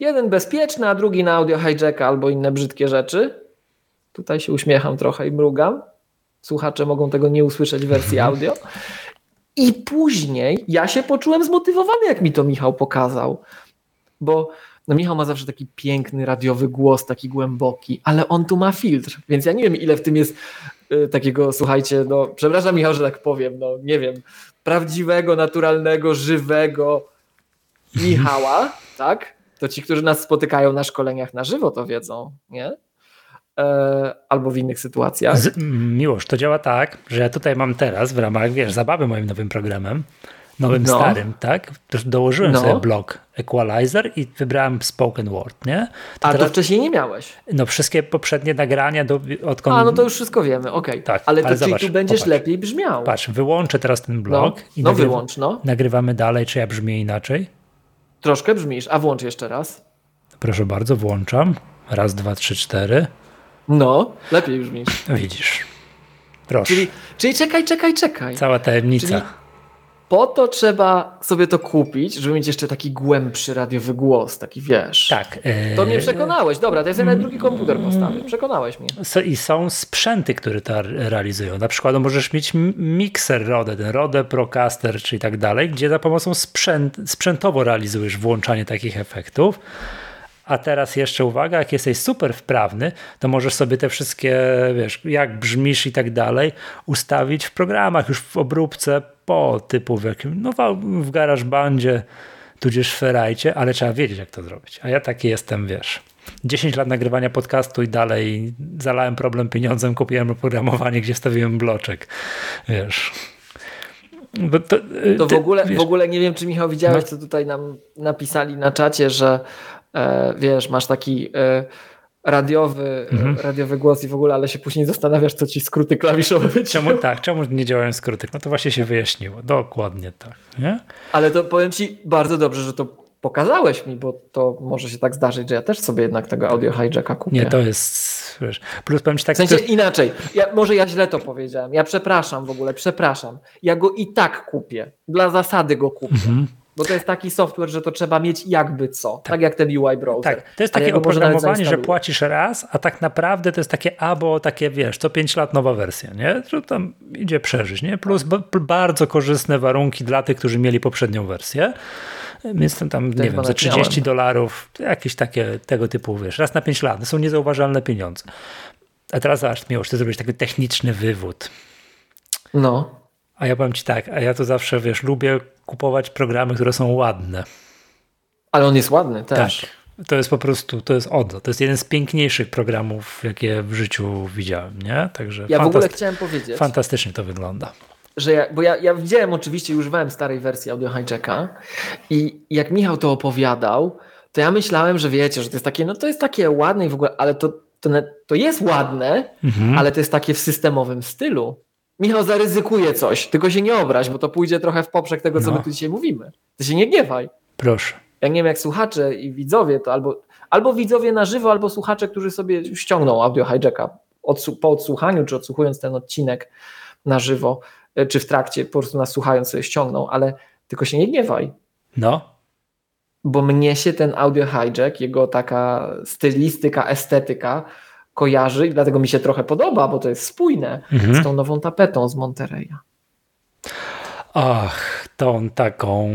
Speaker 2: jeden bezpieczny, a drugi na audio hijacka albo inne brzydkie rzeczy. Tutaj się uśmiecham trochę i mrugam. Słuchacze mogą tego nie usłyszeć w wersji mhm. audio. I później ja się poczułem zmotywowany, jak mi to Michał pokazał. Bo no Michał ma zawsze taki piękny radiowy głos, taki głęboki, ale on tu ma filtr, więc ja nie wiem, ile w tym jest y, takiego, słuchajcie, no przepraszam Michał, że tak powiem, no nie wiem, prawdziwego, naturalnego, żywego, Michała, tak? To ci, którzy nas spotykają na szkoleniach na żywo, to wiedzą, nie? E, albo w innych sytuacjach. Z,
Speaker 1: miłość, to działa tak, że ja tutaj mam teraz w ramach, wiesz, zabawy moim nowym programem, nowym no. starym, tak? Dołożyłem no. sobie blok Equalizer i wybrałem Spoken Word, nie?
Speaker 2: To A teraz, to wcześniej nie miałeś?
Speaker 1: No wszystkie poprzednie nagrania do, odkąd...
Speaker 2: A, no to już wszystko wiemy, okej. Okay. Tak, ale, ale to zobacz, tu będziesz popatrz. lepiej brzmiał.
Speaker 1: Patrz, wyłączę teraz ten blok
Speaker 2: no, i no wyłącz, no.
Speaker 1: nagrywamy dalej, czy ja brzmię inaczej?
Speaker 2: Troszkę brzmisz, a włącz jeszcze raz.
Speaker 1: Proszę bardzo, włączam. Raz, dwa, trzy, cztery.
Speaker 2: No, lepiej brzmisz.
Speaker 1: Widzisz. Proszę.
Speaker 2: Czyli, czyli czekaj, czekaj, czekaj.
Speaker 1: Cała tajemnica. Czyli
Speaker 2: po to trzeba sobie to kupić, żeby mieć jeszcze taki głębszy radiowy głos, taki wiesz.
Speaker 1: Tak.
Speaker 2: To mnie przekonałeś. Dobra, to ja sobie nawet drugi komputer postawię. Przekonałeś mnie.
Speaker 1: I są sprzęty, które to realizują. Na przykład możesz mieć mikser Rode, ten Rode Procaster, czy i tak dalej, gdzie za pomocą sprzęt, sprzętowo realizujesz włączanie takich efektów. A teraz jeszcze uwaga, jak jesteś super wprawny, to możesz sobie te wszystkie, wiesz, jak brzmisz i tak dalej, ustawić w programach, już w obróbce po typu w jakim, no w GarageBandzie, tudzież Ferajcie, ale trzeba wiedzieć, jak to zrobić. A ja taki jestem, wiesz. 10 lat nagrywania podcastu i dalej zalałem problem pieniądzem, kupiłem oprogramowanie, gdzie stawiłem bloczek. Wiesz.
Speaker 2: To, to w, ogóle, wiesz, w ogóle nie wiem, czy Michał widziałeś, no. co tutaj nam napisali na czacie, że wiesz, masz taki e, radiowy, mhm. radiowy głos i w ogóle, ale się później zastanawiasz, co ci skróty klawiszowe
Speaker 1: Czemu tak, czemu nie działają skróty? No to właśnie się wyjaśniło. Dokładnie tak. Nie?
Speaker 2: Ale to powiem ci bardzo dobrze, że to pokazałeś mi, bo to może się tak zdarzyć, że ja też sobie jednak tego audio hijacka kupię.
Speaker 1: Nie, to jest, wiesz, plus powiem ci tak...
Speaker 2: W sensie to... inaczej, ja, może ja źle to powiedziałem, ja przepraszam w ogóle, przepraszam. Ja go i tak kupię, dla zasady go kupię. Mhm. Bo to jest taki software, że to trzeba mieć jakby co. Tak, tak jak ten UI browser.
Speaker 1: Tak, to jest takie oprogramowanie, że płacisz raz, a tak naprawdę to jest takie abo, takie wiesz, co 5 lat nowa wersja, nie? Że tam idzie przeżyć, nie? Plus bardzo korzystne warunki dla tych, którzy mieli poprzednią wersję. Więc tam, tam nie wiem, za 30 dolarów, jakieś takie tego typu, wiesz, raz na 5 lat. To są niezauważalne pieniądze. A teraz aż Miłosz, ty zrobić taki techniczny wywód.
Speaker 2: No.
Speaker 1: A ja powiem ci tak, a ja to zawsze, wiesz, lubię kupować programy, które są ładne.
Speaker 2: Ale on jest ładny też.
Speaker 1: Tak. To jest po prostu, to jest Odo. To jest jeden z piękniejszych programów, jakie w życiu widziałem, nie? Także
Speaker 2: ja w ogóle chciałem powiedzieć.
Speaker 1: Fantastycznie to wygląda.
Speaker 2: Że ja, bo ja, ja widziałem oczywiście, używałem starej wersji Audio Hijacka i jak Michał to opowiadał, to ja myślałem, że wiecie, że to jest takie, no to jest takie ładne i w ogóle, ale to, to, to jest ładne, mhm. ale to jest takie w systemowym stylu. Michał zaryzykuje coś, tylko się nie obraź, bo to pójdzie trochę w poprzek tego, co no. my tu dzisiaj mówimy. Ty się nie gniewaj.
Speaker 1: Proszę.
Speaker 2: Ja nie wiem, jak słuchacze i widzowie, to albo, albo widzowie na żywo, albo słuchacze, którzy sobie ściągną audio hijacka po odsłuchaniu, czy odsłuchując ten odcinek na żywo, e, czy w trakcie, po prostu nas słuchając sobie ściągną, ale tylko się nie gniewaj.
Speaker 1: No.
Speaker 2: Bo mnie się ten audio hijack, jego taka stylistyka, estetyka kojarzy i dlatego mi się trochę podoba, bo to jest spójne mhm. z tą nową tapetą z Monterey'a.
Speaker 1: Ach, tą taką,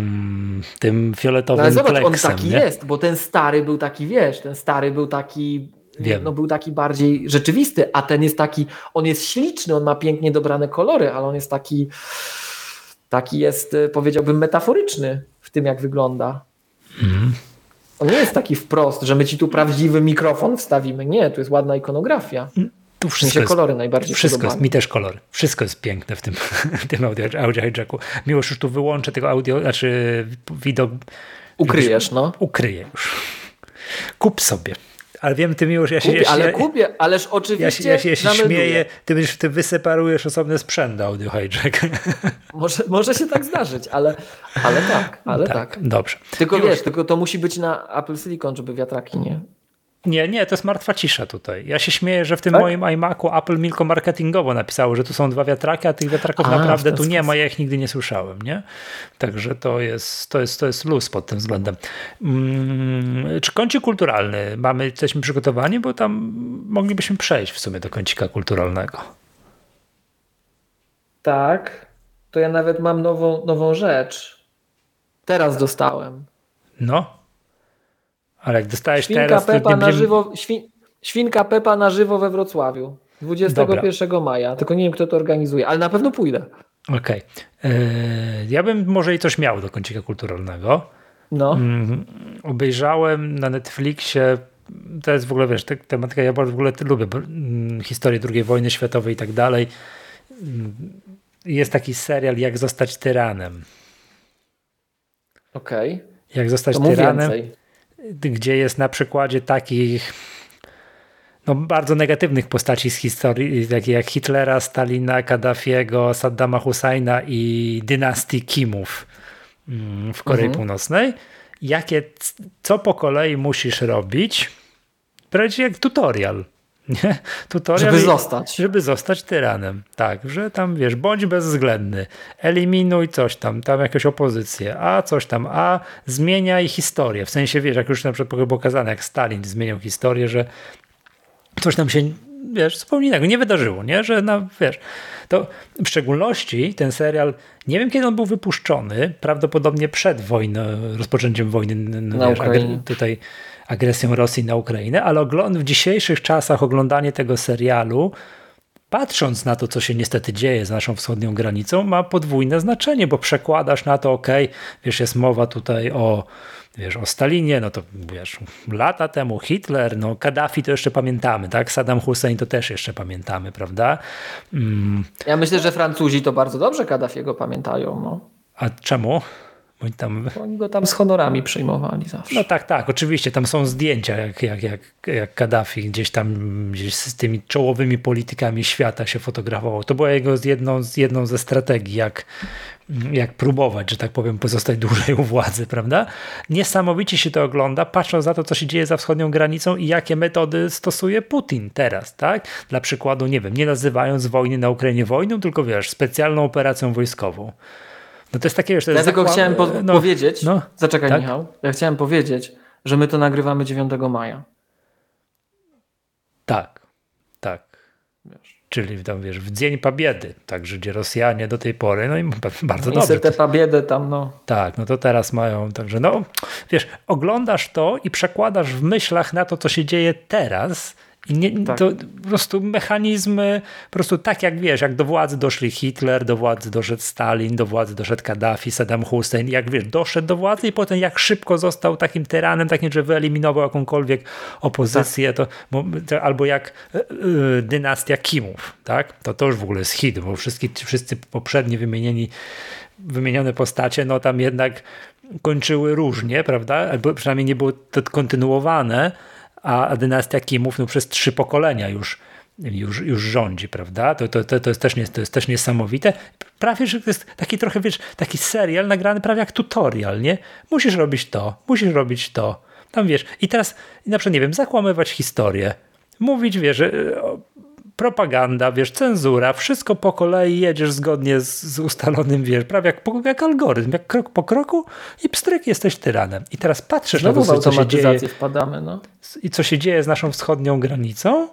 Speaker 1: tym fioletowym no, ale zobacz,
Speaker 2: pleksem, on taki nie? jest, bo ten stary był taki, wiesz, ten stary był taki, Wiem. no był taki bardziej rzeczywisty, a ten jest taki, on jest śliczny, on ma pięknie dobrane kolory, ale on jest taki, taki jest, y, powiedziałbym, metaforyczny w tym, jak wygląda. Mhm. On nie jest taki wprost, że my ci tu prawdziwy mikrofon wstawimy. Nie, tu jest ładna ikonografia. Tu wszystko jest, kolory najbardziej
Speaker 1: Wszystko jest, mi też kolory. Wszystko jest piękne w tym, w tym audio, audio hijacku. Miłość już tu wyłączę tego audio, znaczy widok.
Speaker 2: Ukryjesz, no.
Speaker 1: Ukryję już. Kup sobie. Ale wiem, ty już ja się...
Speaker 2: Kupię, ale kupię, ależ oczywiście
Speaker 1: Ja, ja, ja się śmieję, ty, ty wyseparujesz osobny sprzęt do audio hijack.
Speaker 2: Może, może się tak zdarzyć, ale, ale tak, ale tak. tak.
Speaker 1: Dobrze.
Speaker 2: Tylko wiesz, tylko to musi być na Apple Silicon, żeby wiatraki nie...
Speaker 1: Nie, nie, to jest martwa cisza tutaj. Ja się śmieję, że w tym tak? moim iMacu Apple Milko marketingowo napisało, że tu są dwa wiatraki, a tych wiatraków a, naprawdę tu nie ma, ja ich nigdy nie słyszałem, nie? Także to jest, to jest, to jest luz pod tym względem. Hmm, czy kącik kulturalny mamy, jesteśmy przygotowani, bo tam moglibyśmy przejść w sumie do kącika kulturalnego.
Speaker 2: Tak, to ja nawet mam nową, nową rzecz. Teraz dostałem.
Speaker 1: No. Ale jak dostałeś
Speaker 2: Świnka
Speaker 1: teraz...
Speaker 2: Pepa nie... na żywo, świn... Świnka Pepa na żywo we Wrocławiu. 21 Dobra. maja. Tylko nie wiem, kto to organizuje, ale na pewno pójdę.
Speaker 1: Okej. Okay. Yy, ja bym może i coś miał do kącika kulturalnego.
Speaker 2: No.
Speaker 1: Yy, obejrzałem na Netflixie to jest w ogóle, wiesz, tematyka, ja bardzo w ogóle lubię mm, historię II wojny światowej i tak dalej. Mm, jest taki serial Jak zostać tyranem.
Speaker 2: Okej. Okay.
Speaker 1: Jak zostać to tyranem. Więcej gdzie jest na przykładzie takich no, bardzo negatywnych postaci z historii, takie jak Hitlera, Stalina, Kaddafiego, Saddama Husajna i dynastii Kimów mm, w Korei mhm. Północnej. Jakie, co po kolei musisz robić, prawie jak tutorial. Nie?
Speaker 2: Tutorial żeby zostać.
Speaker 1: Żeby zostać tyranem. Tak, że tam wiesz, bądź bezwzględny, eliminuj coś tam, tam jakąś opozycję, a coś tam, a zmieniaj historię. W sensie wiesz, jak już na przykład pokazane, jak Stalin zmieniał historię, że coś tam się wiesz, zupełnie innego, nie wydarzyło, nie? Że na, wiesz, to w szczególności ten serial, nie wiem kiedy on był wypuszczony, prawdopodobnie przed wojną, rozpoczęciem wojny,
Speaker 2: na wiesz, Ukrainie.
Speaker 1: tutaj agresją Rosji na Ukrainę, ale w dzisiejszych czasach oglądanie tego serialu, patrząc na to, co się niestety dzieje z naszą wschodnią granicą, ma podwójne znaczenie, bo przekładasz na to, ok, wiesz, jest mowa tutaj o wiesz, o Stalinie, no to wiesz, lata temu Hitler, no Kaddafi to jeszcze pamiętamy, tak? Saddam Hussein to też jeszcze pamiętamy, prawda?
Speaker 2: Mm. Ja myślę, że Francuzi to bardzo dobrze Kaddafiego pamiętają, no.
Speaker 1: A czemu? Oni, tam...
Speaker 2: Oni go tam z honorami przyjmowali zawsze.
Speaker 1: No tak, tak, oczywiście, tam są zdjęcia, jak, jak, jak, jak Kaddafi gdzieś tam gdzieś z tymi czołowymi politykami świata się fotografował. To była jego jedną, jedną ze strategii, jak, jak próbować, że tak powiem, pozostać dłużej u władzy, prawda? Niesamowicie się to ogląda, patrząc na to, co się dzieje za wschodnią granicą i jakie metody stosuje Putin teraz, tak? Dla przykładu, nie wiem, nie nazywając wojny na Ukrainie wojną, tylko wiesz, specjalną operacją wojskową. No to jest takie, to
Speaker 2: Ja tylko zakład... chciałem po no, powiedzieć, no, zaczekaj tak? Michał, ja chciałem powiedzieć, że my to nagrywamy 9 maja.
Speaker 1: Tak, tak. Wiesz. Czyli tam, wiesz, w Dzień Pabiedy, także gdzie Rosjanie do tej pory, no i bardzo no dobrze.
Speaker 2: Tę Pabiedę tam, no.
Speaker 1: Tak, no to teraz mają, także no, wiesz, oglądasz to i przekładasz w myślach na to, co się dzieje teraz nie, tak. to po prostu mechanizmy, po prostu tak jak wiesz, jak do władzy doszli Hitler, do władzy doszedł Stalin, do władzy doszedł Kaddafi, Saddam Hussein, jak wiesz, doszedł do władzy i potem jak szybko został takim tyranem, takim, że wyeliminował jakąkolwiek opozycję, tak. to, to, albo jak y, y, dynastia Kimów, tak? To to już w ogóle jest hit, bo wszyscy, wszyscy poprzedni wymienieni wymienione postacie, no tam jednak kończyły różnie, prawda? Albo przynajmniej nie było to kontynuowane, a dynastia Kimów no, przez trzy pokolenia już, już, już rządzi, prawda? To, to, to, to, jest też nie, to jest też niesamowite. Prawie, że to jest taki trochę, wiesz, taki serial nagrany prawie jak tutorial, nie? Musisz robić to, musisz robić to. Tam wiesz, i teraz na przykład, nie wiem, zakłamywać historię. Mówić, wiesz, propaganda, wiesz, cenzura, wszystko po kolei jedziesz zgodnie z, z ustalonym, wiesz, prawie jak, jak algorytm, jak krok po kroku i pstryk jesteś tyranem. I teraz patrzysz
Speaker 2: Znowu
Speaker 1: na to,
Speaker 2: co się dzieje wpadamy, no.
Speaker 1: i co się dzieje z naszą wschodnią granicą,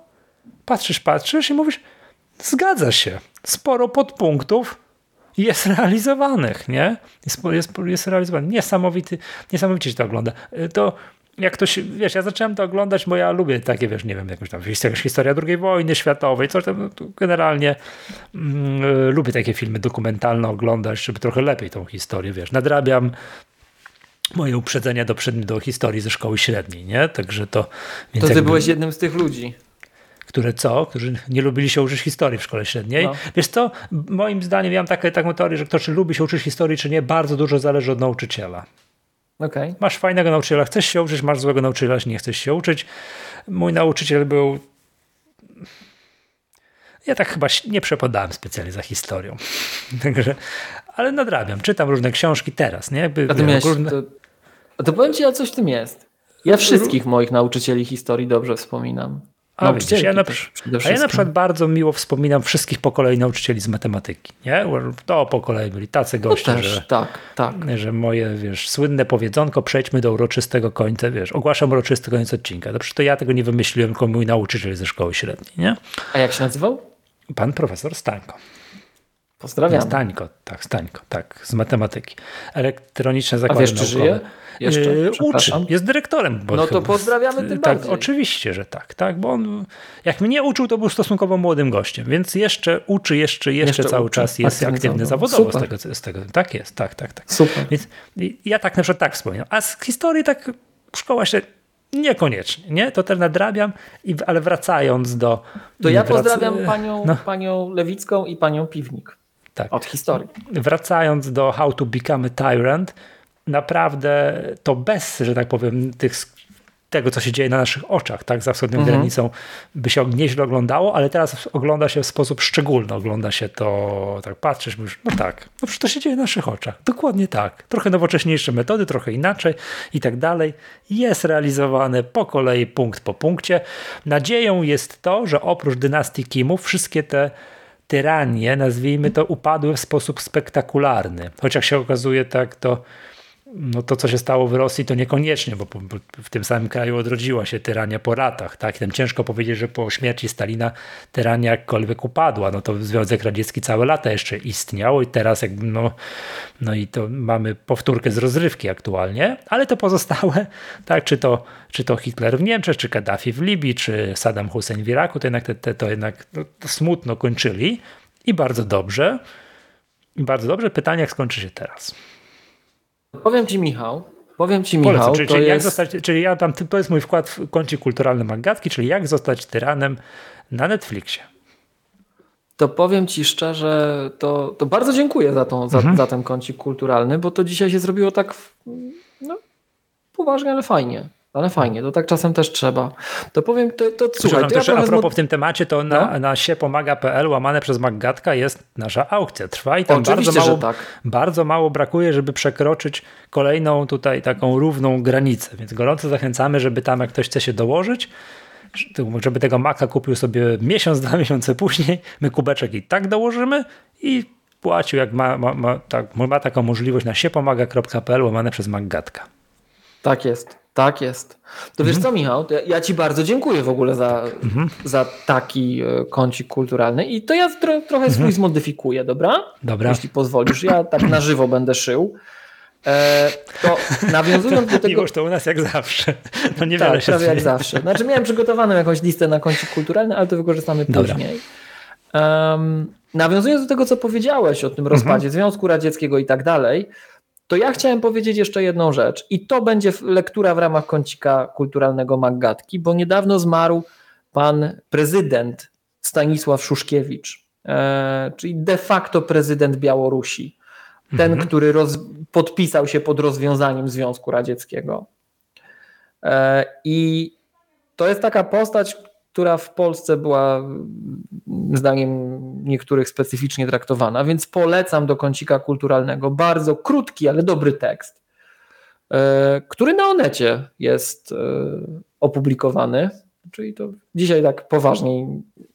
Speaker 1: patrzysz, patrzysz i mówisz, zgadza się, sporo podpunktów jest realizowanych, nie? Jest, jest, jest realizowany. Niesamowity, niesamowicie się to ogląda. To jak to się, wiesz, ja zacząłem to oglądać, bo ja lubię takie, wiesz, nie wiem, jakąś tam jakaś historia II wojny światowej, coś tam, no, generalnie mm, lubię takie filmy dokumentalne oglądać, żeby trochę lepiej tą historię, wiesz, nadrabiam moje uprzedzenia do, do historii ze szkoły średniej, nie? Także to...
Speaker 2: to ty byłeś jednym z tych ludzi.
Speaker 1: Które co? Którzy nie lubili się uczyć historii w szkole średniej. No. Wiesz co? Moim zdaniem, ja mam takie, taką teorię, że ktoś lubi się uczyć historii, czy nie, bardzo dużo zależy od nauczyciela.
Speaker 2: Okay.
Speaker 1: Masz fajnego nauczyciela, chcesz się uczyć, masz złego nauczyciela, nie chcesz się uczyć. Mój nauczyciel był. Ja tak chyba nie przepadałem specjalnie za historią. Także, ale nadrabiam, czytam różne książki teraz, nie? Jakby,
Speaker 2: a, ty miałeś, różne... to, a to powiem ci, a coś w tym jest. Ja wszystkich moich nauczycieli historii dobrze wspominam.
Speaker 1: A, widzisz, ja na, a ja na przykład bardzo miło wspominam wszystkich po kolei nauczycieli z matematyki. Nie? To po kolei byli tacy no goście,
Speaker 2: też,
Speaker 1: że,
Speaker 2: tak, tak.
Speaker 1: że moje wiesz, słynne powiedzonko, przejdźmy do uroczystego końca, wiesz, ogłaszam uroczysty koniec odcinka. Dobrze, to ja tego nie wymyśliłem, tylko mój nauczyciel ze szkoły średniej. Nie?
Speaker 2: A jak się nazywał?
Speaker 1: Pan profesor Stańko.
Speaker 2: Pozdrawiam.
Speaker 1: Stańko, tak, Stańko, tak, z matematyki. Elektroniczne zakłady
Speaker 2: A wiesz, czy żyje?
Speaker 1: Jeszcze? Yy, uczy, jest dyrektorem.
Speaker 2: Bo no to pozdrawiamy tym
Speaker 1: tak, bardziej. Oczywiście, że tak, tak, bo on jak mnie uczył, to był stosunkowo młodym gościem, więc jeszcze uczy, jeszcze, jeszcze, jeszcze cały uczy. czas jest aktywny, aktywny zawodowo z tego, z tego. Tak jest, tak, tak, tak.
Speaker 2: Super.
Speaker 1: Więc ja tak na przykład tak wspominam. A z historii tak szkoła się Niekoniecznie, nie? To też nadrabiam, ale wracając do...
Speaker 2: To ja pozdrawiam panią, no. panią Lewicką i panią Piwnik.
Speaker 1: Tak.
Speaker 2: Od historii.
Speaker 1: Wracając do How to Become a Tyrant, naprawdę to bez, że tak powiem, tych tego, co się dzieje na naszych oczach, tak, za wschodnią mhm. granicą by się nieźle oglądało, ale teraz ogląda się w sposób szczególny, ogląda się to, tak patrzysz, mówisz, no tak, no przecież to się dzieje na naszych oczach, dokładnie tak, trochę nowocześniejsze metody, trochę inaczej i tak dalej, jest realizowane po kolei, punkt po punkcie. Nadzieją jest to, że oprócz dynastii Kimów wszystkie te tyranie, nazwijmy to, upadły w sposób spektakularny, chociaż się okazuje tak, to no to, co się stało w Rosji, to niekoniecznie, bo, w tym samym kraju odrodziła się tyrania po latach. Tak? Tym ciężko powiedzieć, że po śmierci Stalina tyrania jakkolwiek upadła. No to Związek Radziecki całe lata jeszcze istniał i teraz jakby no, no i to mamy powtórkę z rozrywki aktualnie, ale to pozostałe, tak, czy to, czy to Hitler w Niemczech, czy Kaddafi w Libii, czy Saddam Hussein w Iraku, to jednak te, te, to jednak no, to smutno kończyli i bardzo dobrze. I bardzo dobrze. Pytanie, jak skończy się teraz?
Speaker 2: Powiem ci Michał, powiem ci Michał, Polecam,
Speaker 1: czyli,
Speaker 2: to
Speaker 1: czyli,
Speaker 2: jest...
Speaker 1: zostać, czyli ja tam, to jest mój wkład w koncie kulturalnym Magatki, czyli jak zostać tyranem na Netflixie.
Speaker 2: To powiem ci szczerze, to, to bardzo dziękuję za, tą, za, mhm. za ten kącik kulturalny, bo to dzisiaj się zrobiło tak no, poważnie, ale fajnie. Ale fajnie, to tak czasem też trzeba. To powiem, to, to słuchaj. To
Speaker 1: też ja a propos w tym temacie, to na, no? na siepomaga.pl łamane przez Maggatka jest nasza aukcja. Trwa i tam Oczywiście, bardzo mało, tak. bardzo mało brakuje, żeby przekroczyć kolejną tutaj taką równą granicę. Więc gorąco zachęcamy, żeby tam jak ktoś chce się dołożyć, żeby tego maka kupił sobie miesiąc, dwa miesiące później, my kubeczek i tak dołożymy i płacił, jak ma, ma, ma, tak, ma taką możliwość na siepomaga.pl łamane przez Maggatka.
Speaker 2: Tak jest. Tak jest. To wiesz mhm. co, Michał, ja, Ci bardzo dziękuję w ogóle za, mhm. za taki e, kącik kulturalny i to ja tro, trochę swój mhm. zmodyfikuję, dobra?
Speaker 1: Dobra.
Speaker 2: Jeśli pozwolisz, ja tak na żywo będę szył. E, to nawiązując do tego.
Speaker 1: Miłość to u nas jak zawsze. No niewiele
Speaker 2: tak, się prawie jak zawsze. Znaczy, miałem przygotowaną jakąś listę na kącik kulturalny, ale to wykorzystamy Dobra. później. Um, nawiązując do tego, co powiedziałeś o tym rozpadzie mhm. Związku Radzieckiego i tak dalej, to ja chciałem powiedzieć jeszcze jedną rzecz i to będzie lektura w ramach kącika kulturalnego Maggatki, bo niedawno zmarł pan prezydent Stanisław Szuszkiewicz, e, czyli de facto prezydent Białorusi, ten, mhm. który roz, podpisał się pod rozwiązaniem Związku Radzieckiego. E, I to jest taka postać, która w Polsce była zdaniem niektórych specyficznie traktowana, więc polecam do kącika kulturalnego bardzo krótki, ale dobry tekst, e, który na Onecie jest e, opublikowany. Czyli to dzisiaj tak poważniej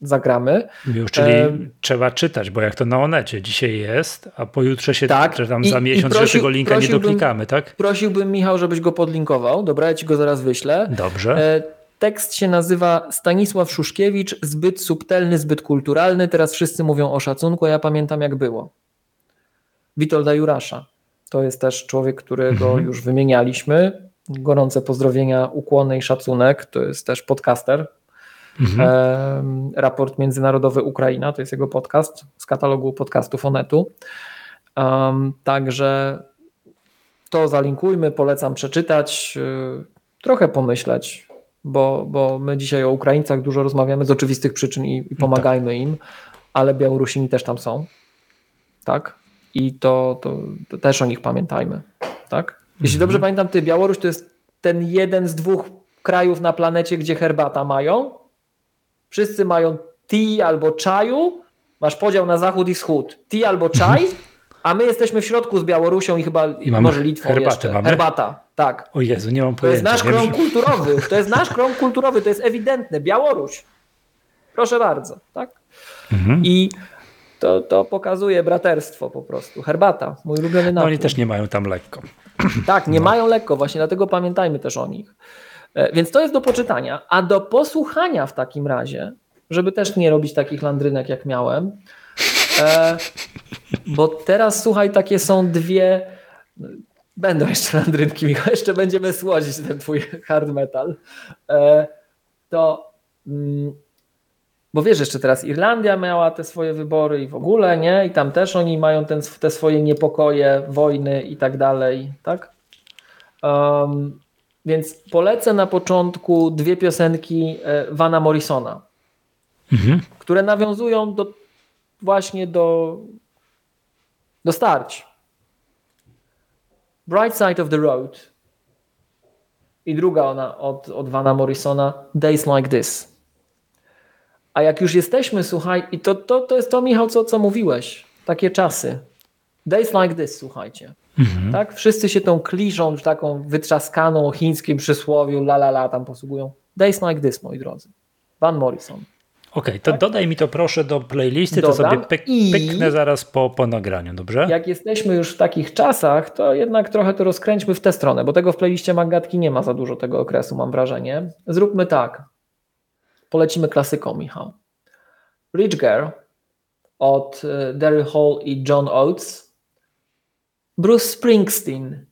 Speaker 2: zagramy.
Speaker 1: Już, czyli e... trzeba czytać, bo jak to na Onecie dzisiaj jest, a pojutrze się, tak, czy tam I, za miesiąc, prosił, że tego linka nie doplikamy, tak?
Speaker 2: Prosiłbym Michał, żebyś go podlinkował. Dobra, ja ci go zaraz wyślę.
Speaker 1: Dobrze. E,
Speaker 2: Tekst się nazywa Stanisław Szuszkiewicz, zbyt subtelny, zbyt kulturalny. Teraz wszyscy mówią o szacunku, a ja pamiętam jak było. Witolda Jurasza. To jest też człowiek, którego mhm. już wymienialiśmy. Gorące pozdrowienia, ukłony i szacunek. To jest też podcaster. Mhm. E, raport Międzynarodowy Ukraina to jest jego podcast z katalogu podcastów Onetu. Um, także to zalinkujmy, polecam przeczytać, yy, trochę pomyśleć, bo, bo my dzisiaj o Ukraińcach dużo rozmawiamy z oczywistych przyczyn i, i pomagajmy tak. im, ale Białorusini też tam są, tak? I to, to, to też o nich pamiętajmy, tak? Jeśli mhm. dobrze pamiętam, ty Białoruś to jest ten jeden z dwóch krajów na planecie, gdzie herbata mają. Wszyscy mają tea albo czaju. Masz podział na zachód i wschód. Tea albo czaj, mhm. a my jesteśmy w środku z Białorusią i chyba I może Litwą herbatę jeszcze. Mamy? Herbata. Tak.
Speaker 1: O Jezu, nie mam
Speaker 2: pojęcia. To jest nasz krąg kulturowy. To jest nasz krąg kulturowy, to jest ewidentne. Białoruś. Proszę bardzo, tak? Mhm. I to, to pokazuje braterstwo po prostu. Herbata, mój ulubiony napój. No
Speaker 1: oni też nie mają tam lekko.
Speaker 2: Tak, nie no. mają lekko, właśnie dlatego pamiętajmy też o nich. E, więc to jest do poczytania, a do posłuchania w takim razie, żeby też nie robić takich landrynek jak miałem, e, bo teraz słuchaj, takie są dwie Będą jeszcze landrynki, Michał, jeszcze będziemy słodzić ten twój hard metal. E, to, mm, bo wiesz, jeszcze teraz Irlandia miała te swoje wybory i w ogóle, nie? I tam też oni mają ten, te swoje niepokoje, wojny i tak dalej, tak? Um, więc polecę na początku dwie piosenki e, Vana Morrisona, mhm. które nawiązują do, właśnie do, do starć Bright Side of the Road I druga ona od, od Vana Morrisona, Days Like This. A jak już jesteśmy, słuchaj, i to, to, to jest to, Michał, co, co mówiłeś, takie czasy. Days Like This, słuchajcie. Mhm. Tak? Wszyscy się tą kliszą, taką wytrzaskaną chińskim przysłowiu, la la la tam posługują. Days Like This, moi drodzy. Van Morrison.
Speaker 1: Okej, okay, to tak? dodaj mi to proszę do playlisty, Dodam. to sobie pyk, pyknę zaraz po, po nagraniu, dobrze?
Speaker 2: Jak jesteśmy już w takich czasach, to jednak trochę to rozkręćmy w tę stronę, bo tego w playliście Magatki nie ma za dużo tego okresu, mam wrażenie. Zróbmy tak. Polecimy klasyką, Michał. Rich Girl od e, Daryl Hall i John Oates. Bruce Springsteen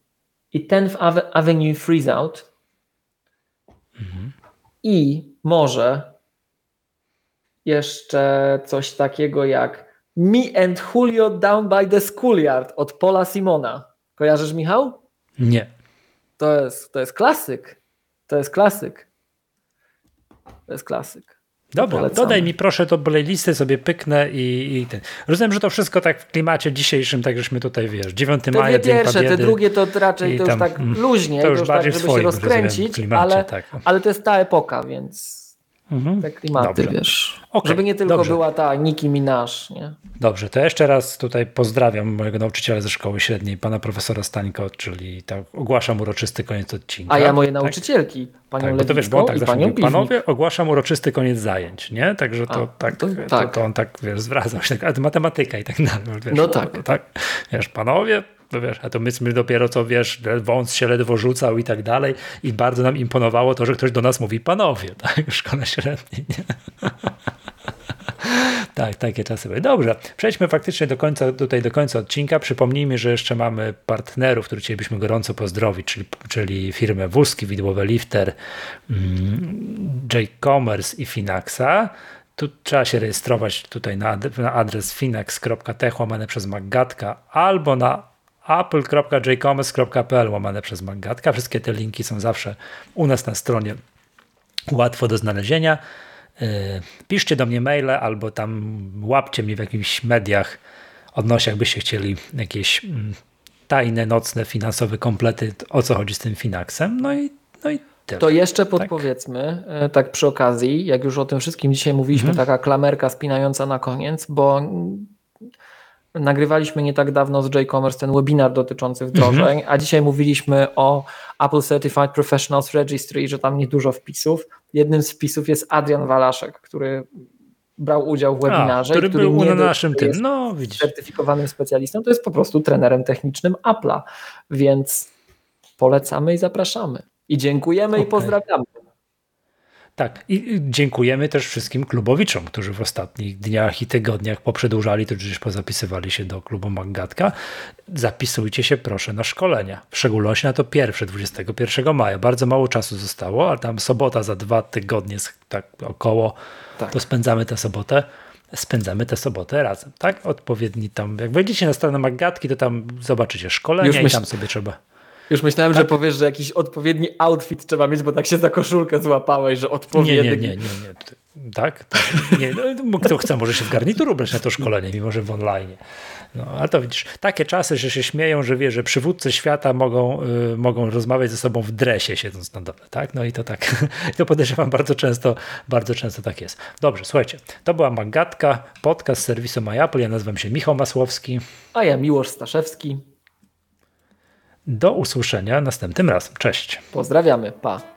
Speaker 2: i 10th Avenue Freeze Out. Mhm. I może jeszcze coś takiego jak Me and Julio Down by the Schoolyard od Paula Simona. Kojarzysz, Michał?
Speaker 1: Nie.
Speaker 2: To jest, to jest klasyk. To jest klasyk. To jest klasyk.
Speaker 1: Dobra, Polecamy. dodaj mi proszę to playlisty, sobie pyknę i, i ten. Rozumiem, że to wszystko tak w klimacie dzisiejszym, tak żeśmy tutaj, wiesz, 9 te maja,
Speaker 2: Te pierwsze, te drugie to raczej to już tak mm, luźnie, to już, to już tak, żeby się rozkręcić, klimacie, ale, tak. ale to jest ta epoka, więc Mhm. Te klimaty, Dobrze. wiesz. Okay. Żeby nie tylko Dobrze. była ta Nicki Minaj, nie?
Speaker 1: Dobrze, to jeszcze raz tutaj pozdrawiam mojego nauczyciela ze szkoły średniej, pana profesora Stańko, czyli tak ogłaszam uroczysty koniec odcinka.
Speaker 2: A ja moje tak? nauczycielki, panią tak, bo to wiesz, bo on tak zawsze mówił,
Speaker 1: panowie, ogłaszam uroczysty koniec zajęć, nie? Także to, A, tak, to, tak. To, to, on tak, wiesz, zwracał się, tak, matematyka i tak dalej. Wiesz,
Speaker 2: no tak.
Speaker 1: tak. Wiesz, panowie, no wiesz, a to myśmy dopiero co, wiesz, wąs się ledwo rzucał i tak dalej i bardzo nam imponowało to, że ktoś do nas mówi panowie, tak, w szkole średniej, nie? tak, takie czasy były. Dobrze, przejdźmy faktycznie do końca, tutaj do końca odcinka. Przypomnijmy, że jeszcze mamy partnerów, których chcielibyśmy gorąco pozdrowić, czyli, czyli firmę Wózki, Widłowe Lifter, mm, J-Commerce i Finaxa. Tu trzeba się rejestrować tutaj na, adres finax.tech łamane przez Magatka albo na apple.jcommerce.pl łamane przez Magatka. Wszystkie te linki są zawsze u nas na stronie łatwo do znalezienia. E, piszcie do mnie maile albo tam łapcie mnie w jakichś mediach odnośnie jakbyście chcieli jakieś mm, tajne, nocne, finansowe komplety, o co chodzi z tym Finaxem. No i, no i tyle.
Speaker 2: To jeszcze tak. podpowiedzmy, tak. tak przy okazji, jak już o tym wszystkim dzisiaj mówiliśmy, mhm. taka klamerka spinająca na koniec, bo Nagrywaliśmy nie tak dawno z J-Commerce ten webinar dotyczący wdrożeń, mhm. a dzisiaj mówiliśmy o Apple Certified Professionals Registry, że tam niedużo wpisów. Jednym z wpisów jest Adrian Walaszek, który brał udział w webinarze.
Speaker 1: A, który, który był na naszym tym, no widzisz.
Speaker 2: Certyfikowanym specjalistą, to jest po prostu trenerem technicznym Apple'a, więc polecamy i zapraszamy. I dziękujemy okay. i pozdrawiamy.
Speaker 1: Tak, i dziękujemy też wszystkim klubowiczom, którzy w ostatnich dniach i tygodniach poprzedłużali, to przecież pozapisywali się do klubu Magatka. Zapisujcie się proszę na szkolenia, w szczególności na to pierwsze, 21 maja. Bardzo mało czasu zostało, a tam sobota za dwa tygodnie, tak około, tak. to spędzamy tę sobotę spędzamy tę sobotę razem, tak? Odpowiedni tam, jak wejdziecie na stronę Magatki, to tam zobaczycie szkolenia Już i myśl... tam sobie trzeba
Speaker 2: już myślałem, tak? że powiesz, że jakiś odpowiedni outfit trzeba mieć, bo tak się za koszulkę złapałeś, że odpowiedni.
Speaker 1: Nie, nie, nie, nie. nie. Tak? tak. Nie, no, kto chce, może się w garnituru ubrać na to szkolenie, mimo że w online. No, ale to widzisz, takie czasy, że się śmieją, że wie, że przywódcy świata mogą, y, mogą rozmawiać ze sobą w dresie siedząc na dole, tak? No i to tak, to podejrzewam bardzo często, bardzo często tak jest. Dobrze, słuchajcie, to była Magatka, podcast serwisu MyApple, ja nazywam się Michał Masłowski.
Speaker 2: A ja Miłosz Staszewski.
Speaker 1: Do usłyszenia następnym razem. Cześć.
Speaker 2: Pozdrawiamy. Pa.